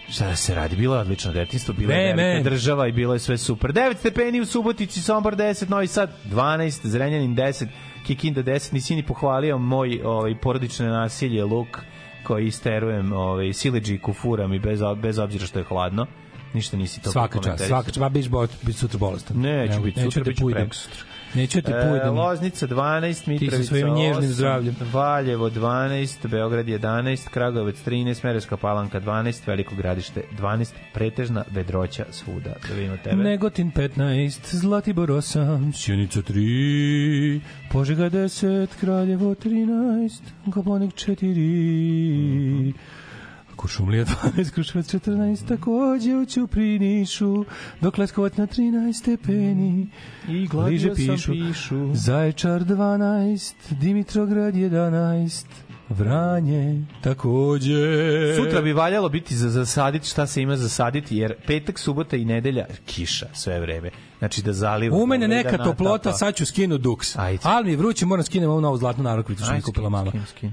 Šta da se radi? Bilo je odlično detinjstvo, bila je velika država i bilo je sve super. 9 stepeni u Subotici, Sombor 10, Novi Sad 12, Zrenjanin 10, Kikinda 10. Nisi ni pohvalio moj ovaj, porodično nasilje, luk koji isterujem ovaj, sileđi kufuram i bez, bez obzira što je hladno. Ništa nisi to svaka čast, svaka čast. Ma biš bo, biti sutra bolestan. Neću Evo, biti neću sutra, te bit ću pujdem. prekosutra. Neću te E, pujdem. Loznica 12, Mitrovica svojim nježnim 8, zdravljem. Valjevo 12, Beograd 11, Kragujevac 13, Merevska palanka 12, Veliko gradište 12, pretežna vedroća svuda. Da vidimo tebe. Negotin 15, Zlatibor 8, Sjenica 3, Požega 10, Kraljevo 13, Koponik 4, Kuršumlija 12, Kruševac 14, takođe u Ćuprinišu, dok Leskovac na 13 stepeni, I sam pišu, pišu. Zaječar 12, Dimitrograd 11, Vranje takođe. Sutra bi valjalo biti za zasaditi šta se ima zasaditi, jer petak, subota i nedelja kiša sve vreme. Znači da zaliva. U mene da neka natapa. toplota, sad ću skinu duks. Ajde. Ali mi vruće, moram skinem ovu novu zlatnu narukvicu što mi kupila mama. skin, skin.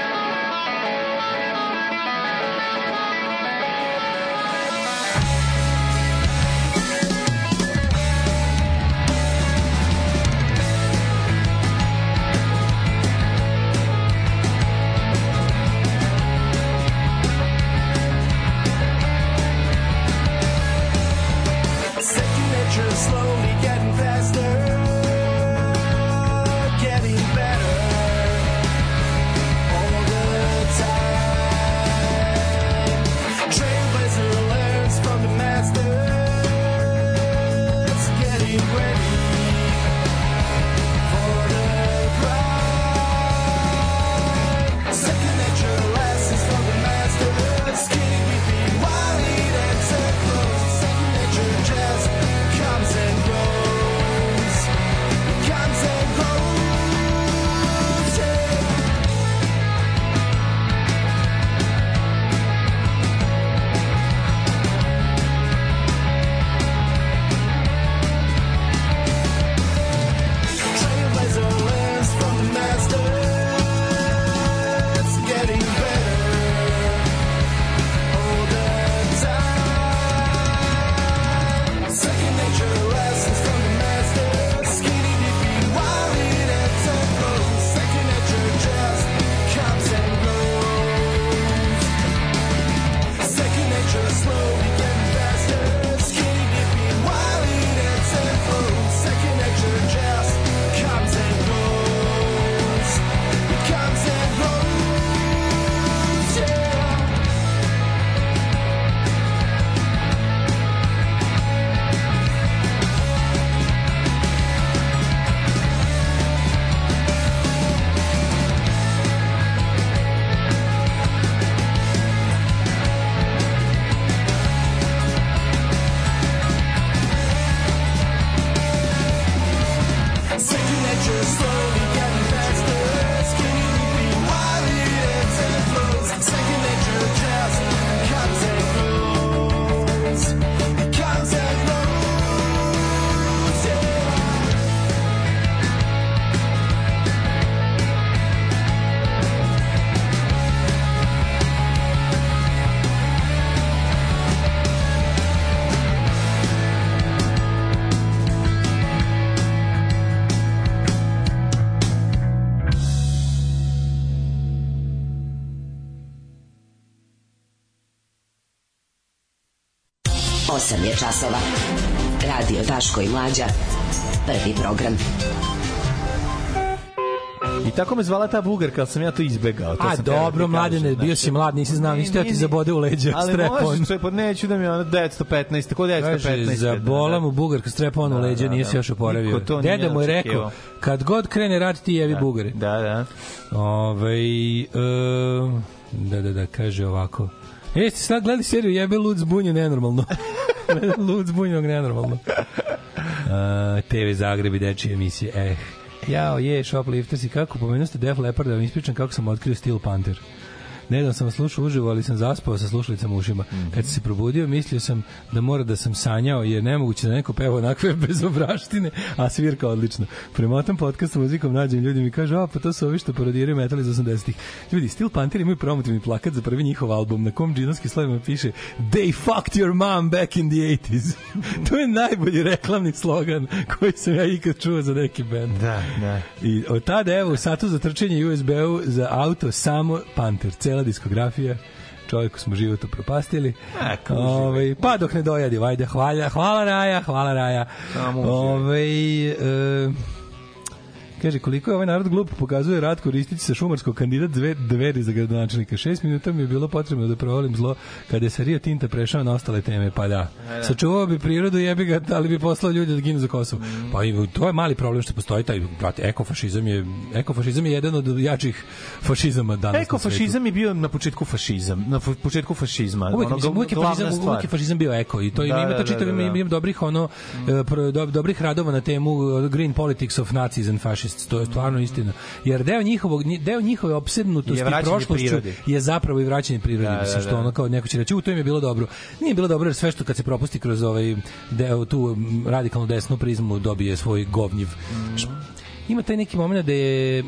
slow Daško i Mlađa. Prvi program. I tako me zvala ta bugarka, ali sam ja to izbegao. To A sam da dobro, ti mladene, bio znači. si mlad, nisi znao, nisi teo ti zabode u leđa Ali strepon. možeš, sve, pa neću da mi je ono 915, ko 915? Kaže, za bola mu bugarka strepon u Da, leđa, da, nije da. se još oporavio. Nije Deda mu je rekao, kad god krene rat, ti jevi bugari. Da, da. Ove, e, da, da, da, kaže ovako. E, ste sad gledali seriju Jebe lud zbunje nenormalno. lud zbunjenog nenormalno. Uh, TV Zagreb i dečije emisije. Eh, jao, je, shoplifters i kako pomenuo ste Def Leppard da vam ispričam kako sam otkrio Steel Panther. Nedavno sam vas slušao uživo, ali sam zaspao sa slušalicama u ušima. Kad sam se probudio, mislio sam da mora da sam sanjao, jer nemoguće da neko peva onakve bezobraštine, a svirka odlično. Premotam podcast sa muzikom, nađem ljudi mi kažu, a pa to su ovi što parodiraju metal iz 80-ih. Ljudi, Steel Panther imaju promotivni plakat za prvi njihov album, na kom džinovski slovima piše They fucked your mom back in the 80s. to je najbolji reklamni slogan koji sam ja ikad čuo za neki band. Da, da. I od tada, evo, satu za trčanje USB-u za auto samo Panther, cela diskografija čovjeku smo život upropastili. Eko, Ovaj pa dok ne dojadi, vajde, hvala, hvala Raja, hvala Raja. Samo uživaj. Ovaj e, Kaže, koliko je ovaj narod glup, pokazuje rad koristići sa šumarskog kandidat dve dveri za gradonačelnika. Šest minuta mi je bilo potrebno da provalim zlo kada je sa Rio Tinta prešao na ostale teme, pa da. da. Sačuvao bi prirodu, jebi ga, ali bi poslao ljude da ginu za Kosovo. Pa i to je mali problem što postoji taj, brate, ekofašizam je, ekofašizam je jedan od jačih fašizama danas. Ekofašizam je bio na početku fašizam, na početku fašizma. Uvijek, ono, mislim, uvijek, je fašizam, uvijek je fašizam bio eko i to Da, ima, da, to da, čitav, da, da. ima, ima dobrih ono e, pro- do, dobrih radova na temu uh, Green Politics of Nazis and Fascists to je stvarno istina jer deo njihovog nji- deo njihove opsednutosti Je prošlošću prirodi. je zapravo i vraćanje prirodi Da, da, mislim što da. ono kao neko će reći u to im je bilo dobro nije bilo dobro jer sve što kad se propusti kroz ovaj deo tu m, radikalnu desnu prizmu dobije svoj govnjiv Š- ima taj neki moment da je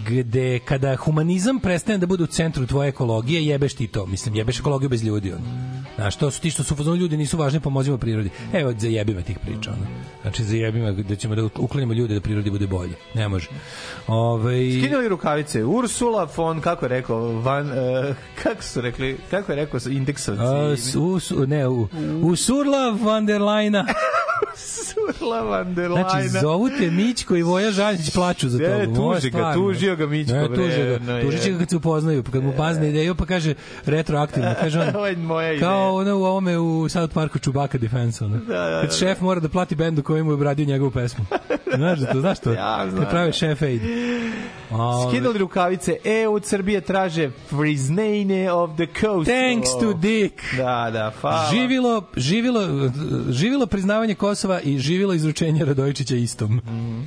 gde kada humanizam prestane da bude u centru tvoje ekologije, jebeš ti to. Mislim, jebeš ekologiju bez ljudi. Ono. Znaš, to su ti što su fazonu ljudi nisu važni, pomozimo prirodi. Evo, zajebime tih priča. Ono. Znači, zajebime da ćemo da uklanjamo ljude da prirodi bude bolje. Ne može. Ove, Skinuli rukavice. Ursula von, kako je rekao, van, uh, kako su rekli, kako je rekao indeksovci? a, s- u, su- ne, u, Ursula van der Leina. Ursula van der Leyen. Znači, zovu te Mićko i Voja Žaljić plaču za to. tuži ga, tužio ga Mićko, Ne, bre, tuži ga. Tužit će ga kad se upoznaju, kad mu bazne ideju, pa kaže retroaktivno. Kaže on. Kao ono u ovome u South Parku Chewbacca Defense, ono. Da, da, Kad da. šef mora da plati bendu koji mu je obradio njegovu pesmu. Znaš da to, znaš to? Ja znam, Kad prave da. šef aid. Ove, Skinuli rukavice. E, od Srbije traže priznanje of the coast. Thanks to Dick. Da, da, hvala. Živilo, živilo, živilo priznavanje Kosova i živilo izručenje Radojičića istom. Mhm.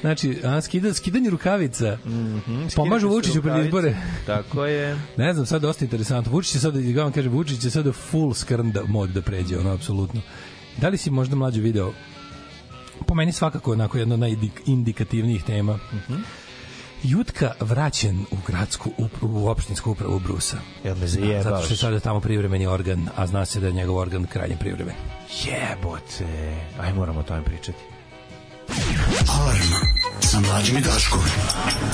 Znači, a, skida, skidanje rukavica. Pomažu Skinuli su Vučiću pred izbore. Tako je. Ne znam, sad dosta interesantno. Vučić je sad, da vam kažem, Vučić je sad full skrn da, mod da pređe, ono, apsolutno. Da li si možda mlađe video po meni svakako onako jedna od najindikativnijih tema. Jutka vraćen u gradsku upravu, u opštinsku upravu Brusa. Jel me Da, Zato zajebavaš? što je sada tamo privremeni organ, a zna se da je njegov organ krajnje privremen. Jebote. Aj, moramo o tome pričati. Alarm sa mlađim i Daškom.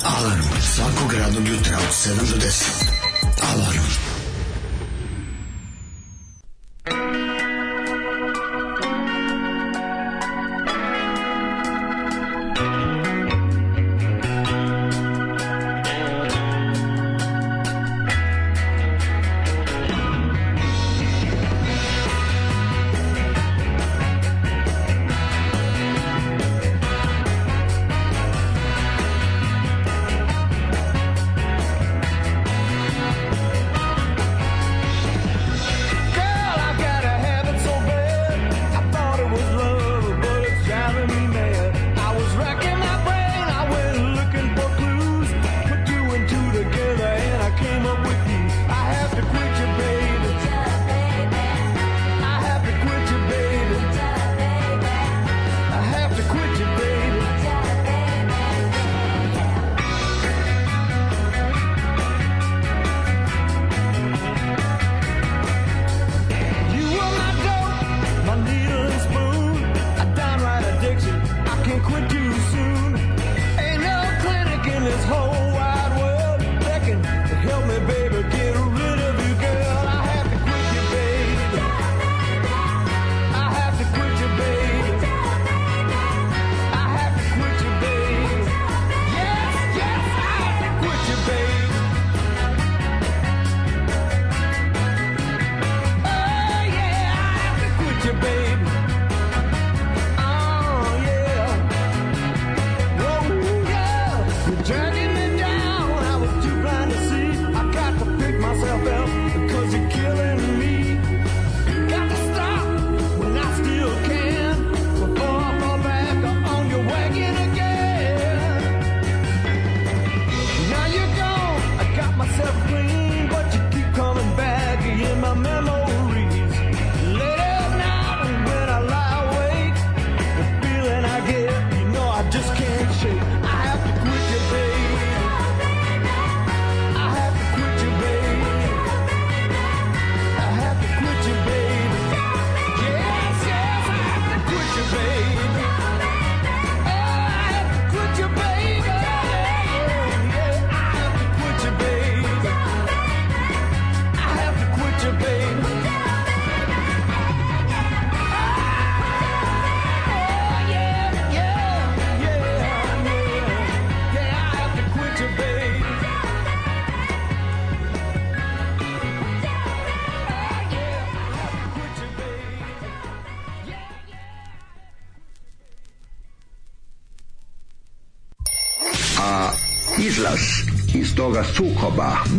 Alarm svakog radnog jutra od 7 do 10. Alarm.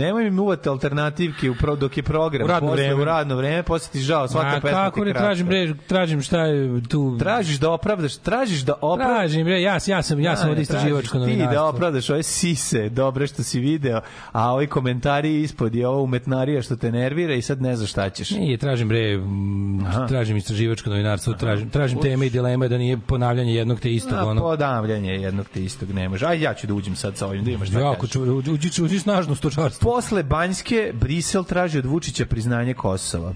Nemoj mi uvati alternativke u pro, dok je program. U radno posle, vreme. U radno vreme, posle ti žao, svaka Ma, pesma kako ne tražim bre, tražim šta je tu. Tražiš da opravdaš, tražiš da opravdaš. Tražim bre, ja, ja sam ja sam Da, od istraživačko tražiš Ti da novinarstvo. opravdaš ove sise, dobre što si video, a ovi komentari ispod je ovo umetnarija što te nervira i sad ne znaš šta ćeš. Nije, tražim bre, tražim istraživačko novinarstvo, tražim, tražim teme i dileme da nije ponavljanje jednog te istog. Ono. podavljanje jednog te istog ne može. Aj ja ću da uđem sad sa ovim, da imaš šta Jako, kažeš. ču, uđi, uđi, snažno stočarstvo. Posle Banjske, Brisel traži od Vučića priznanje Kosova.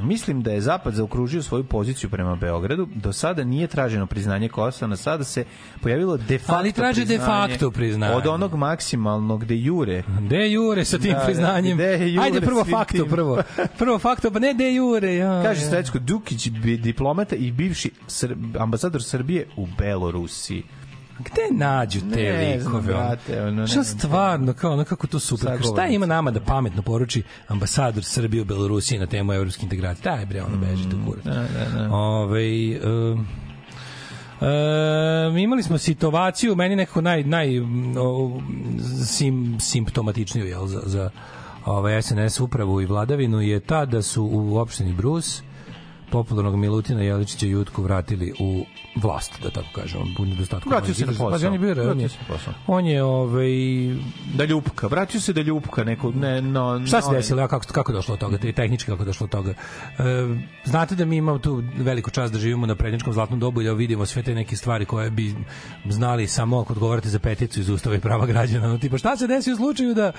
Mislim da je Zapad zaokružio svoju poziciju prema Beogradu. Do sada nije traženo priznanje Kosova, sada se pojavilo de facto Ali traže de facto priznanje. Od onog maksimalnog de jure. De jure sa tim Da, da, priznanjem. de jure Ajde prvo fakto, tim. prvo. Prvo fakto, pa ne de jure. Ja, Kaže ja. Srećko Dukić, bi- diplomata i bivši ambasador Srbije u Belorusiji. Gde nađu te Ne znam, likove? ono? brate, ono, ne Šta znam. stvarno, kao ono kako to super. Šta Sagovornici. ima nama da pametno poruči ambasador Srbije u Belorusiji na temu evropske integracije? Daj bre, ono bežite u kurac. Da, da, da. Ovaj, um, E, imali smo situaciju, meni nekako naj, naj o, sim, simptomatičniju jel, za, za ovaj SNS upravu i vladavinu je ta da su u opštini Brus popularnog Milutina Jeličića Jutku vratili u vlast, da tako kažemo, u nedostatku. Vratio se na posao. Pa on je bio, on je, on je ovaj, Da ljupka, vratio se da ljupka neku, ne, no, Šta se desilo? Ja, kako, kako došlo od toga? Te tehnički kako došlo od toga? E, znate da mi imamo tu veliku čast da živimo na prednjačkom zlatnom dobu i da vidimo sve te neke stvari koje bi znali samo ako odgovarate za peticu iz Ustava i prava građana. No, tipa, šta se desi u slučaju da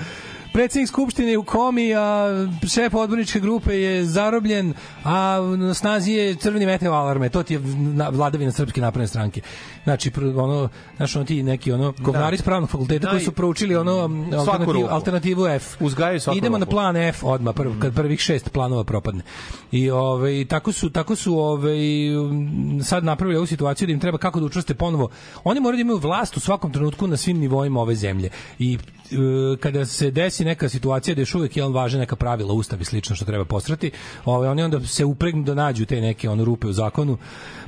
predsjednik Skupštine je u komi, a šef odborničke grupe je zarobljen, a snazi je crveni meteo alarme. To ti je na- vladavina srpske napredne stranke. Znači, ono, znaš, ono ti neki ono, govnari s pravnog fakulteta koji su proučili ono alternativu, alternativu F. Uzgajaju svaku Idemo na plan F odmah prv, kad prvih šest planova propadne. I ovaj tako su tako su ovaj sad napravili ovu situaciju da im treba kako da učvrste ponovo. Oni moraju da imaju vlast u svakom trenutku na svim nivoima ove zemlje. I e, kada se desi neka situacija da još uvek je on važe neka pravila ustav i slično što treba postrati, ovaj oni onda se upregnu da nađu te neke ono rupe u zakonu.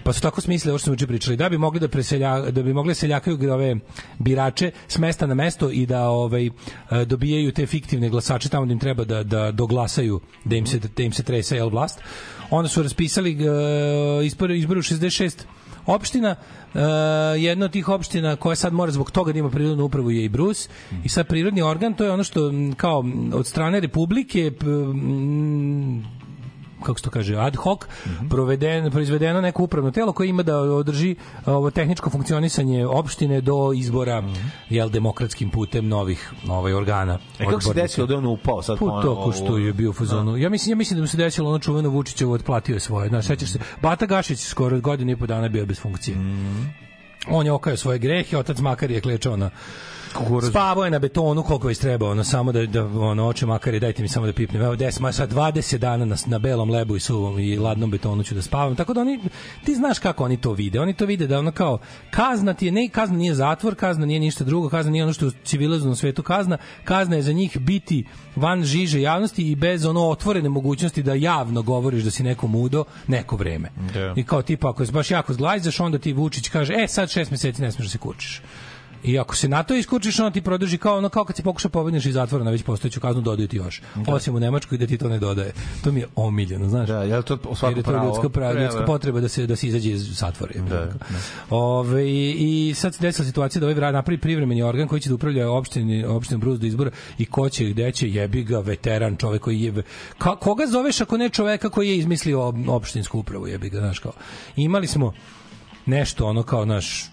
Pa su tako smislili ovo što smo juče pričali da bi mogli da preselja da bi mogli da seljakaju ove birače s mesta na mesto i da ovaj e, dobijaju te fiktivne glasače tamo da im treba da da doglasaju da im se da im se trese jel vlast. Onda su raspisali uh, izbor izbor u 66 opština Uh, jedna od tih opština koja sad mora zbog toga da ima prirodnu upravu je i Brus i sad prirodni organ to je ono što kao od strane Republike kako se to kaže, ad hoc, proveden, proizvedeno neko upravno telo koje ima da održi ovo tehničko funkcionisanje opštine do izbora jel demokratskim putem novih ovaj organa. E kako se desilo da je on upao sad ponovo to što je bio u fazonu. Ja mislim ja mislim da mu se desilo ono čuveno Vučićevo otplatio je svoje. Znaš, sećaš se Bata Gašić skoro godinu i po dana bio bez funkcije. On je okajao svoje grehe, otac Makar je klečao na Spavao je na betonu koliko je treba, ono samo da da ono oče makar dajte mi samo da pipnem. Evo 10, ma sad 20 dana na, na belom lebu i suvom i ladnom betonu ću da spavam. Tako da oni ti znaš kako oni to vide. Oni to vide da ono kao kazna ti je ne kazna nije zatvor, kazna nije ništa drugo, kazna nije ono što je u civilizovanom svetu kazna. Kazna je za njih biti van žiže javnosti i bez ono otvorene mogućnosti da javno govoriš da si neko mudo neko vreme. Da. I kao tipa ako se baš jako zglajzaš, onda ti Vučić kaže: "E, sad šest meseci ne smeš da se kurčiš." I ako se na to iskučiš, on ti produži kao ono kao kad se pokuša pobedniš iz zatvora na već postojeću kaznu dodaju ti još. Osim u Nemačkoj da ti to ne dodaje. To mi je omiljeno, znaš. Da, je to svako je to pravo? ljudska, pravo, Treba. ljudska potreba da se da se izađe iz zatvora. Da, Da, Ove, I sad se desila situacija da ovaj vrat napravi privremeni organ koji će da upravlja opštini, opštinom Brus do izbora i ko će gde će jebi ga veteran čovek koji je ka, koga zoveš ako ne čoveka koji je izmislio op- opštinsku upravu jebi ga znaš kao imali smo nešto ono kao naš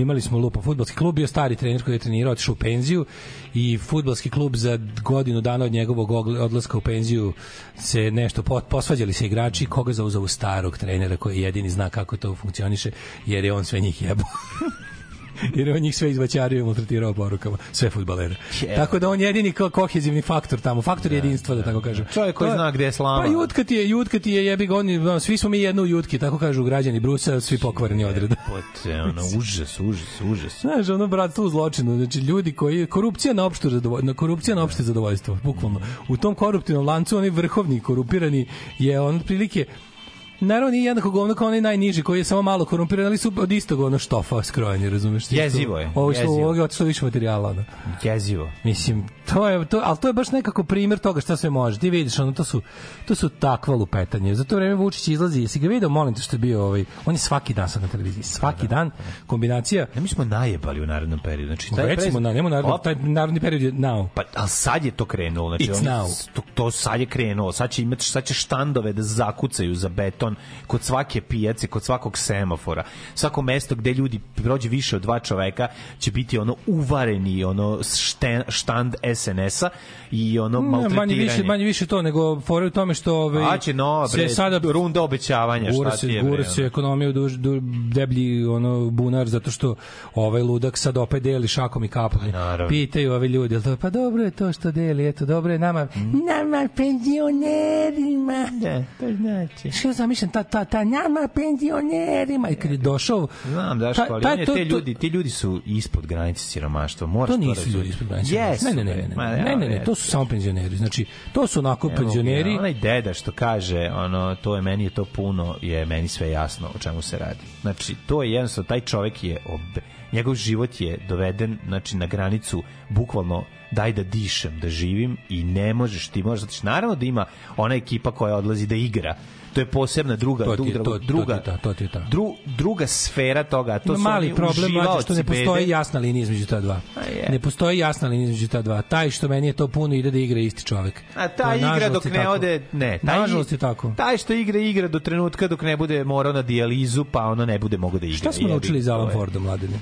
imali smo lupa. Fudbalski klub bio stari trener koji je trenirao otišao u penziju i fudbalski klub za godinu dana od njegovog odlaska u penziju se nešto po- posvađali se igrači koga za uzavu starog trenera koji jedini zna kako to funkcioniše jer je on sve njih jebao jer je on njih sve izvaćario i maltretirao porukama, sve fudbalere. Jebe. Tako da on jedini kao kohezivni faktor tamo, faktor jedinstva, da tako kažem. Čovjek koji je- zna gde je slama. Pa jutka ti je, jutka ti je, jebi ga, oni, ono, svi smo mi jedno u jutki, tako kažu građani Brusa, svi pokvareni odreda. Pote, ono, užas, užas, užas. Znaš, ono bratstvo u zločinu, znači ljudi koji korupcija na opštu zadovoljstvo, korupcija na opšte zadovoljstvo, bukvalno. U tom koruptivnom lancu onaj vrhovni korupirani je on otprilike Naravno nije jednako govno kao onaj najniži koji je samo malo korumpiran, ali su od istog ono štofa skrojeni, razumeš? Jezivo je, Ovo što jezivo. ovo je otišlo više materijala, ono. Jezivo. Mislim, to je to, ali to je baš nekako primjer toga šta sve može. Ti vidiš, ono to su to su takva lupetanje. Za to vreme Vučić izlazi, jesi ga video, molim te što je bio ovaj, on je svaki dan sad na televiziji, svaki dan kombinacija. Ne mi smo najebali u narednom periodu. Znači, taj Recimo, na, nema narodni, Op, taj narodni period je now. Pa, ali sad je to krenulo. Znači, It's oni- now. To, to sad je krenulo. Sad će, imati, sad će štandove da zakucaju za beton kod svake pijace, kod svakog semafora. Svako mesto gde ljudi prođe više od dva čoveka će biti ono uvareni ono šten, štand SNS-a i ono Ne, maltretiranje. manje više, manje više to, nego fora je u tome što ovaj, A će nova, se bre, sada runda obećavanja, gura šta se, ti je, gura bre, se ono? ekonomija u duž, du, deblji ono, bunar zato što ovaj ludak sad opet deli šakom i kapom. Pa naravno. Pitaju ovi ljudi, to, pa dobro je to što deli, eto, dobro je nama, nama penzionerima. Da, to znači. Što zamišljam, ta, ta, ta, nama penzionerima. I kad je došao... Znam, Daško, ta- ali ta- to- te ljudi, ti ljudi su ispod granice siromaštva. Moraš To nisu ljudi ispod granice. Jesu, ne, ne, ne, ne, ne, ne, ne, ne, jesu. to su samo penzioneri. Znači, to su onako Ne mogu penzioneri. ja. Onaj deda što kaže, ono, to je meni je to puno, je meni sve jasno o čemu se radi. Znači, to je jednostavno, taj čovek je, obe, njegov život je doveden, znači, na granicu, bukvalno, daj da dišem, da živim i ne možeš, ti možeš, znači, naravno da ima ona ekipa koja odlazi da igra, to je posebna druga To je- druga to- to druga je ta, to ti je ta. dru, druga sfera toga to Ima su mali problem mlađe što ne postoji bede. jasna linija između ta dva. je. Ne postoji jasna linija između ta dva. Taj što meni je to puno ide da igra isti čovek. A To ta je, igra dok ne tako. ode, ne, taj, Nažalost je tako. Taj što igra igra do trenutka dok ne bude morao na dijalizu, pa ono ne bude mogao da igra. Šta smo naučili to Alan. Forda, mladine?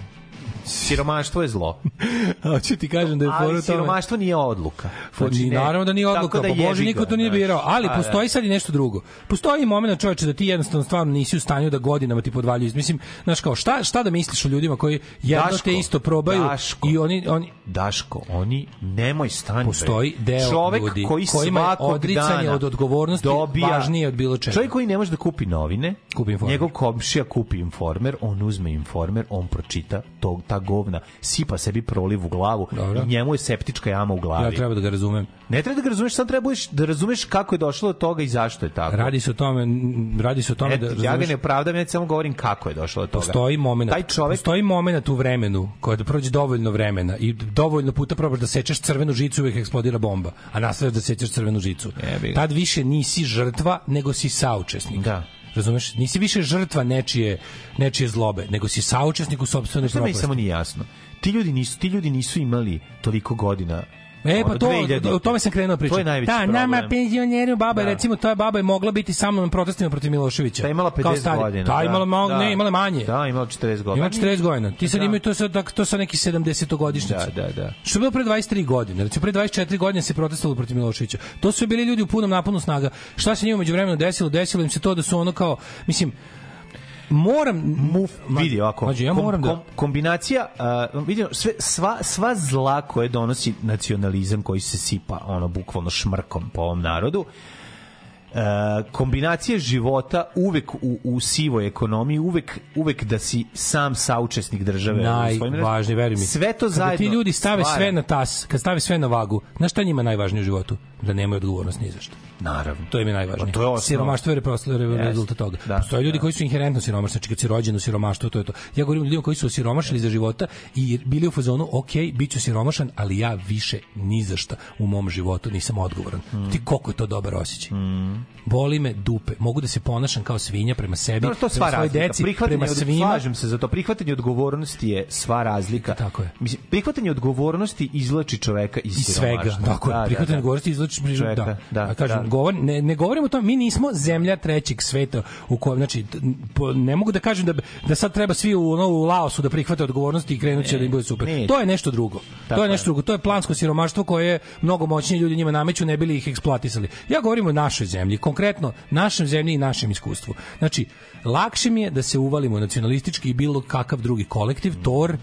Siromaštvo je zlo. Hoću ti kažem da je fora tome. siromaštvo nije odluka. Znači, ne- naravno da nije odluka, pa jebi Bože, niko to nije birao, ali A, postoji da. sad i nešto drugo. Postoji i moment čoveče da ti jednostavno stvarno nisi u stanju da godinama ti podvaljuju. Mislim, znaš kao, šta, šta da misliš o ljudima koji jedno Daško, te isto probaju Daško. i oni, oni Daško, oni nemoj stani. Postoji deo Čovek ljudi koji kojima odricanje od odgovornosti dobija, važnije od bilo čega. Čovjek koji ne može da kupi novine, Kupi Informer. njegov komšija kupi informer, on uzme informer, on pročita tog, ta govna, sipa sebi proliv u glavu Dobro. i njemu je septička jama u glavi. Ja treba da ga razumem. Ne treba da ga razumeš, sad treba da razumeš kako je došlo do toga i zašto je tako. Radi se o tome, radi se o tome Eto, da ja ga razumeš, ne opravdam, ja samo govorim kako je došlo do toga. postoji moment. Taj čovek postoji moment u vremenu kada prođe dovoljno vremena i dovoljno puta probaš da sečeš crvenu žicu uvek eksplodira bomba, a nastavljaš da sečeš crvenu žicu. Tad više nisi žrtva, nego si saučesnik. Da. Razumeš? Nisi više žrtva nečije, nečije zlobe, nego si saučesnik u sopstvenoj Šta propasti. samo nije jasno? Ti ljudi nisu, ti ljudi nisu imali toliko godina. E, pa to, 2000. o tome sam krenuo pričati. To je najveći Da, problem. nama penzioneri, baba, Da. recimo, ta baba je mogla biti sa mnom protestima protiv Miloševića. Ta je imala 50 Kao stari. godina. Ta da. je imala malo, Da. ne, imala manje. Da, imala 40 godina. Ima 40 godina. Ti sad Da. imaju to sad, tak- to sa neki 70-godišnjice. Da, da, da. Što je bilo pre 23 godine. Recimo, pre 24 godine se protestovalo protiv Miloševića. To su bili ljudi u punom naponu snaga. Šta se njima među vremenu desilo? Desilo im se to da su ono kao, mislim, moram Muf, vidi ovako. Mađo, ja kom- moram da kom- kombinacija, uh, vidimo, sve, sva, sva zla koje donosi nacionalizam koji se sipa ono bukvalno šmrkom po ovom narodu, Uh, kombinacija života uvek u, u sivoj ekonomiji, uvek, uvek da si sam saučesnik države. najvažnije, veruj mi. Sve to Kada zajedno. ti ljudi stave stvara. sve na tas, kad stave sve na vagu, znaš šta njima najvažnije u životu? Da nemaju odgovornost ni za šta. Naravno. To im je najvažnije. Pa to je osnova. Siromaštvo je Jeste. rezultat toga. Da, Postoje ljudi da. koji su inherentno siromašni, znači kad si rođen u siromaštvu, to je to. Ja govorim o ljudima koji su osiromašili za života i bili u fazonu, ok, bit ću siromašan, ali ja više ni za šta u mom životu nisam odgovoran. Mm. Ti koliko je to dobar osjećaj. Boli me dupe. Mogu da se ponašam kao svinja prema sebi, Dobro, to prema svojoj deci, prema svima. slažem se za to. Prihvatanje odgovornosti je sva razlika. Tako je. Mislim, prihvatanje odgovornosti izvlači čoveka iz, iz svega. Tako je, Da, da, prihvatanje da. odgovornosti izvlači Čoveka, da. da, A kažem, da. govor, ne, ne govorimo o tome, mi nismo zemlja trećeg sveta u kojem, znači, po- ne mogu da kažem da, da sad treba svi u, ono, u Laosu da prihvate odgovornosti i krenut će da im bude super. ne. To je nešto drugo. Tako to je je. nešto drugo. To je plansko siromaštvo koje mnogo moćniji ljudi njima nameću, ne bili ih eksploatisali. Ja govorim o našoj zemlji, konkretno našoj zemlji i našem iskustvu. Znači, lakše mi je da se uvalimo nacionalistički i bilo kakav drugi kolektiv, tor,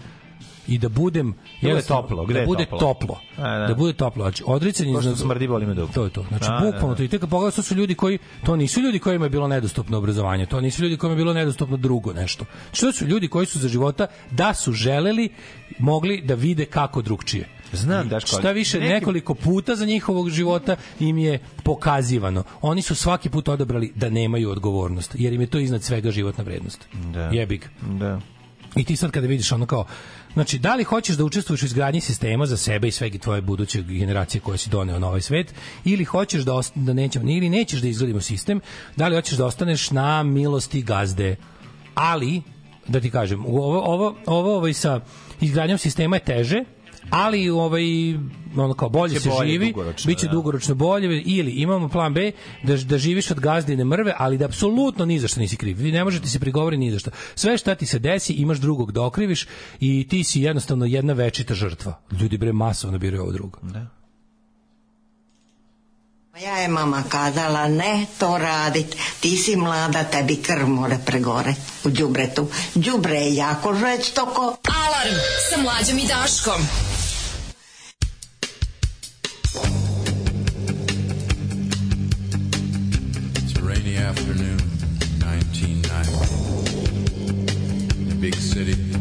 i da budem je toplo? Gde da bude toplo? toplo. A, da. Da bude toplo. Znači, odricanje iznad- smrdi, boli me dupe. To je to. Znači, Da, da, bukvalno da. to. I tek to su ljudi koji, to nisu ljudi kojima je bilo nedostupno obrazovanje, to nisu ljudi kojima je bilo nedostupno drugo nešto. Što su ljudi koji su za života, da su želeli, mogli da vide kako drugčije. Znam, ali Šta više, nekim- nekoliko puta za njihovog života im je pokazivano. Oni su svaki put odabrali da nemaju odgovornost, jer im je to iznad svega životna vrednost. Da. Jebik. Da. I ti sad kada vidiš ono kao, znači, da li hoćeš da učestvuješ u izgradnji sistema za sebe i sve tvoje buduće generacije koje si doneo na ovaj svet, ili hoćeš da, ost- da nećemo, ili nećeš da izgradimo sistem, da li hoćeš da ostaneš na milosti gazde. Ali, da ti kažem, ovo, ovo, ovo ovaj sa izgradnjom sistema je teže, ali ovaj ono kao bolje se bolje živi, dugoročno, biće da. dugoročno bolje ili imamo plan B da da živiš od gazdine mrve, ali da apsolutno ni za šta nisi kriv. Vi ne možete se prigovoriti ni za šta. Sve šta ti se desi, imaš drugog da okriviš i ti si jednostavno jedna večita žrtva. Ljudi bre masovno biraju ovo drugo. Da. Ja je mama kazala ne to radit, ti si mlada, tebi krv mora pregore u đubretu. Đubre je jako žestoko. Alarm sa mlađom i Daškom. It's a rainy afternoon, 1990. In a big city.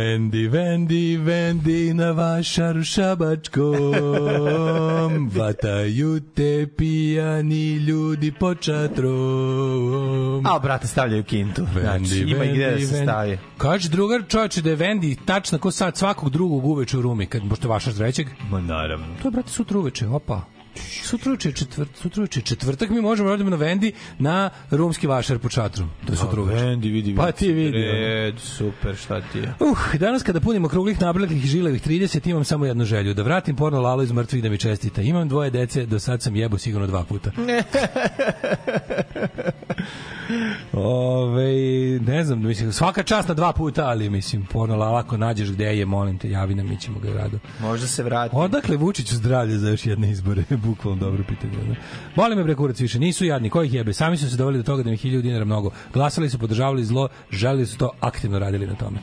Vendi, vendi, vendi na vašaru šabačkom, vataju te pijani ljudi po čatrom. A, brate, stavljaju kintu. Vendi, Znači, ima i gde da Vendi, se Vendi. stavi. Kaže drugar čovječe da je Vendi tačno ko sad svakog drugog uveče u Rumi, kad pošto vašar trećeg. Ma naravno. To je, brate, sutra uveče, opa. Sutra je četvrt, sutra je četvrtak, mi možemo da odemo na Vendi na rumski vašar po čatrom. To je sutra uveče. Vendi, vidi, Pa ti vidi. Red, super, šta ti je? Uh, danas kada punimo kruglih nabrljakih žilevih 30, imam samo jednu želju, da vratim porno Lalo iz mrtvih da mi čestita. Imam dvoje dece, do sad sam jebo sigurno dva puta. Ove, ne znam, mislim, svaka čast na dva puta, ali mislim, ponola, lako nađeš gde je, molim te, javi nam, mi ćemo ga rado. Možda se vrati. Odakle Vučiću zdravlje za još jedne izbore? Bukvalno dobro pitanje. Da? Molim me bre kurac više, nisu jadni, ko ih jebe? Sami su se doveli do toga da je 1000 dinara mnogo. Glasali su, podržavali zlo, želeli su to, aktivno radili na tome.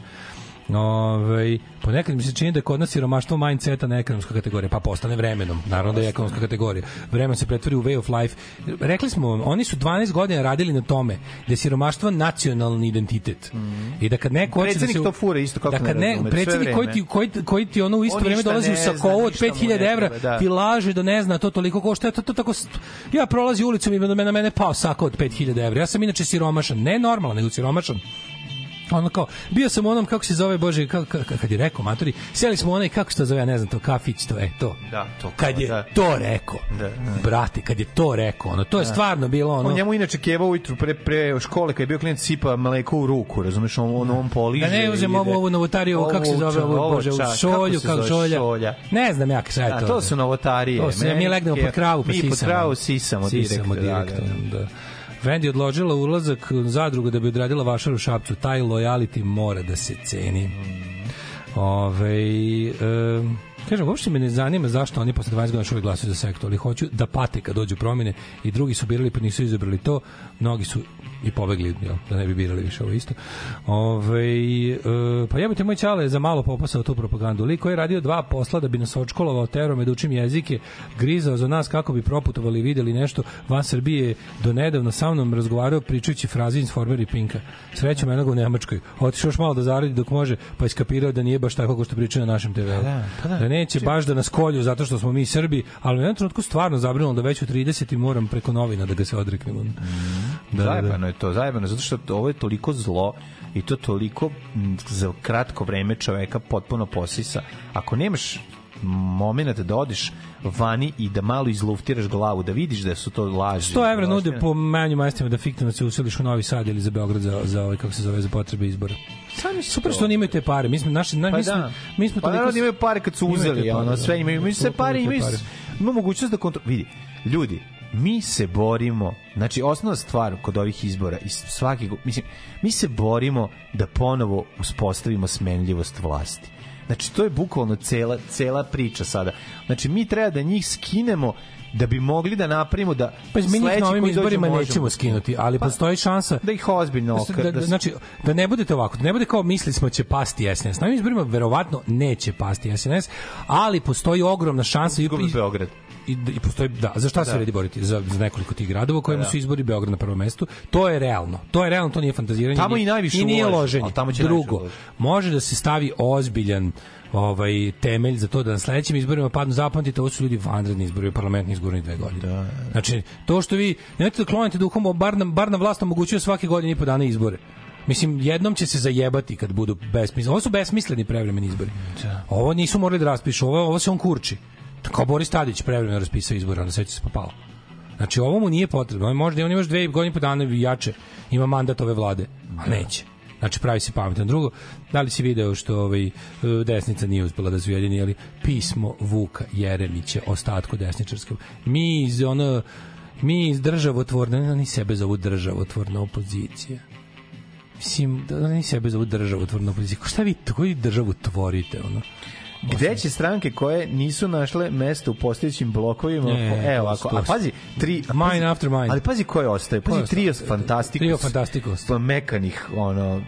Ove, ponekad mi se čini da je kod nas siromaštvo mindseta na ekonomska kategorija, pa postane vremenom. Naravno da je ekonomska kategorija. Vremen se pretvori u way of life. Rekli smo, oni su 12 godina radili na tome da je siromaštvo nacionalni identitet. I da kad neko hoće da se... To fura isto kako da kad ne ne, razume, predsednik koji ti, koji, koji ti ono u isto On vreme dolazi u sakovu od ništa mu ne 5000 evra, da. ti laže da ne zna to toliko košta, to, to tako ja prolazi ulicom i na mene pao sako od 5000 evra. Ja sam inače siromašan, ne normalan, nego siromašan. Ono kao, bio sam u onom, kako se zove, Bože, kako, kako, kad je rekao, matori, sjeli smo u onaj, kako se to zove, ja ne znam, to kafić, to, e, to. Da, to. Kad je da. to rekao, Da, da. brate, kad je to rekao, ono, to je Da. stvarno bilo, ono, On njemu inače keva ujutru pre, pre škole, kad je bio klijent sipa mleko u ruku, razumeš, on, on, on poliže. Da ne uzem ovu, ovu novotariju, kako se zove, Ovo, ovu, bože, ovu šolju, kako zove? šolja. šolja. Ne znam ja šta je to. to su novotarije. To su, mi legnemo je- pod kravu, pa Mi pod sisamo. kravu sisamo, Sisamo direktno. direktno, da. Vendi odložila ulazak u zadrugu da bi odradila vašar u Šapcu. Taj lojality mora da se ceni. Ove, um, kažem, uopšte me ne zanima zašto oni posle 20 godina još uvijek glasaju za sektor, ali hoću da pate kad dođu promjene i drugi su birali pa nisu izabrali to, mnogi su i pobegli, jel, da ne bi birali više ovo isto. Ove, e, pa jebate, moj čale za malo popasao tu propagandu. Lik koji je radio dva posla da bi nas očkolovao terorom da učim jezike, grizao za nas kako bi proputovali i videli nešto van Srbije do nedavno sa mnom razgovarao pričajući fraze iz Former i Pinka. Srećom jednog u Nemačkoj. Otišao još malo da zaradi dok može, pa iskapirao da nije baš tako kao što pričaju na našem TV-u. da, pa da. da neće baš da nas kolju zato što smo mi Srbi, ali u jednom trenutku stvarno zabrinulo da već u 30 i moram preko novina da ga se odreknemo. Da, zajebano je to, zajebano, zato što ovo je toliko zlo i to toliko za kratko vreme čoveka potpuno posisa. Ako nemaš moment da odiš vani i da malo izluftiraš glavu, da vidiš da su to laži. 100 evra nude po manju majstima da fiktivno se useliš u Novi Sad ili za Beograd za, za ovaj, kako se zove, za potrebe izbora. Super što oni imaju te pare. Mi smo, naši, na, Pa mi smo, da. mi smo pa toliko- da imaju pare kad su uzeli, ono, da. sve imaju, sve Apsolutno pare, imaju ima mogućnost da kontro... Vidi, ljudi, mi se borimo, znači osnovna stvar kod ovih izbora i svaki, mislim, mi se borimo da ponovo uspostavimo smenljivost vlasti. Znači, to je bukvalno cela, cela priča sada. Znači, mi treba da njih skinemo da bi mogli da napravimo da Pa mi njih na ovim koji dođe izborima možemo- nećemo skinuti, ali Pa, postoji šansa da ih ozbiljno da, okre- da, da znači da ne budete ovako, da ne bude kao mislili smo će pasti SNS. Na ovim izborima verovatno neće pasti SNS, ali postoji ogromna šansa i, Beograd. I, i postoji da za šta se Da. vredi boriti za, za nekoliko tih gradova u kojima Da. su izbori Beograd na prvom mestu to je realno to je realno to nije fantaziranje Tamo i najviše i nije loženje tamo će drugo može da se stavi ozbiljan ovaj temelj za to da na sledećim izborima padnu zapamtite ovo su ljudi vanredni izbori parlamentni izborni dve godine Da, znači to što vi nemojte da klonite duhom bar nam bar nam vlast omogućuje svake godine i po dana izbore Mislim, jednom će se zajebati kad budu besmisleni. Ovo su besmisleni prevremeni izbori. Ovo nisu morali da raspišu, ovo, ovo se on kurči. Kao Boris Tadić prevremeno raspisao izbore, onda sveće se popalo. Znači, ovo mu nije potrebno. Možda on imaš dve godine po dana jače. Ima mandat ove vlade, a neće. Znači, pravi se pametan. Drugo, da li si video što ovaj, desnica nije uspela da se ujedini, ali pismo Vuka Jeremića, ostatku desničarske. Mi iz ono, mi iz državotvorne, oni sebe zovu državotvorna opozicija. Mislim, da oni sebe zovu državotvorna opozicija. Šta vi, koju državu tvorite, ono? Gde će stranke koje nisu našle mesto u postojećim blokovima, Ne, evo ovako, a pazi, tri, a Mine pazi, after mine. Ali pazi ko je ostaje, pazi trio ostao? fantastikus. Trio fantastikus. pa Mekanih, ono,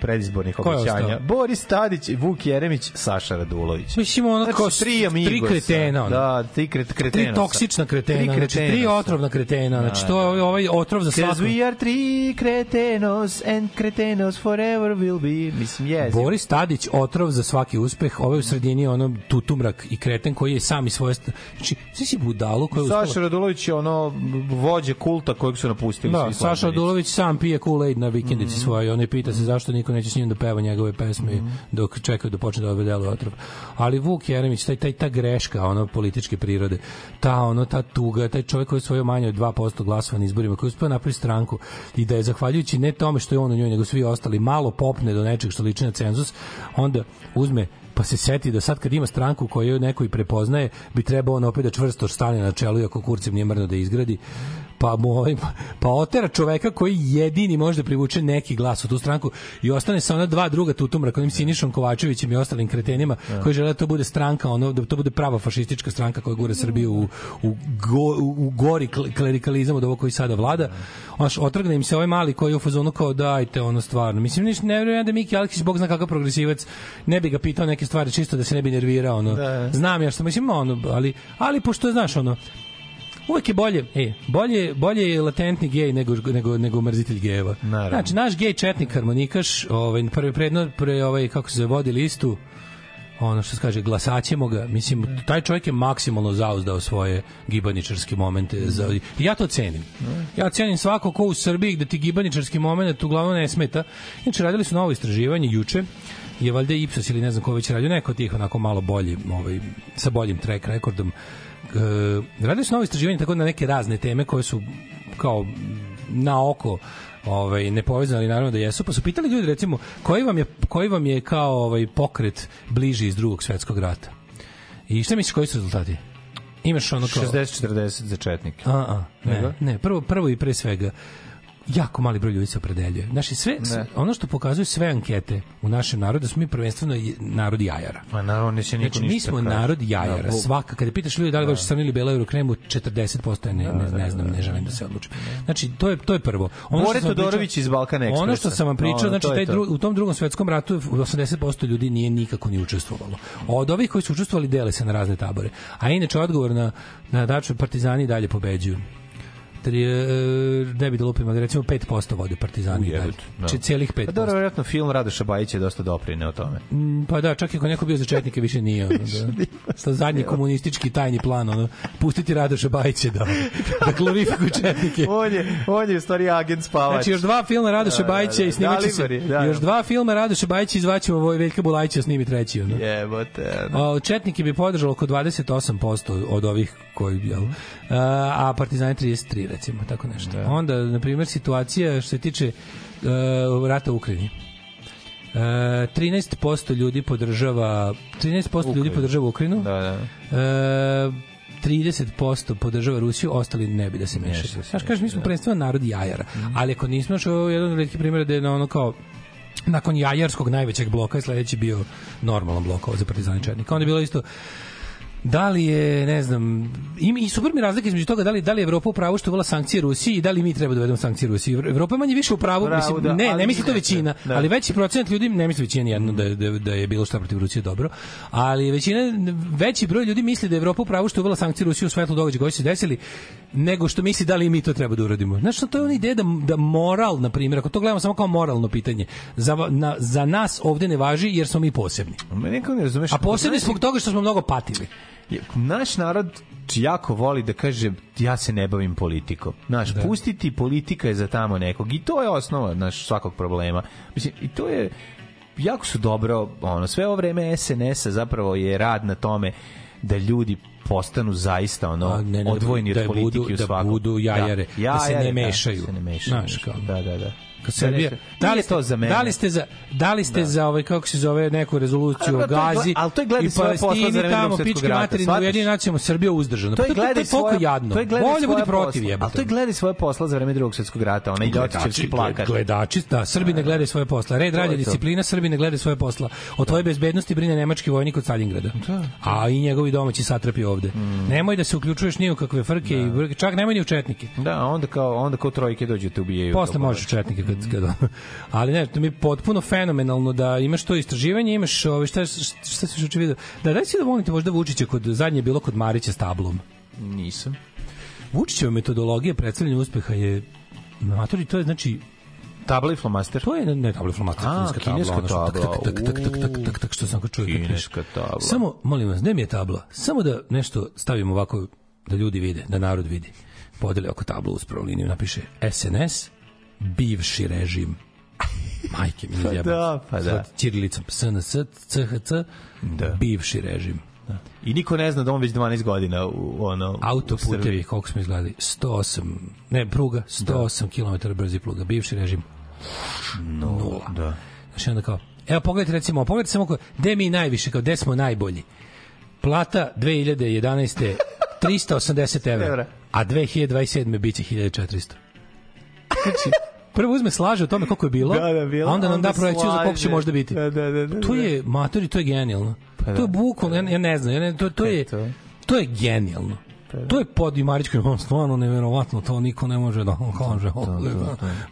predizbornih obećanja. Boris Tadić, Vuk Jeremić, Saša Radulović. Mislim, ono Znači, kao tri amigosa. tri kretena, ono. Da, tri kret, kretena. Tri toksična kretena, znači tri otrovna kretena, znači Da, to je ovaj otrov za Cause svako. we are three kretenos and kretenos forever will be. Mislim, yes. Boris Tadić otrov za svaki uspeh, ovaj u sredini je ono tutumrak i kreten koji je sami svoje st- znači svi si budalu koja je Saša uspela Radulović je ono vođe kulta kojeg su napustili Da, svi Saša. Radulović sam pije Kool-Aid na vikendici Mhm. svojoj, on je pita se zašto niko neće s njim da peva njegove pesme dok čekaju da počne da obedelu otrov. Ali Vuk Jeremić, taj, taj, ta greška ono političke prirode, ta ono ta tuga, taj čovjek koji je osvojio manje od 2% glasova na izborima, koji uspeo napraviti stranku i da je zahvaljujući ne tome što je on u njoj, nego svi ostali malo popne do nečeg što liči na cenzus, onda uzme pa se seti da sad kad ima stranku koju neko i prepoznaje, bi trebao on opet da čvrsto stane na čelu, iako kurcem nije mrno da izgradi, pa mu ovaj, pa otera čoveka koji jedini može da privuče neki glas u tu stranku i ostane sa ona dva druga tutumra kojim Sinišom Kovačevićem i ostalim kretenima koji žele da to bude stranka ono da to bude prava fašistička stranka koja gura Srbiju u, u, go, u gori kle- klerikalizam od ovo koji sada vlada. Oš, otrgne im se ovaj mali koji je u fazonu kao dajte ono stvarno. Mislim niš ne verujem da Miki Aleksić bog zna kakav progresivac ne bi ga pitao neke stvari čisto da se ne bi nervirao ono. Da. znam ja što mislim ono ali ali pošto znaš ono uvek je bolje, ej, bolje, bolje je latentni gej nego, nego, nego mrzitelj gejeva. Naravno. Znači, naš gej četnik harmonikaš, ovaj, prvi predno, pre, ovaj, kako se vodi listu, ono što se kaže, glasaćemo ga, mislim, taj čovjek je maksimalno zauzdao svoje gibaničarske momente. Za, ja to cenim. Ja cenim svako ko u Srbiji gde ti gibaničarski moment uglavnom ne smeta. Inače, radili su novo istraživanje juče, je valjda Ipsos ili ne znam ko već radio, neko od tih onako malo bolji, ovaj, sa boljim track rekordom. E, radili su novo istraživanje tako na neke razne teme koje su kao na oko ovaj nepovezani ali naravno da jesu. Pa su pitali ljudi recimo koji vam je koji vam je kao ovaj pokret bliži iz drugog svetskog rata? I šta misliš koji su rezultati? Imaš ono kao 60-40 za četnike. a, a, ne, ne, prvo, prvo i pre svega jako mali broj ljudi se opredeljuje. Znači sve, sve ono što pokazuju sve ankete u našem narodu da smo mi prvenstveno narod jajara. Ma naravno, neće niko Znači, mi smo kaže. narod jajara. Da, Svaka, kada pitaš ljudi da li voliš crnu ili belu eurokremu, 40% je ne, ne, ne znam, ne želim da se odluči. Znači, to je, to je prvo. što Bore Todorović iz Balkan Ekspresa. Ono što sam vam pričao, No, znači, taj dru, u tom drugom svetskom ratu 80% ljudi nije nikako ni učestvovalo. Od ovih koji su učestvovali dele se na razne tabore. A inače, odgovor na, na daču partizani dalje pobeđuju. Tri, e, ne bi da lupim, ali recimo 5% vode partizani. Ujebate, da. Či celih 5%. Pa dobro, vjerojatno film Radoša Bajića je dosta doprineo tome. Mm, Pa da, čak i ako neko bio za četnike više nije. Ono, da. Sa zadnji komunistički tajni plan, ono, pustiti Radoša Bajića da, da glorifikuju četnike. on je, on je u stvari agent spavač. Znači još dva filma Radoša Da, da, Bajića da. i snimaće se. Da, da. Još dva filma Radoša Bajića izvaćemo ovo Veljka Bulajića snimi treći. Ono. Jebote. O, Četniki bi podržalo oko 28% od ovih koji jel, a, Partizani 33 recimo, tako nešto. Onda, na primjer, situacija što se tiče uh, rata u Ukrajini. Uh, 13% ljudi podržava 13% ljudi podržava Ukrajinu. Da, da. Uh, 30% podržava Rusiju, ostali ne bi da se mešaju. Znaš, kažeš, mi smo prvenstveno narod jajara. Mhm. Ali ako nismo, ovo je jedan od retkih primjera da je na ono kao nakon jajarskog najvećeg bloka je sledeći bio normalan blok ovo za Partizani Četnika. Onda je bilo isto da li je, ne znam, im, i super mi razlika između toga da li, da li je Evropa u pravu što je uvela sankcije Rusiji i da li mi treba da uvedemo sankcije Rusiji. Evropa je manje više u pravu, Pravu, mislim, da, ne, ne misli mi to ne većina, treba, da. ali veći procenat ljudi, ne misli većina nijedno da, da, da je bilo šta protiv Rusije dobro, ali većina, veći broj ljudi misli da je Evropa u pravu što uvela sankcije Rusiji u svetlu događaja koji se desili, nego što misli da li i mi to treba da uradimo. Znači, to je ona ideja da, da moral, na primjer, ako to gledamo samo kao moralno pitanje, za, na, za nas ovde ne važi jer smo mi posebni. Me nekako ne razumeš. A posebni Znaš, zbog toga što smo mnogo patili. Naš narod jako voli da kaže ja se ne bavim politikom. Znaš, Da. pustiti politika je za tamo nekog i to je osnova naš svakog problema. Mislim, i to je jako su dobro, ono, sve ovo vreme SNS-a zapravo je rad na tome da ljudi postanu zaista ono A, ne, ne, odvojeni da od politike budu- u da svakom. budu jajare, da se ne jajare, mešaju. Da, se ne mešaju. Znaš, kao. Da, da, da. Srbija, da li ste to za mene? Da li ste za da li ste za ovaj kako se zove neku rezoluciju o je Gazi? ali to je gledaj i svoje posla za vreme Drugog svetskog rata, materine shvataš? ujedinjene nacije Srbija uzdržana. To je Pa je toliko svoje- jadno. To je gledaj Bolje svoje protiv jebote. Ali to je gledaj svoje posla za vreme Drugog svetskog rata, onaj ljotićevski plakat. Gledači, da, Srbi ne gledaju svoje posla. Red, To je rad, to. disciplina, Srbi ne gledaju svoje posla. O tvojoj bezbednosti brine nemački vojnik od Stalingrada. A i njegovi domaći satrapi ovde. Mm. Nemoj da se uključuješ ni u kakve frke i čak nemoj ni u četnike. Da, onda kao onda kao trojke dođu te ubijaju. Posle možeš četnike kad, kad ali ne, to mi je potpuno fenomenalno da imaš to istraživanje, imaš ove šta šta se juče video. Da si da volite možda Vučića kod zadnje je bilo kod Marića s tablom. Nisam. Vučićeva metodologija predstavljanja uspeha je matori to je znači Tabla i flomaster. To je ne tabla flomaster, A, kineska tabla, kineska što tak, tabla. tak, tak, tak, tak, tak, tak, tak, što sam kao čovjek. kad Kineska tabla. Samo, molim vas, ne mi je tabla, samo da nešto stavimo ovako, da ljudi vide, da narod vidi. Podeli oko tablu uz liniju, napiše SNS, bivši režim. Majke mi Pa zjebam. da, pa da. Sad Ćirilicom SNS, CHC, Da. bivši režim. I niko ne zna da on već 12 godina u ono Autoputevi, koliko smo izgledali, 108, ne, pruga, 108 km brzi pruga, bivši režim, nula. Da. Znači onda kao, evo pogledajte recimo, pogledajte samo gde mi najviše, kao gde smo najbolji. Plata 2011. 380 evra. Evra. a 2027. biće 1400. Znači, prvo uzme slaže o tome koliko je bilo, Da, da, bilo, a onda nam da onda projekciju za koliko će možda biti. Da, da, da, da, to da. je, matori, to je genijalno. Pa to je da. bukvalno, ja, ja ne znam, ja ne, to, to je, to je genijalno. To je pod Imarić koji on stvarno neverovatno, to niko ne može da kaže. ovde,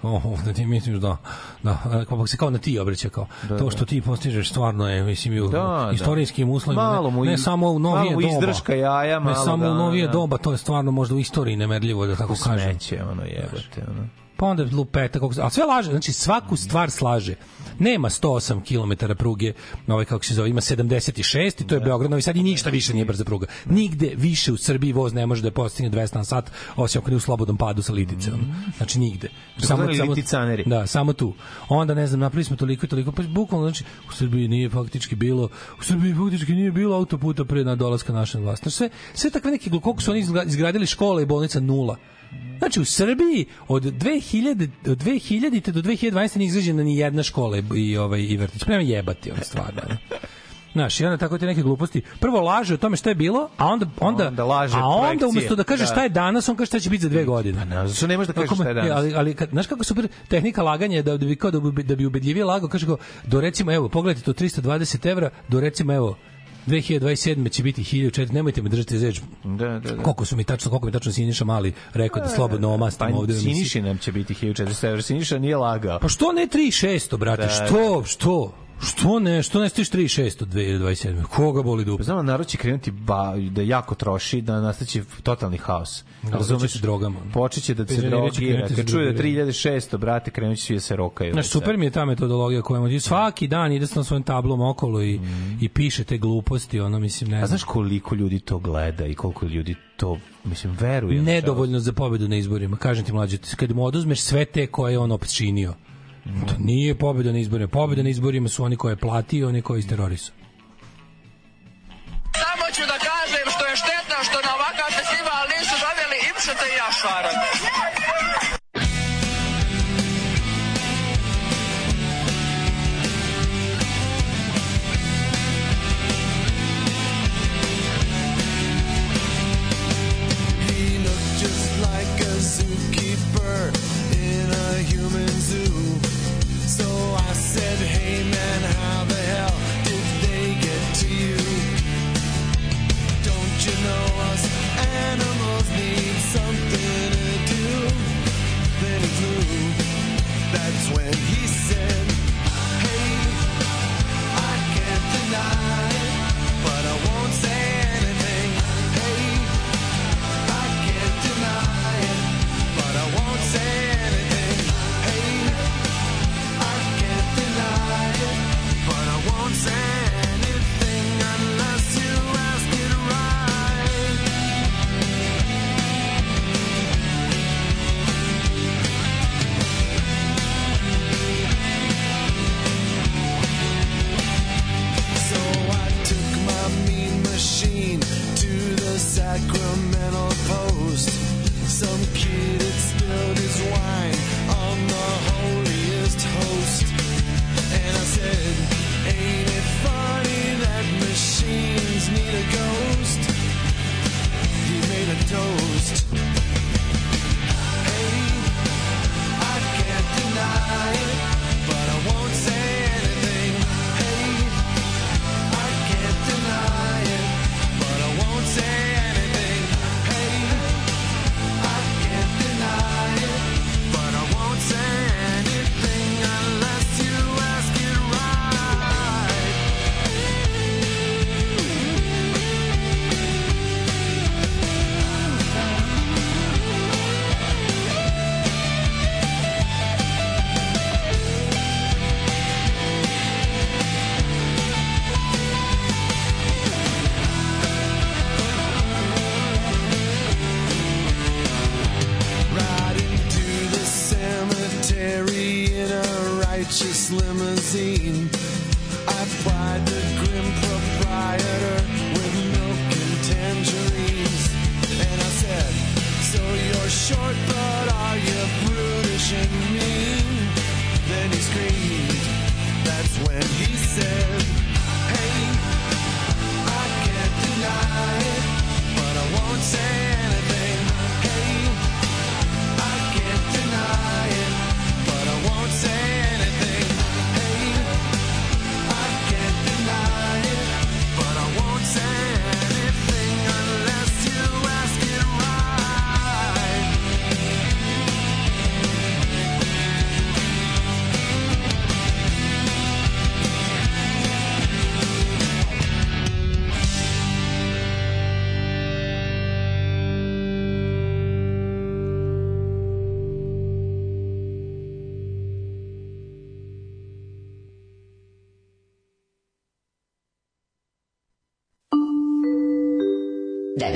ovde ti misliš da, da, kako se kao na ti obraća kao. Da, to da. što ti postižeš stvarno je, mislim, i u Da, da. istorijskim uslovima, Malo mu ne, ne i- samo u novije malo doba. izdrška jaja, ne malo samo da, u novije da. doba, to je stvarno možda u istoriji nemerljivo, da tako kažem. Smeće, ono jebote, ono. Pa onda lupeta, kako, a sve laže, znači svaku stvar slaže. Nema 108 km pruge, ovaj kako se zove, ima 76 i to je Beograd, Novi Sad i ništa više nije brza pruga. Nigde više u Srbiji voz ne može da postigne 200 na sat, osim ako nije u slobodnom padu sa litice. ono. Znači nigde. Samo liticaneri. Da, samo tu. Onda ne znam, napravili smo toliko i toliko, pa bukvalno znači u Srbiji nije faktički bilo, u Srbiji faktički nije bilo autoputa pre na dolaska naše vlasti. Znači, sve sve takve neke koliko su oni izgra- izgradili škole i bolnica nula. Znači u Srbiji od 2000 od 2000 do 2012 nije izgrađena ni jedna škola i- ovaj i vrtić. Prema jebati on stvarno. ono. Znaš, i onda tako te neke gluposti. Prvo laže o tome šta je bilo, a onda onda, Onda laže a onda projekcije. umesto da kaže Da. šta je danas, on kaže šta će biti za dve godine. Pa ne, zašto ne možeš da kažeš Kako šta je danas? Ali, ali kad, znaš kako super tehnika laganja je da, da bi kao da bi, da bi ubedljivije lagao, kaže kao, do recimo, evo, pogledajte to 320 evra, do recimo, evo, 2027. će biti 1400, nemojte me držati zeč. Da, da, da. Koliko su mi tačno, koliko mi tačno Siniša Mali rekao da slobodno omastim Pa ovde. emisiji. Siniši nam će biti 1400 evra. Siniša nije lagao. Pa što ne 3600, brate? Da, što? Što? Što ne? Što ne stiš 3600 2027? Koga boli dupe? Znamo, narod će krenuti ba, da jako troši, da nastaće totalni haos. Da, Razumeš? se drogama. Počeće da se drogira. Kad da čuje da drogiraju. 3600, brate, krenut će svi da se rokaju. Znaš, super mi je ta metodologija koja može svaki dan ide sa svojim tablom okolo i, i piše te gluposti, ono, mislim, ne Mhm. A znam. znaš koliko ljudi to gleda i koliko ljudi to, mislim, veruje? Nedovoljno za pobedu na izborima. Kažem ti mlađe, kad mu oduzmeš sve te koje je on opčinio. To nije pobeda na izborima. Pobeda na izborima su oni koje je platio, oni koji je. Samo ću da kažem što je štetno što na ovakav festival nisu doveli Ipšeta i Jašvara.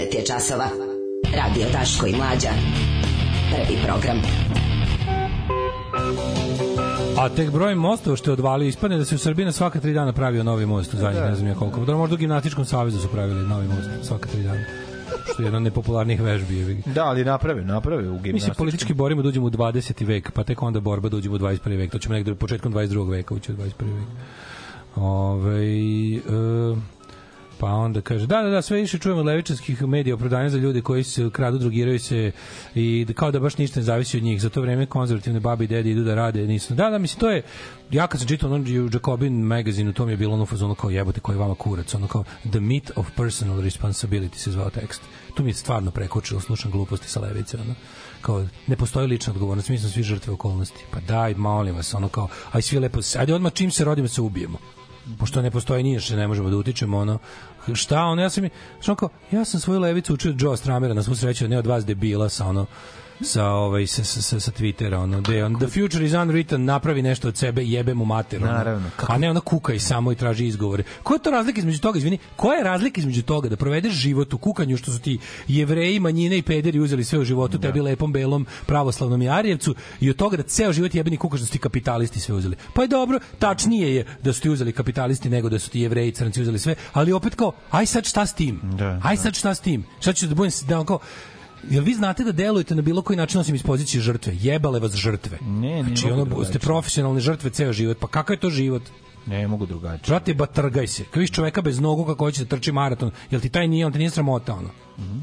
9 je časova. Radio Daško i Mlađa. Prvi program. A tek broj mostova što je odvalio ispadne da se u Srbiji na svaka tri dana pravio novi most u zadnjih ne znam ja koliko. Da možda u gimnastičkom savezu su pravili novi most svaka tri dana. Što je jedna od nepopularnijih vežbi. Da, ali naprave, naprave u Mi se politički borimo da uđemo u 20. vek, pa tek onda borba da uđemo u 21. vek. To ćemo negde početkom 22. veka ući u 21. vek. Ove, e, pa onda kaže, da, da, da, sve više čujemo od levičarskih medija opravdanja za ljude koji se kradu, drogiraju se i kao da baš ništa ne zavisi od njih. Za to vreme konzervativne babi i dedi idu da rade, nisu. Da, da, mislim, to je, ja kad sam čitao ono u Jacobin magazinu, to mi je bilo ono fazonu kao jebote koji je vama kurac, ono kao The Myth of Personal Responsibility se zvao tekst. Tu mi je stvarno prekočilo, slušam gluposti sa levice, ono kao ne postoji lična odgovornost, mi smo svi žrtve okolnosti. Pa daj, molim vas, ono kao, aj svi lepo, ajde odmah čim se rodimo se ubijemo. Pošto ne postoji nije što ne možemo da utičemo, ono, šta ono, ja sam, što ja sam svoju levicu učio od Joe Stramera, na svu sreću, ne od vas debila sa ono, sa ovaj sa sa sa, Twittera ono da on the future is unwritten napravi nešto od sebe jebe mu mater ono. Naravno. a ne ona kuka i samo i traži izgovore. Koja je to razlika između toga izvini koja je razlika između toga da provedeš život u kukanju što su ti jevreji manjine i pederi uzeli sve u životu tebi lepom belom pravoslavnom i Arijevcu i od toga da ceo život jebeni kukaš da su ti kapitalisti sve uzeli. Pa je dobro tačnije je da su ti uzeli kapitalisti nego da su ti jevreji crnci uzeli sve ali opet kao aj sad šta s tim? Da, aj sad šta s tim? Šta ću da budem da on kao Jel vi znate da delujete na bilo koji način osim iz pozicije žrtve? Jebale vas žrtve. Ne, ne znači, ono, ste profesionalne žrtve ceo život. Pa kakav je to život? Ne mogu drugačije. Brate, ba trgaj se. Kao viš čoveka bez nogu kako hoće da trči maraton. Jel ti taj nije, on te nije sramota, ono?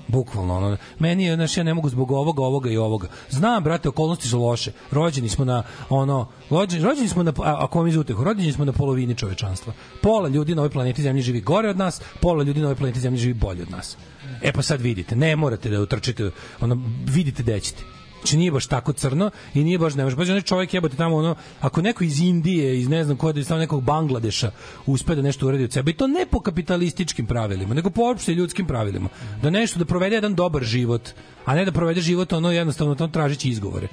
Bukvalno, ono. Meni je, znaš, ja ne mogu zbog ovoga, ovoga i ovoga. Znam, brate, okolnosti su loše. Rođeni smo na, ono, rođeni, rođeni smo na, a, ako vam izutehu, rođeni smo na polovini čovečanstva. Pola ljudi na ovoj planeti Zemlji živi gore od nas, pola ljudi na ovoj planeti Zemlji živi bolje od nas. E pa sad vidite, ne morate da utrčite, ono, vidite gde ćete. Znači nije baš tako crno i nije baš ne može. Baš onaj čovjek jebote tamo ono ako neko iz Indije, iz ne znam kod, iz tamo nekog Bangladeša uspe da nešto uradi od sebe i to ne po kapitalističkim pravilima, nego po opšte ljudskim pravilima. Da nešto da provede jedan dobar život, a ne da provede život ono jednostavno tamo tražići izgovore.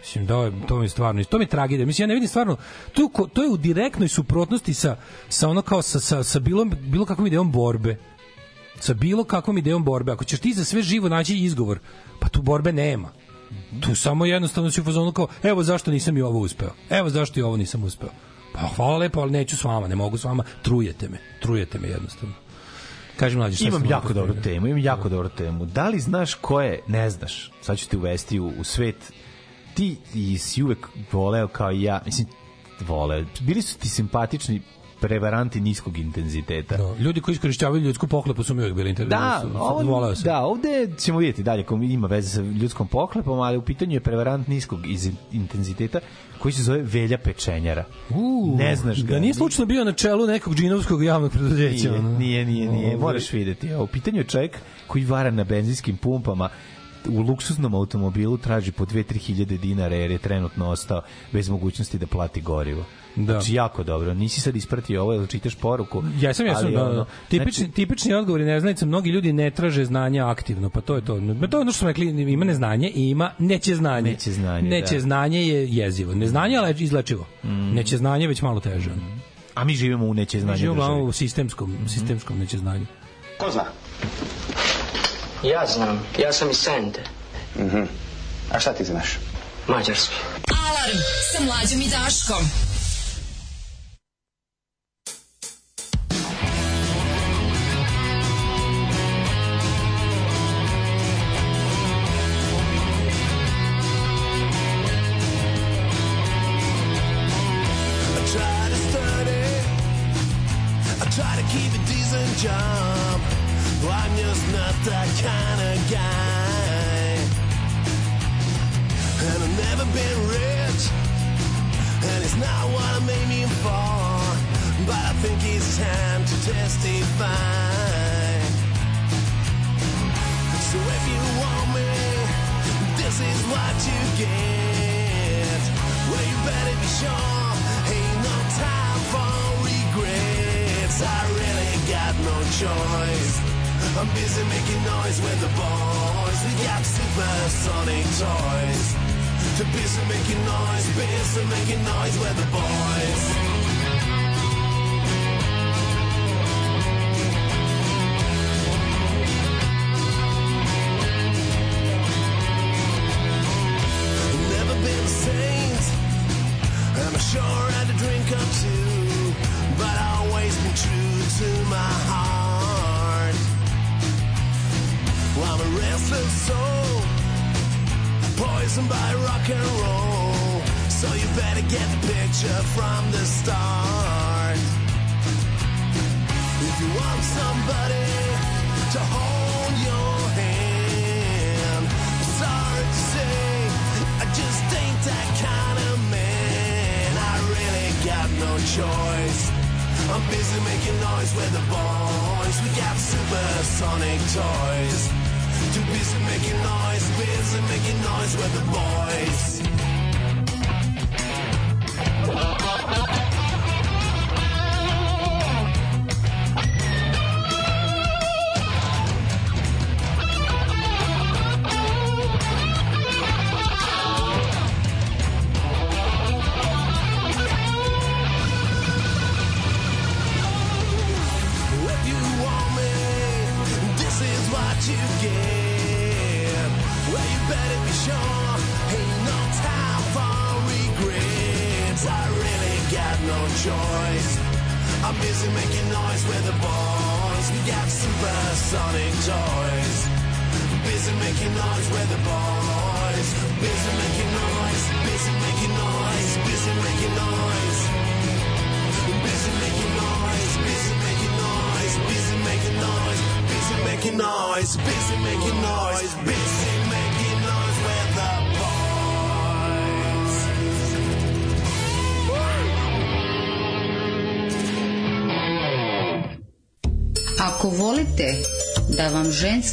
Mislim, da, to mi je stvarno, to mi je tragedija. Mislim, ja ne vidim stvarno, to, to je u direktnoj suprotnosti sa, sa ono kao sa, sa, sa bilo, bilo kakvom idejom borbe sa bilo kakvom idejom borbe. Ako ćeš ti za sve živo naći izgovor, pa tu borbe nema. Tu samo jednostavno si u fazonu kao, evo zašto nisam i ovo uspeo. Evo zašto i ovo nisam uspeo. Pa hvala lepo, ali neću s vama, ne mogu s vama, trujete me. Trujete me jednostavno. Kaži mlađi, šta Imam jako dobru temu, imam jako dobru temu. Da li znaš ko je, ne znaš, sad ću te uvesti u, u svet, ti, ti si uvek voleo kao i ja, mislim, voleo, bili su ti simpatični prevaranti niskog intenziteta. Da, ljudi koji iskorišćavaju ljudsku pohlepu su mi uvijek bili interesantni. Da, sam. da, ovde ćemo vidjeti dalje ko ima veze sa ljudskom pohlepom, ali u pitanju je prevarant niskog iz, intenziteta koji se zove Velja Pečenjara. U, ne znaš ga. Da nije slučajno bio na čelu nekog džinovskog javnog preduzeća. Nije, ono. nije, nije, nije. Ovaj. Moraš videti. A U pitanju je čovjek koji vara na benzinskim pumpama u luksuznom automobilu traži po 2-3 hiljade dinara jer je trenutno ostao bez mogućnosti da plati gorivo. Da. Znači, jako dobro. Nisi sad ispratio ovo, ili čitaš poruku. Jesam, jesam, ali da, ono, da. Tipični, znači, tipični odgovori neznalica, mnogi ljudi ne traže znanja aktivno, pa to je to. To je ono što smo rekli, ima neznanje i ima neće znanje. Neće znanje, Neće da. znanje je jezivo. Neznanje je leč- izlečivo. Neće znanje je već malo teže. A mi živimo u neće Mi znanje živimo u sistemskom, sistemskom neće znanju. Ko zna? Ja znam, ja sam iz Sente. Mhm. A šta ti znaš? Mađarski. Alarm sa mlađom i Daškom. Poisoned by rock and roll. So you better get the picture from the start. If you want somebody to hold your hand, sorry to say, I just ain't that kind of man. I really got no choice. I'm busy making noise with the boys. We got supersonic toys. Too busy making noise, busy making noise with the boys.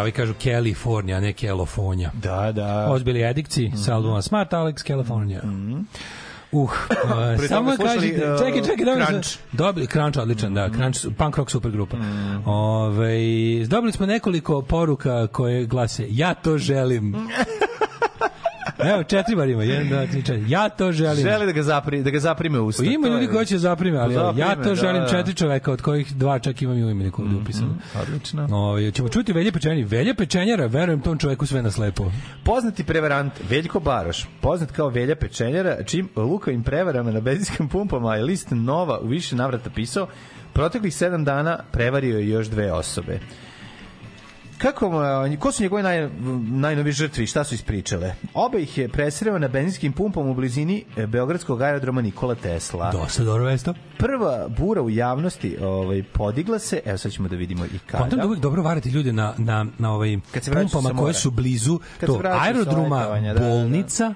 Ovi kažu California, a ne California. Da, da. Ovo su bili Edikci, sa albuma Smart Alex, California. Uh, uh, Pre samo kažite, uh, čekaj, čekaj, dobili Crunch. dobili, Crunch, odličan, da, Crunch, punk rock super grupa. Ove, dobili smo nekoliko poruka koje glase, ja to želim. Evo, četiri bar ima, jedan, dva, tri, četiri. Ja to želim. Žele da ga, zapri, da ga zaprime usta. Ima ljudi koji će zaprime, ali evo, ja Zaprime, to da, želim da. četiri čoveka, od kojih dva čak imam i u imeniku ovde upisano. Odlično. Ove, ćemo čuti Velje Pečenjari. Velje Pečenjara, verujem tom čoveku sve na slepo. Poznati prevarant Veljko Baroš, poznat kao Velja Pečenjara, čim lukavim prevarama na benzinskim pumpama je list Nova u više navrata pisao, proteklih sedam dana prevario je još dve osobe. Kako, je- ko su njegove naj, najnovije žrtve i šta su ispričale? Oba ih je presreo na benzinskim pumpama u blizini e, Beogradskog aerodroma Nikola Tesla. Dosta dobro vesto. Prva bura u javnosti ovaj, podigla se, evo sad ćemo da vidimo i kada. Kontam da uvijek dobro varati ljude na, na, na ovaj Kad se pumpama koje su blizu Kad to aerodroma, letovanja, da, da, da. bolnica,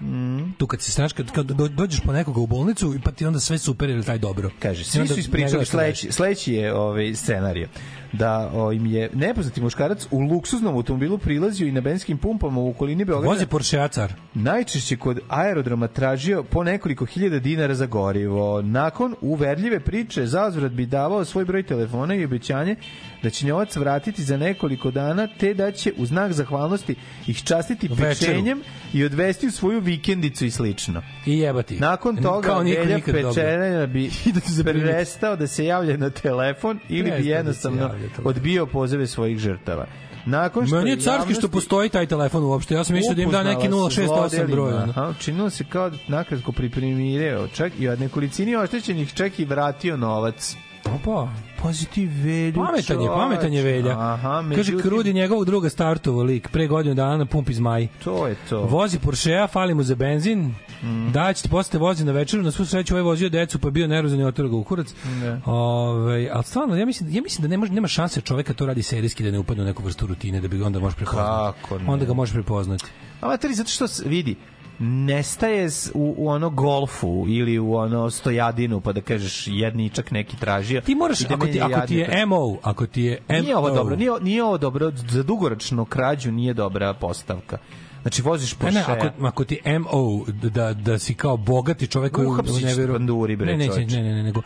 tu kad se znaš, kad, kad do- dođeš po nekoga u bolnicu, pa ti onda sve super ili taj dobro. Kaže, svi su ispričali sledeći, sledeći je ovaj scenarij da o, im je nepoznati muškarac u luksuznom automobilu prilazio i na benzinskim pumpama u okolini Beograda. Vozi Porsche car. Najčešće kod aerodroma tražio po nekoliko hiljada dinara za gorivo. Nakon uverljive priče, zauzvrat bi davao svoj broj telefona i obećanje da će njovac vratiti za nekoliko dana, te da će u znak zahvalnosti ih častiti pečenjem i odvesti u svoju vikendicu i slično. I jebati. Nakon toga Kao niko Velja nikad dobro. Pečenja bi prestao da se javlja na telefon ili Prestao da bi se jednostavno javlja na telefon. odbio pozove svojih žrtava. Nakon što Meni je carski što javnosti- postoji taj telefon uopšte. Ja sam mislio da im da neki Upoznala se 068 broj. zlodelima. ono. Aha, Činilo se kao da nakratko pripremirao, čak i od nekolicini oštećenih čak i vratio novac. Opa, pazi ti velju. Pametan je, pametan je Velja. Aha, Kaže, međutim- Krudi njegovog druga startovo lik, pre godinu dana na pumpi zmaj. To je to. Vozi Porschea, fali mu za benzin, Mm. da će posle vozi na večeru, na svu sreću ovaj vozio decu, pa je bio nervozan i otero ga u kurac. Ne. Ove, ali stvarno, ja mislim, ja mislim da ne može, nema šanse čoveka to radi serijski da ne upadne u neku vrstu rutine, da bi onda može prepoznati. Kako ne? Onda ga može prepoznati. Amatori, zato što vidi, nestaje u, u ono golfu ili u ono stojadinu pa da kažeš jedničak neki tražio. Ti moraš, da ako ti, ako ti je. MO, ako ti je MO, Nije ovo dobro, nije, nije ovo dobro, za dugoročnu krađu nije dobra postavka. Znači, voziš Porsche. ne, ako, ako ti MO, da, da si kao bogati čovek koji Uhapsiš ne veruje... banduri, bre, ne, ne, ne, ne, nego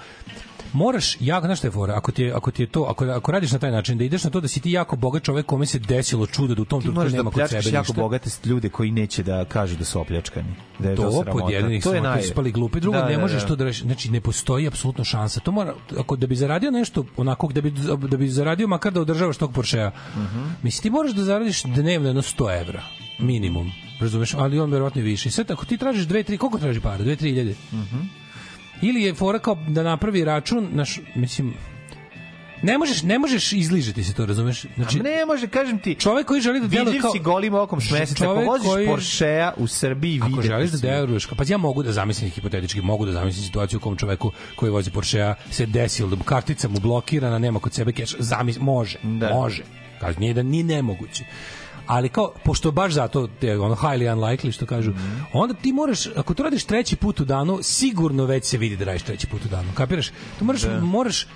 moraš jako znaš šta je fora ako ti je, ako ti je to ako ako radiš na taj način da ideš na to da si ti jako bogat čovek kome se desilo čudo da u tom trenutku da nema kod pljačkaš sebe jako ništa. bogate ljude koji neće da kažu da su opljačkani. Da je to, to pod jedinih to je naj... to spali glupi drugo Da, ne da, možeš da. to da rešiš znači ne postoji apsolutno šansa to mora ako da bi zaradio nešto onako da bi da bi zaradio makar da održavaš tog Porschea Mhm. mislim ti moraš da zaradiš dnevno jedno 100 evra minimum razumeš ali on verovatno i više I sad ako ti tražiš 2 3 koliko traži para 2 3000 Mhm. Ili je fora kao da napravi račun naš mislim ne možeš ne možeš izližiti se to razumeš znači A ne može, kažem ti. čovek koji želi da deluje kao si golim okom s meseca. Ako voziš koji- Porschea u Srbiji, Ako videti želiš da deluješ, pa ja mogu da zamislim hipotetički, mogu da zamislim situaciju u kom čoveku koji vozi Porschea se desilo da kartica mu blokirana, nema kod sebe keš, zamis, može, Da. može. Kaže, nije da nije nemoguće. Ali kao, pošto baš zato je ono highly unlikely što kažu, Mhm. onda ti moraš, ako to radiš treći put u danu, sigurno već se vidi da radiš treći put u danu. Kapiraš? To moraš, Da. moraš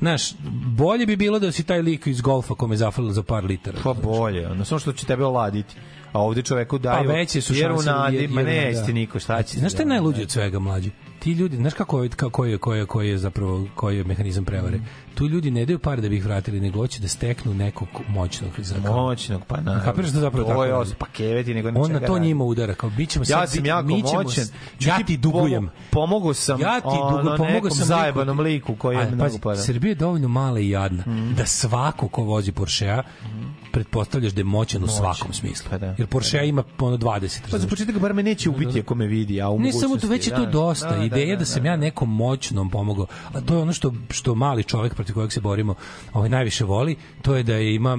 Znaš, bolje bi bilo da si taj lik iz golfa kome je zafalilo za par litara. Pa bolje, ono samo što će tebe oladiti. A ovde čoveku Pa daju veće su jer u šanse. nadi, jer- ma ne, da. isti niko, šta će? Znaš šta je najluđe od svega, mlađi? Ti ljudi, znaš kako je, kako je, koji je, koji je zapravo, koji je mehanizam prevare? Tu ljudi ne daju pare da bi ih vratili, nego hoće da steknu nekog moćnog za Moćnog, pa naravno. Kapiraš da zapravo tako je radi? os- pa keveti, nego na On na to njima udara, kao bit ćemo Ja sam jako mi ćemo- moćan. Ja ti dugujem. Pomogao sam Ja ti dugo pomogao sam zajebanom liku koji je mnogo para. Srbija je dovoljno mala i jadna da svako ko vozi Porschea pretpostavljaš da je moćan u svakom smislu. Pa da. Jer Porschea ima ono 20. Pa za početak bar me neće ubiti ako me vidi, a u Ne samo to, već je to da. dosta. Da, Ideja da, da, sam da, ja da. nekom moćnom pomogao. A to je ono što, što mali čovjek protiv kojeg se borimo ovaj najviše voli, to je da je ima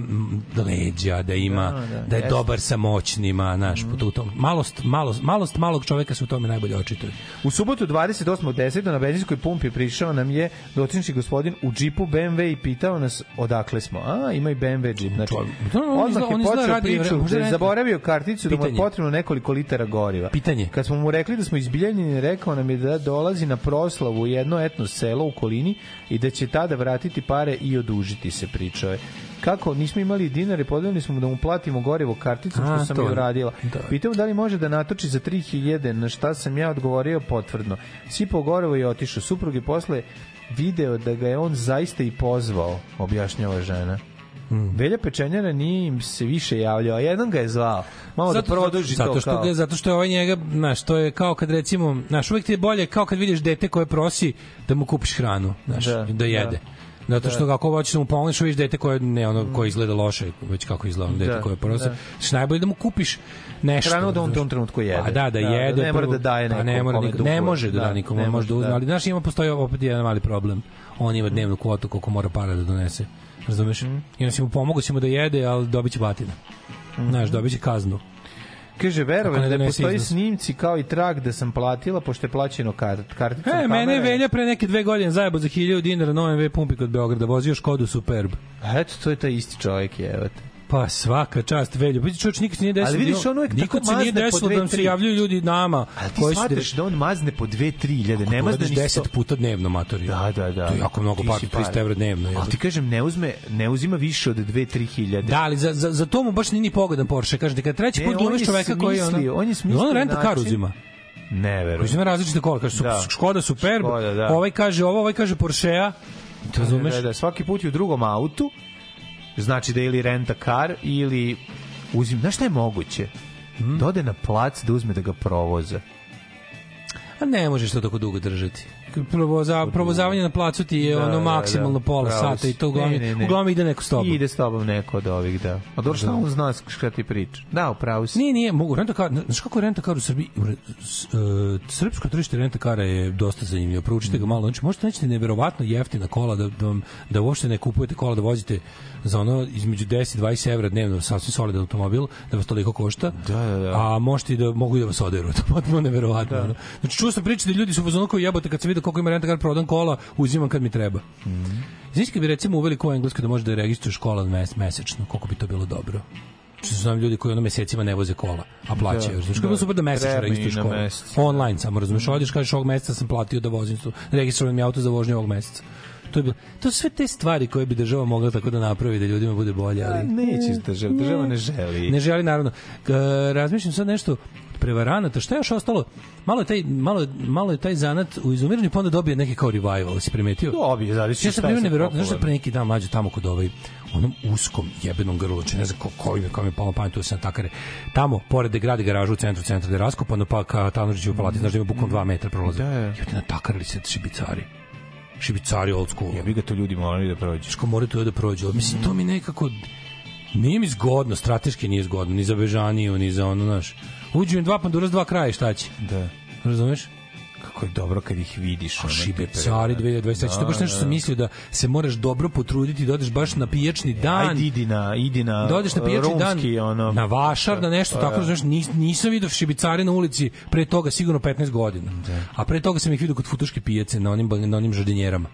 leđa, da ima, Da, da, da, je jeste. Mhm. dobar sa moćnima, znaš, mm. tom, malost, malost, malost malog čovjeka se u tome najbolje očituje. U subotu 28.10. na benzinskoj pumpi prišao nam je dotični gospodin u džipu BMW i pitao nas odakle smo. A, ima i BMW džip. Znači, Da, on odmah je počeo radi- priču da je zaboravio karticu da mu je Pitanje. potrebno nekoliko litara goriva. Pitanje. Kad smo mu rekli da smo izbiljeni, rekao nam je da dolazi na proslavu jedno etno selo u kolini i da će tada vratiti pare i odužiti se, pričao je. kako nismo imali dinare, podelili smo da mu platimo gorivo karticom A, što sam to. je uradila. Da. Pitao da li može da natoči za 3000, na šta sam ja odgovorio potvrdno. Sipao gorivo i otišao. Suprug je posle video da ga je on zaista i pozvao, objašnjava žena. Hmm. Velja Pečenjara nije im se više javljao, a jedan ga je zvao. Malo da produži zato to što kao. ga, zato što je ovaj njega, znaš, to je kao kad recimo, znaš, uvek ti je bolje kao kad vidiš dete koje prosi da mu kupiš hranu, znaš, Da, da, jede. Zato što Da. kako hoćeš da mu pomogneš, vidiš dete koje ne ono koje izgleda loše, već kako izgleda dete Da, koje prosi. da. Što najbolje da mu kupiš nešto. Hranu da on u tom trenutku jede. A da, da, Da, jede. da ne mora da daje pa ne nekom mora kome niko, ne može da, Da, da nikome, ne ne može da uzme, da. ali znaš ima postoji opet jedan mali problem. On ima dnevnu kvotu koliko mora para da donese. Razumeš? Mhm. I onda si mu pomogao si mu da jede, ali dobit će batina. Znaš, dobit će kaznu. Kaže, ne da postoji iznos. snimci kao i trag da sam platila, pošto je plaćeno kart, karticom. E, mene je Velja pre neke dve godine zajebo za 1000 dinara na OMV pumpi kod Beograda, vozio Škodu Superb. Eto, to je taj isti čovjek, je, evo te. Pa svaka čast Velju. Pa čovječ nikad se nije desilo. Ali vidiš, da- on uvek nikad tako se nije desilo da se javljaju ljudi nama. Ali ti koji shvataš da on mazne po 2-3 iljade, ne mazne ni 10 sto- puta dnevno matori. Da, da, da. To je jako mnogo par, si 300 evra dnevno. Ali ti kažem, ne, uzme, ne uzima više od 2-3 hiljade. Da, ali za, za, za to mu baš nije ni pogodan Porsche. Kažem ti, kad treći put glumiš čoveka koji je ono... on je smislio on renta kar uzima. Ne, verujem. Uzima različite kola. Kaže, Da. Škoda Superb, Škoda, da. ovaj kaže ovo, ovaj kaže Porschea. Razumeš? Da, da, svaki put je u drugom autu, znači da ili renta kar ili uzim, znaš šta je moguće? Hmm? Da ode na plac da uzme da ga provoza. A ne možeš to tako dugo držati. Provoza, provozavanje na placu ti je Da, ono da, maksimalno da, pola pravo sata i to uglavnom, Ne, ne, ne. uglavnom ide neko s tobom. Ide s tobom neko od ovih, da. A dobro što on zna šta ti priča. Da, upravo si. Nije, nije, mogu renta kar, znaš kako renta kar u Srbiji? U e, srpsko tržište renta kara je dosta zanimljivo. Proučite ga malo. Znači, možete naći neverovatno jeftina kola da, da, vam, da uopšte ne kupujete kola da vozite za ono između 10 i 20 evra dnevno sasvim solidan automobil da vas toliko košta. Da, da, da. A možete da mogu i da vas oderu. To je potpuno neverovatno. ono. Znači, čuo sam priče da ljudi su koji jebote kad se vide koliko ima renta kar prodan kola, uzimam kad mi treba. Znači, kad bi recimo uveli ko englesko da može da registruje škola mes, mesečno, koliko bi to bilo dobro. Što znam ljudi koji ono mesecima ne voze kola, a plaćaju. Da, Da, znači, da. da, super da mesečno registruješ mesec. Online samo, razumeš, odeš, kažeš ovog meseca sam platio da vozim, su- registrovan mi auto za vožnju ovog meseca. To je bilo, to su sve te stvari koje bi država mogla tako da napravi da ljudima bude bolje, ali Neće država, država ne želi. ne želi naravno. K, razmišljam sad nešto prevaranata, šta je još ostalo? Malo je taj, malo, je- malo je taj zanat u izumiranju, pa onda dobije neki kao revival, si primetio? Dobije, zavisi Ja šta je neverovatno, znaš da pre neki dan mlađe tamo kod ovaj onom uskom jebenom grlu, či ne znam ko, ko je, ko mi je palo pamet, tu sam takare. Tamo, pored gde gradi garažu u centru, centru gde je raskopano, pa ka Tanurđiću palati, znaš da ima bukvalno dva metra prolaza. Da, da. Jebote, natakarili se šibicari. Šibicari old school. Ja bi ga to ljudi morali da prođu. Ško moraju to da prođu. ali Mislim, to mi nekako... Nije mi zgodno, strateški nije zgodno, ni za Bežaniju, ni za ono, znaš. Uđu im dva pandura s dva kraja, šta će? Da. Razumeš? Kako je dobro kad ih vidiš. A te šibecari prevare. 2023. to baš Da, nešto da. sam mislio da se moraš dobro potruditi da odeš baš na pijačni dan. Ajde, idi na, idi na da odeš na pijačni dan rumski, ono. na vašar, na nešto Pa, tako, da. znaš, nis, nisam vidio šibicare na ulici pre toga sigurno 15 godina. A pre toga sam ih vidio kod futuške pijace na onim, na onim žardinjerama.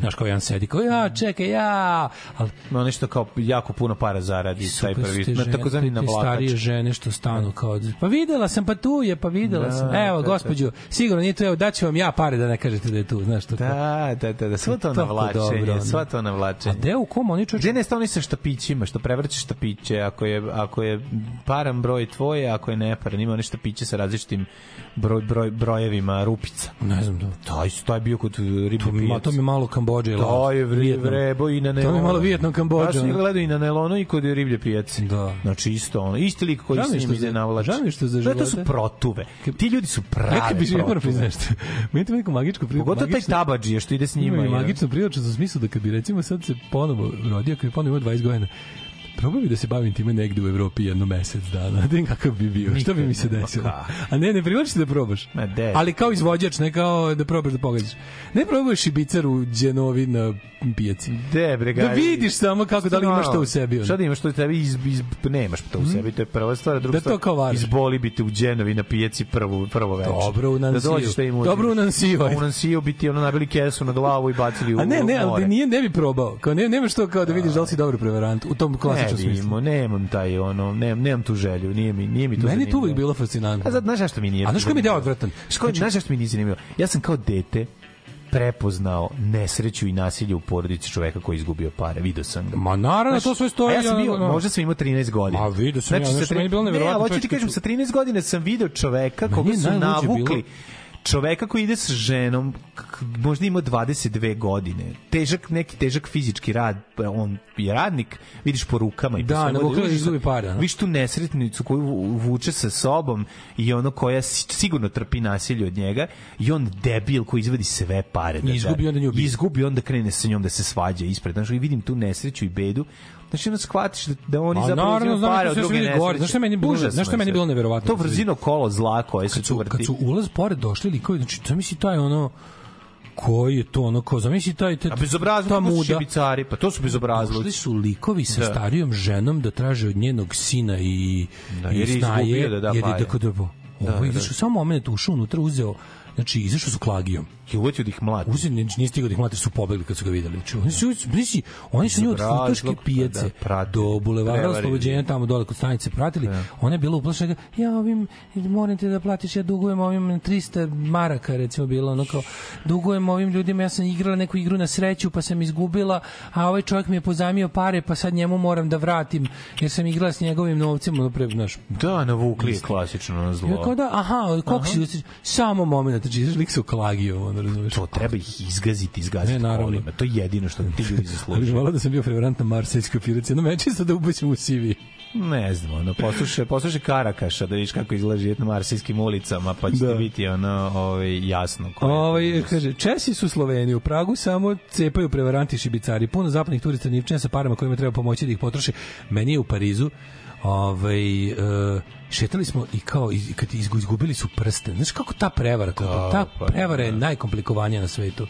Znaš, kao jedan sedi, kao ja, čekaj, ja, ali No, nešto kao jako puno para zaradi taj prvi, na takozvani navlakač. starije žene što stanu kao pa videla sam pa tu je pa videla Da, sam evo da, gospođo sigurno nije tu evo daću vam ja pare da ne kažete da je tu znaš to. Da, da, da, da, sva to navlačenje, sva to navlačenje. a gde u kom oni čoveče Gde ne stani sa štapićima, što prevrćeš štapiće, ako je, ako je paran broj tvoje, ako je neparan, ima one štapiće sa različitim broj, broj, brojevima rupica. ne znam da Taj, taj je bio kod ribe to mi, ma, to mi malo Kambodže ili To je vre, vrebo i na To mi nelonu. malo Vijetnam, Kambodža, Ja sam gledao i na nelonu i kod riblje pijace. Da. Znači isto ono, isti lik koji Žao mi s je njim ide navlači. žao mi je što za Da, to su živote- protuve. Ti ljudi su prave Neka bi živio moram priznati. Meni je to neko magičko priliku. Pogotovo taj tabadžije što ide s njima. Ima i je. magično prilično u smislu da kad bi recimo sad se ponovo rodio, kad bi ponovo imao 20 godina, probao bi da se bavim time negde u Evropi jedno mesec dana, da vidim kakav bi bio, što bi mi se Nikad ne, desilo. kako. A ne, ne privlači da probaš. Ma de. Ali kao izvođač, ne kao da probaš da pogađaš. Ne probaš i bicar u Đenovi na pijaci. De, bre, Da vidiš samo kako da li imaš to u sebi. Šta da imaš to u tebi iz, iz, nemaš to u sebi, to je prva stvar, druga Da to kao varaš. izboli bi te u dženovi na pijaci prvo, prvo večer. Dobro u Nansiju. Da dođeš da im. Dobro u Nansiju. U Nansiju bi ti ono nabili kesu na glavu i bacili u A ne, ne, ali da nije, ne bi probao. Kao ne, nemaš to kao da vidiš da li si dobar prevarant u tom klasičnom ne imao, nemam taj ono, nemam, nemam tu želju, nije mi, nije mi to Meni je to zanimljivo. uvijek bilo fascinantno. A znaš zašto mi nije? A znaš ko mi je deo zanimljivo? odvratan? Znaš zašto mi nije zanimljivo? Ja sam kao dete prepoznao nesreću i nasilje u porodici čoveka koji je izgubio pare. Video sam ga. Ma naravno, to sve stoji, A ja sam bio, ono- možda sam imao 13 godina. Ma, video sam ja, sa nešto tri- meni bilo Ne, neverovatno, ali hoću ti kažem, sa 13 godina sam video čoveka Meni koga su navukli bilo- čoveka koji ide sa ženom, možda ima 22 godine, težak, neki težak fizički rad, pa on je radnik, vidiš po rukama i po Da, svemu, da vidiš- izgubi ono. Vidiš tu nesretnicu koju vu- vuče sa sobom i ono koja si- sigurno trpi nasilje od njega i on debil koji izvadi sve pare. I izgubi, onda nju. Izgubi, onda krene sa njom da se svađa ispred. Znaš, i vidim tu nesreću i bedu, Znači, onda shvatiš da, da oni A zapravo uzimaju pare od druge nesreće. Je meni bilo- Užasno je meni bilo neverovatno To vrzino kolo zla koje se tu vrti. kad su ulaz pored došli likovi, znači, zamisli taj ono, koji je to ono, ko, zamisli taj, taj A bezobrazno, ta to muda. šibicari, pa to su bezobrazluci. Došli su likovi sa Da. starijom ženom da traže od njenog sina i, Da, i jer je snaje, da da jer je pare. tako da, Da, ovo je da. izašao samo moment ušao unutra, uzeo, znači izašao su klagijom. I uvetio da ih mlati. Uzeo, nije stigao da ih mlate, su pobegli kad su ga videli. Znači, oni su, misli, oni su nju od Futoške pijace da, do bulevara oslobođenja tamo dole kod stanice pratili. Ona je bila uplašena. Ja ovim, moram te da platiš, ja dugujem ovim 300 maraka, recimo bilo ono kao, dugujem ovim ljudima, ja sam igrala neku igru na sreću, pa sam izgubila, a ovaj čovjek mi je pozamio pare, pa sad njemu moram da vratim, jer sam igrala s njegovim novcem, ono pre, znaš, Da, navukli je klasično na zlo. Ja kao da, aha, koliko si, samo moment, znači, lik se uklagio, ono, razumiješ? To treba ih izgaziti, izgaziti Ne, naravno. kolima. To je jedino što ti ljudi zaslužuju. volao da sam bio prevarant na Marsejskoj piruci, jedno mečisto da ubaćem u CV. Ne znam, ono, poslušaj, poslušaj Karakaša da vidiš kako izgleda život na marsijskim ulicama, pa će Da. ti biti ono, ovaj, jasno. Ovaj kaže Česi su Sloveni u Pragu samo cepaju prevaranti šibicari. Puno zapadnih turista nivčanja sa parama kojima treba pomoći da ih potroše. Meni je u Parizu ovaj e, šetali smo i kao i kad izgu- izgubili su prste. Znaš kako ta prevara, Da, ta pa prevara je da. najkomplikovanija na svetu.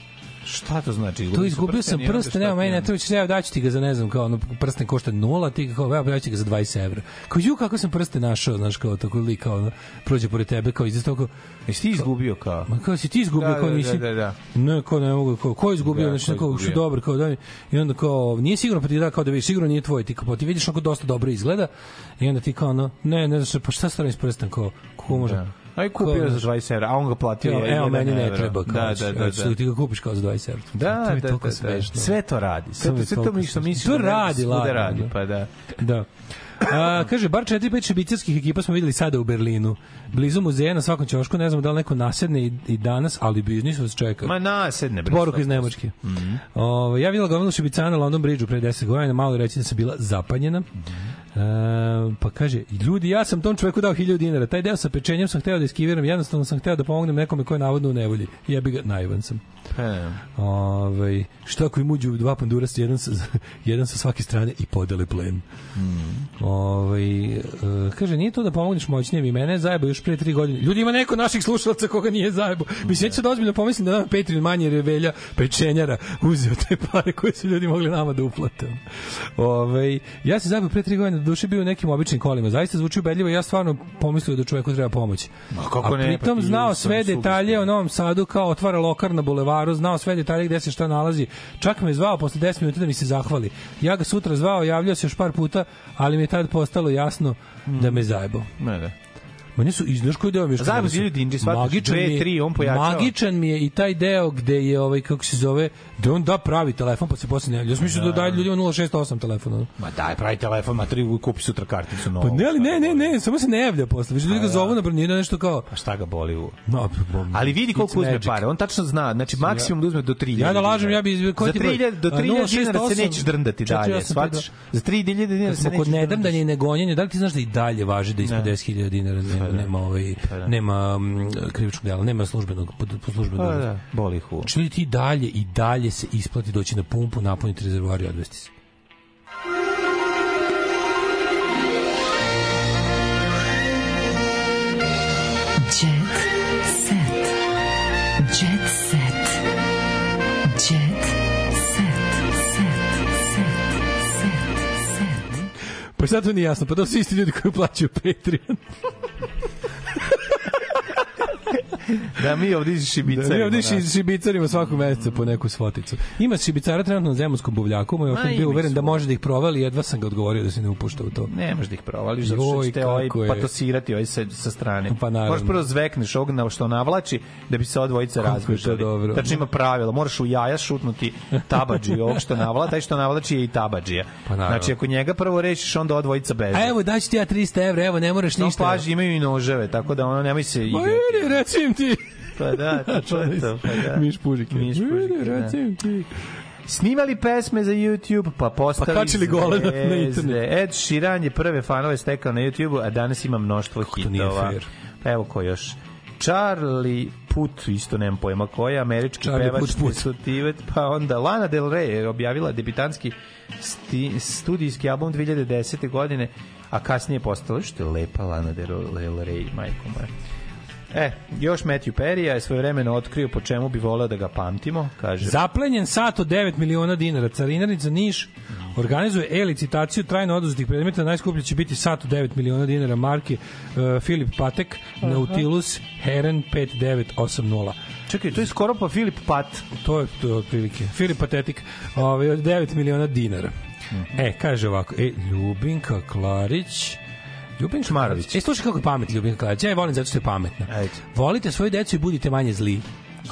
Šta to znači? To su izgubio sam prste, nema meni, ne onda? treba ću ja daći ti ga za ne znam, kao ono prsten košta nula, ti ga kao evo daći ti ga za 20 evra. Kao ju kako sam prste našao, znaš kao tako lik kao ono, prođe pored tebe kao iz toga. Jesi ti izgubio kao? Ma kao si ti izgubio Da, kao da, nisi. da, da, da. Ne, kao ne mogu, kao ko je izgubio, Da, znači kao što dobro, kao da i onda kao nije sigurno pa ti da kao da vidiš sigurno nije tvoj, ti kao pa ti vidiš onako dosta dobro izgleda i onda ti kao ono, ne, ne znaš pa šta stavim s prstem kao kako može. Da. Aj kupio za 20 evra, a on ga platio Evo, evo meni ne treba kao. Da, da, da, da. Ti ga kupiš kao za 20 evra. Da, to je da, toliko da, da. Sve to radi. Sve To to, je sve to mi što misliš To da ne radi, ladno, radi, da. pa da. Da. A, kaže, bar 4-5 šibicarskih ekipa smo videli sada u Berlinu. Blizu muzeja na svakom ćošku, ne znam da li neko nasedne i, i danas, ali biznis vas čeka. Ma nasedne. Poruka iz Nemačke. Mhm. Ovo, ja videla gomilu šibicana na London Bridgeu pre 10 godina, malo reći da sam bila zapanjena. E, pa kaže, ljudi, ja sam tom čoveku dao 1000 dinara. Taj deo sa pečenjem sam hteo da iskiviram, jednostavno sam hteo da pomognem nekome ko je navodno u nevolji. Jebi ga, naivan sam. E, Ovaj što ako im uđu dva pandurasta jedan sa jedan sa svake strane i podele plen. Ovaj e, kaže nije to da pomogneš moćnijem i mene je zajebo još pre tri godine. Ljudi ima neko naših slušalaca koga nije zajebo. Mislim ja ću da ozbiljno pomislim da nam Patreon manje jer je velja pečenjara uzeo te pare koje su ljudi mogli nama da uplate. Ovaj ja se zajebo pre tri godine do duše bio u nekim običnim kolima. Zaista zvuči ubedljivo i ja stvarno pomislio da čoveku treba pomoć. Ma kako A ne, pa pritom znao sve detalje o Novom Sadu kao otvara lokar na bulevaru, znao sve detalje gde se šta nalazi. Čak me zvao posle 10 minuta da mi se zahvali. Ja ga sutra zvao, javljao se još par puta, ali mi je tad postalo jasno da me zajebao. Ne, da. Meni su izdaš koji deo mi je što Zajebo mi si su- ljudi, Inđi, shvataš, magičan dve, mi je- tri, on pojačava. Magičan mi je i taj deo gde je ovaj kako se zove, da on da pravi telefon pa se posle ne javlja. Ja sam mislio da, daje ljudima 068 telefona. Ma daj, pravi telefon, ma tri kupi sutra karticu novu. Pa ne, ali ne, ne, ne, samo se ne javlja posle. Više ljudi ga zovu na brnjina nešto kao Pa šta ga boli u... No, Ali vidi koliko uzme pare. On tačno zna, znači maksimum da uzme do 3000. Ja da lažem, ja bi Za ti broj? 3000 do A, 3000 dinara se 068, nećeš drndati dalje, 485, shvatiš? Za 3000 dinara se nećeš kod drndati. nedamdanja i negonjenja, da li ti znaš da i dalje važi da ispod Ne. 10.000 dinara nema, nema, ovaj, Pa da. nema mm, krivičnog dela, nema službenog, po, službenog Pa da, boli ih u. Znači li ti dalje i dalje se isplati doći na pumpu, napuniti rezervoar i odvesti se? Pa sad to nije jasno, pa to su isti ljudi koji plaćaju Patreon. da mi ovdje iz šibicarima. Da, mi ovdje da. ši- šibicarima svakog meseca po neku svoticu. Ima šibicara trenutno na zemunskom buvljaku, moj otac bio uveren da može da ih provali, jedva sam ga odgovorio da se ne upušta u to. Ne možeš da ih provališ, zato što ćete ovaj patosirati ovaj sa, sa strane. Pa naravno. Moraš prvo zvekneš ovog na što navlači da bi se ova dvojica Kako je to razbežali. dobro. Tačno ima pravila, moraš u jaja šutnuti tabadži ovog što navla, taj što navlači je i tabadžija. Pa naravno. znači ako njega prvo rešiš, onda ova dvojica beže. A evo, daći ti ja 300 evra, evo, ne moraš No, ništa. paži, imaju i noževe, tako da ono nemoj se Ma igrati. Recim ti. Pa da, to je to. Pa da. Miš pužike. Miš pužike, da. recim ti. Snimali pesme za YouTube, pa postali Pa kačili gole na- na internet. Ed Sheeran je prve fanove stekao na YouTube, a danas ima mnoštvo nije hitova. Pa evo ko još. Charlie Put, isto nemam pojma ko je, američki Charlie pevač Put Put. Sutivet, pa onda Lana Del Rey je objavila debitanski sti, studijski album 2010. godine, a kasnije je postala, što je lepa Lana Del Rey, majko moja. E, još Matthew Perry je svojevremeno otkrio po čemu bi voleo da ga pamtimo, kaže. Zaplenjen sat od 9 miliona dinara. Carinarnica Niš organizuje e-licitaciju trajno oduzetih predmeta. Najskuplji će biti sat od 9 miliona dinara marke uh, Filip Patek, Nautilus, Heren 5980. Čekaj, to je skoro pa Filip Pat. To je to je otprilike. Filip Patetik, ovaj, od 9 miliona dinara. E, kaže ovako, e, Ljubinka Klarić, Ljubinka Šmarović. E, slušaj kako je pamet Ljubinka Klarić. Ja je volim zato što je pametna. Ajde. Volite svoju decu i budite manje zli.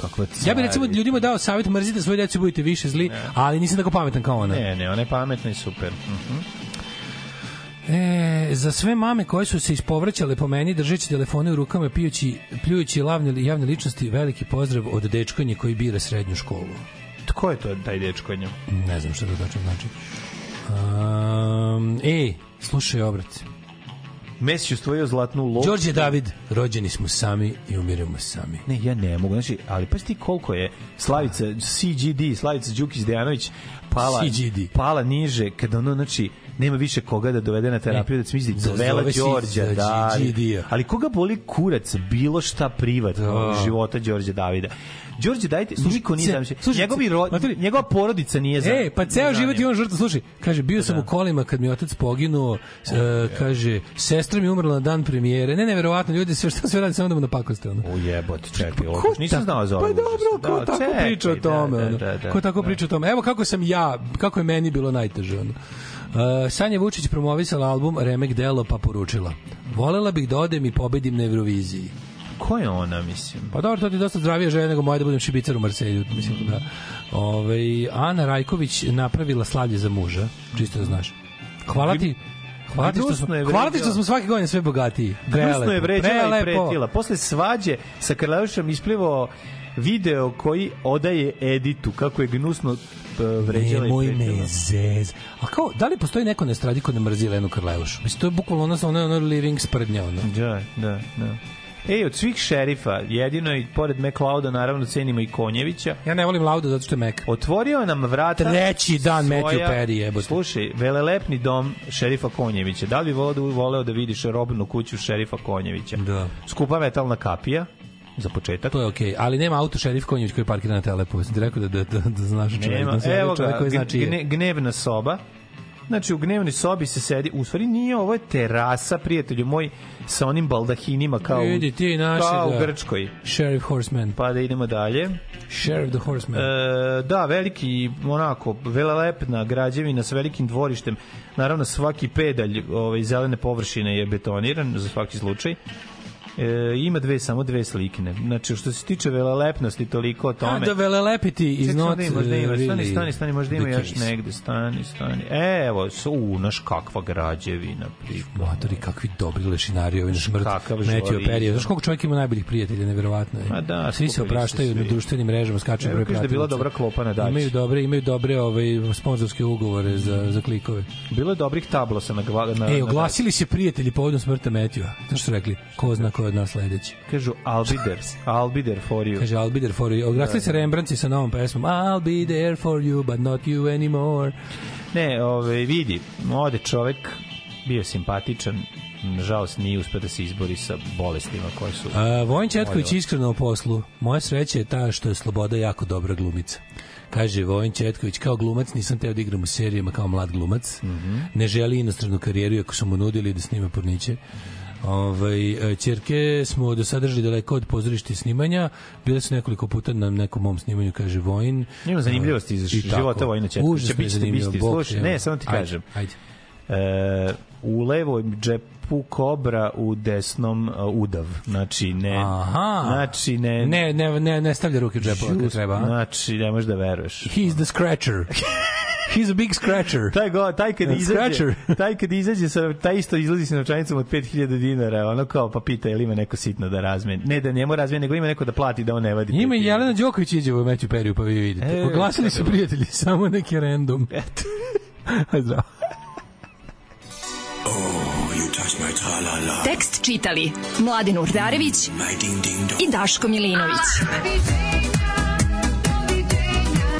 Kakva Ja bih recimo ljudima dao savjet mrzite svoju decu i budite više zli, ali nisam tako pametan kao ona. Ne, ne, ona je pametna i super. Mhm. E, za sve mame koje su se ispovraćale po meni držeći telefone u rukama pijući, pljujući lavne, javne ličnosti, veliki pozdrav od dečkonje koji bira srednju školu. Tko je to taj dečko nju? Ne znam šta to tačno znači. Um, e, slušaj obrat. Messi ustvojio zlatnu loptu. Đorđe David, rođeni smo sami i umiremo sami. Ne, ja ne mogu. Znači, ali pa ti koliko je Slavica CGD, Slavica Đukić Dejanović pala, CGD. pala niže kada ono, znači, nema više koga da dovede na terapiju da smisli Zove dovela se Đorđa da ali koga boli kurac bilo šta privatno Da. života Đorđe Davida Đorđe dajte niko nije Ce- zamišlja slušaj, njegovi ro, njegova porodica nije za E, pa ceo život je on žrtva. Slušaj, kaže, bio sam u kolima kad mi otac poginuo, e, kaže, sestra mi umrla na dan premijere. Ne, neverovatno, ljudi sve šta sve radi samo da mu napakoste. Ono. U jebote, čekaj, ovo Ko nisam znao za ovo. Pa dobro, ko Da, tako čekaj, priča o da, tome? da, da, da, ko tako da. priča o tome? Evo kako sam ja, kako je meni bilo najteže. Ono. Uh, Sanja Vučić promovisala album Remek Delo pa poručila Volela bih da odem i pobedim na Euroviziji. Ko je ona, mislim? Pa dobro, to ti je dosta zdravije želje nego moje da budem šibicar u Marselju. Mislim da. Ove, Ana Rajković napravila slavlje za muža, čisto da znaš. Hvala ti. Hvala ti, što smo, hvala ti što smo svake godine sve bogatiji. Gnusno je vređala i prelepo. pretila. Posle svađe sa Karleušom isplivao video koji odaje Editu, kako je gnusno p- vređala i Nemoj pretila. me zez. A kao, da li postoji neko na estradi ko ne mrzi Lenu Karleušu? Mislim, to je bukvalno ono, ono, ono living sprdnja. Ono. Da, da, da. Ej, od svih šerifa, jedino i pored McLeoda naravno cenimo i Konjevića, Ja ne volim Lauda zato što je mek. otvorio nam vrata Treći dan svoja- Matthew Perry, jebote. Slušaj, velelepni dom šerifa Konjevića. Da li bi voleo da, voleo da vidiš robnu kuću šerifa Konjevića? Da. Skupa metalna kapija, za početak. To je okej, ali nema auto šerif Konjević koji parkira na telepu. Sam ti rekao da, da, da, da znaš čovjek. Nema. da Evo ga, koji zna čiji je. gne, gnevna soba. Znači, u gnevnoj sobi se sedi, u stvari nije, ovo je terasa, prijatelju moj, sa onim baldahinima kao, Vidi ti naši, kao da. u Grčkoj. Sheriff Horseman. Pa da idemo dalje. Sheriff the Horseman. E, da, veliki, onako, velelepna građevina sa velikim dvorištem. Naravno, svaki pedalj ovaj, zelene površine je betoniran za svaki slučaj. E, ima dve, samo dve slikine. Znači, što se tiče velelepnosti, toliko o A, tome. da velelepiti Čekaj, not ima, možda ima, stani, stani, stani, možda ima the još negde, stani, stani. E, evo, su, u, naš kakva građevina. Matori, kakvi dobri lešinari ovi na smrt. Kakav Metio perije. Znaš koliko čovjek ima najboljih prijatelja, neverovatno je. Ma da, svi se opraštaju na društvenim mrežama, skaču broj da je bila pratilaca. dobra klopa na daći. Imaju dobre, imaju dobre ovaj sponzorske ugovore za za klikove. Bilo je dobrih tablosa na, na, na oglasili se prijatelji povodom smrta Metija. Znaš što rekli? Ko zna ko od nas sledeći? Kažu, I'll be there, I'll be there for you. Kaže, I'll be there for you. Oglasili se Rembrandtci sa novom pesmom I'll be there for you, but not you anymore. Ne, ove, vidi, ode čovek, bio simpatičan, nažalost nije uspio da se izbori sa bolestima koje su... A, Vojin Četković iskreno o poslu. Moja sreća je ta što je Sloboda jako dobra glumica. Kaže Vojin Četković, kao glumac nisam teo da igram u serijama kao mlad glumac. Mhm. Ne želi inostranu karijeru, ako su mu nudili da snima porniće. Ovaj, e, ćerke smo do sada držali daleko od pozorišta snimanja. Bile su nekoliko puta na nekom mom snimanju, kaže Vojin. Ima zanimljivosti iz života Vojina Ćerkovića. Užasno zanimljivo. bićete, Bog slušaj, ne, samo ti Ajde, kažem. Ajde. E, u levom džepu kobra, u desnom uh, udav. Znači, ne... Aha. Znači, ne... Ne, ne, ne, ne stavlja ruke u džepove kad treba. Znači, ne možeš da veruješ. He's the scratcher. He's a big scratcher. Taj go, taj kad izađe, scratcher. taj kad izađe sa taj isto izlazi sa novčanicom od 5000 dinara, ono kao pa pita jel ima neko sitno da razmeni. Ne da njemu razmeni, nego ima neko da plati da on ne vadi. Ima i 5000. Jelena Đoković iđe u Meću Periju, pa vi vidite. E, Oglasili su kako je prijatelji, samo neki random. Eto. Zdravo. You touch my tra-la-la. Tekst čitali Mladin Urdarević i Daško Milinović.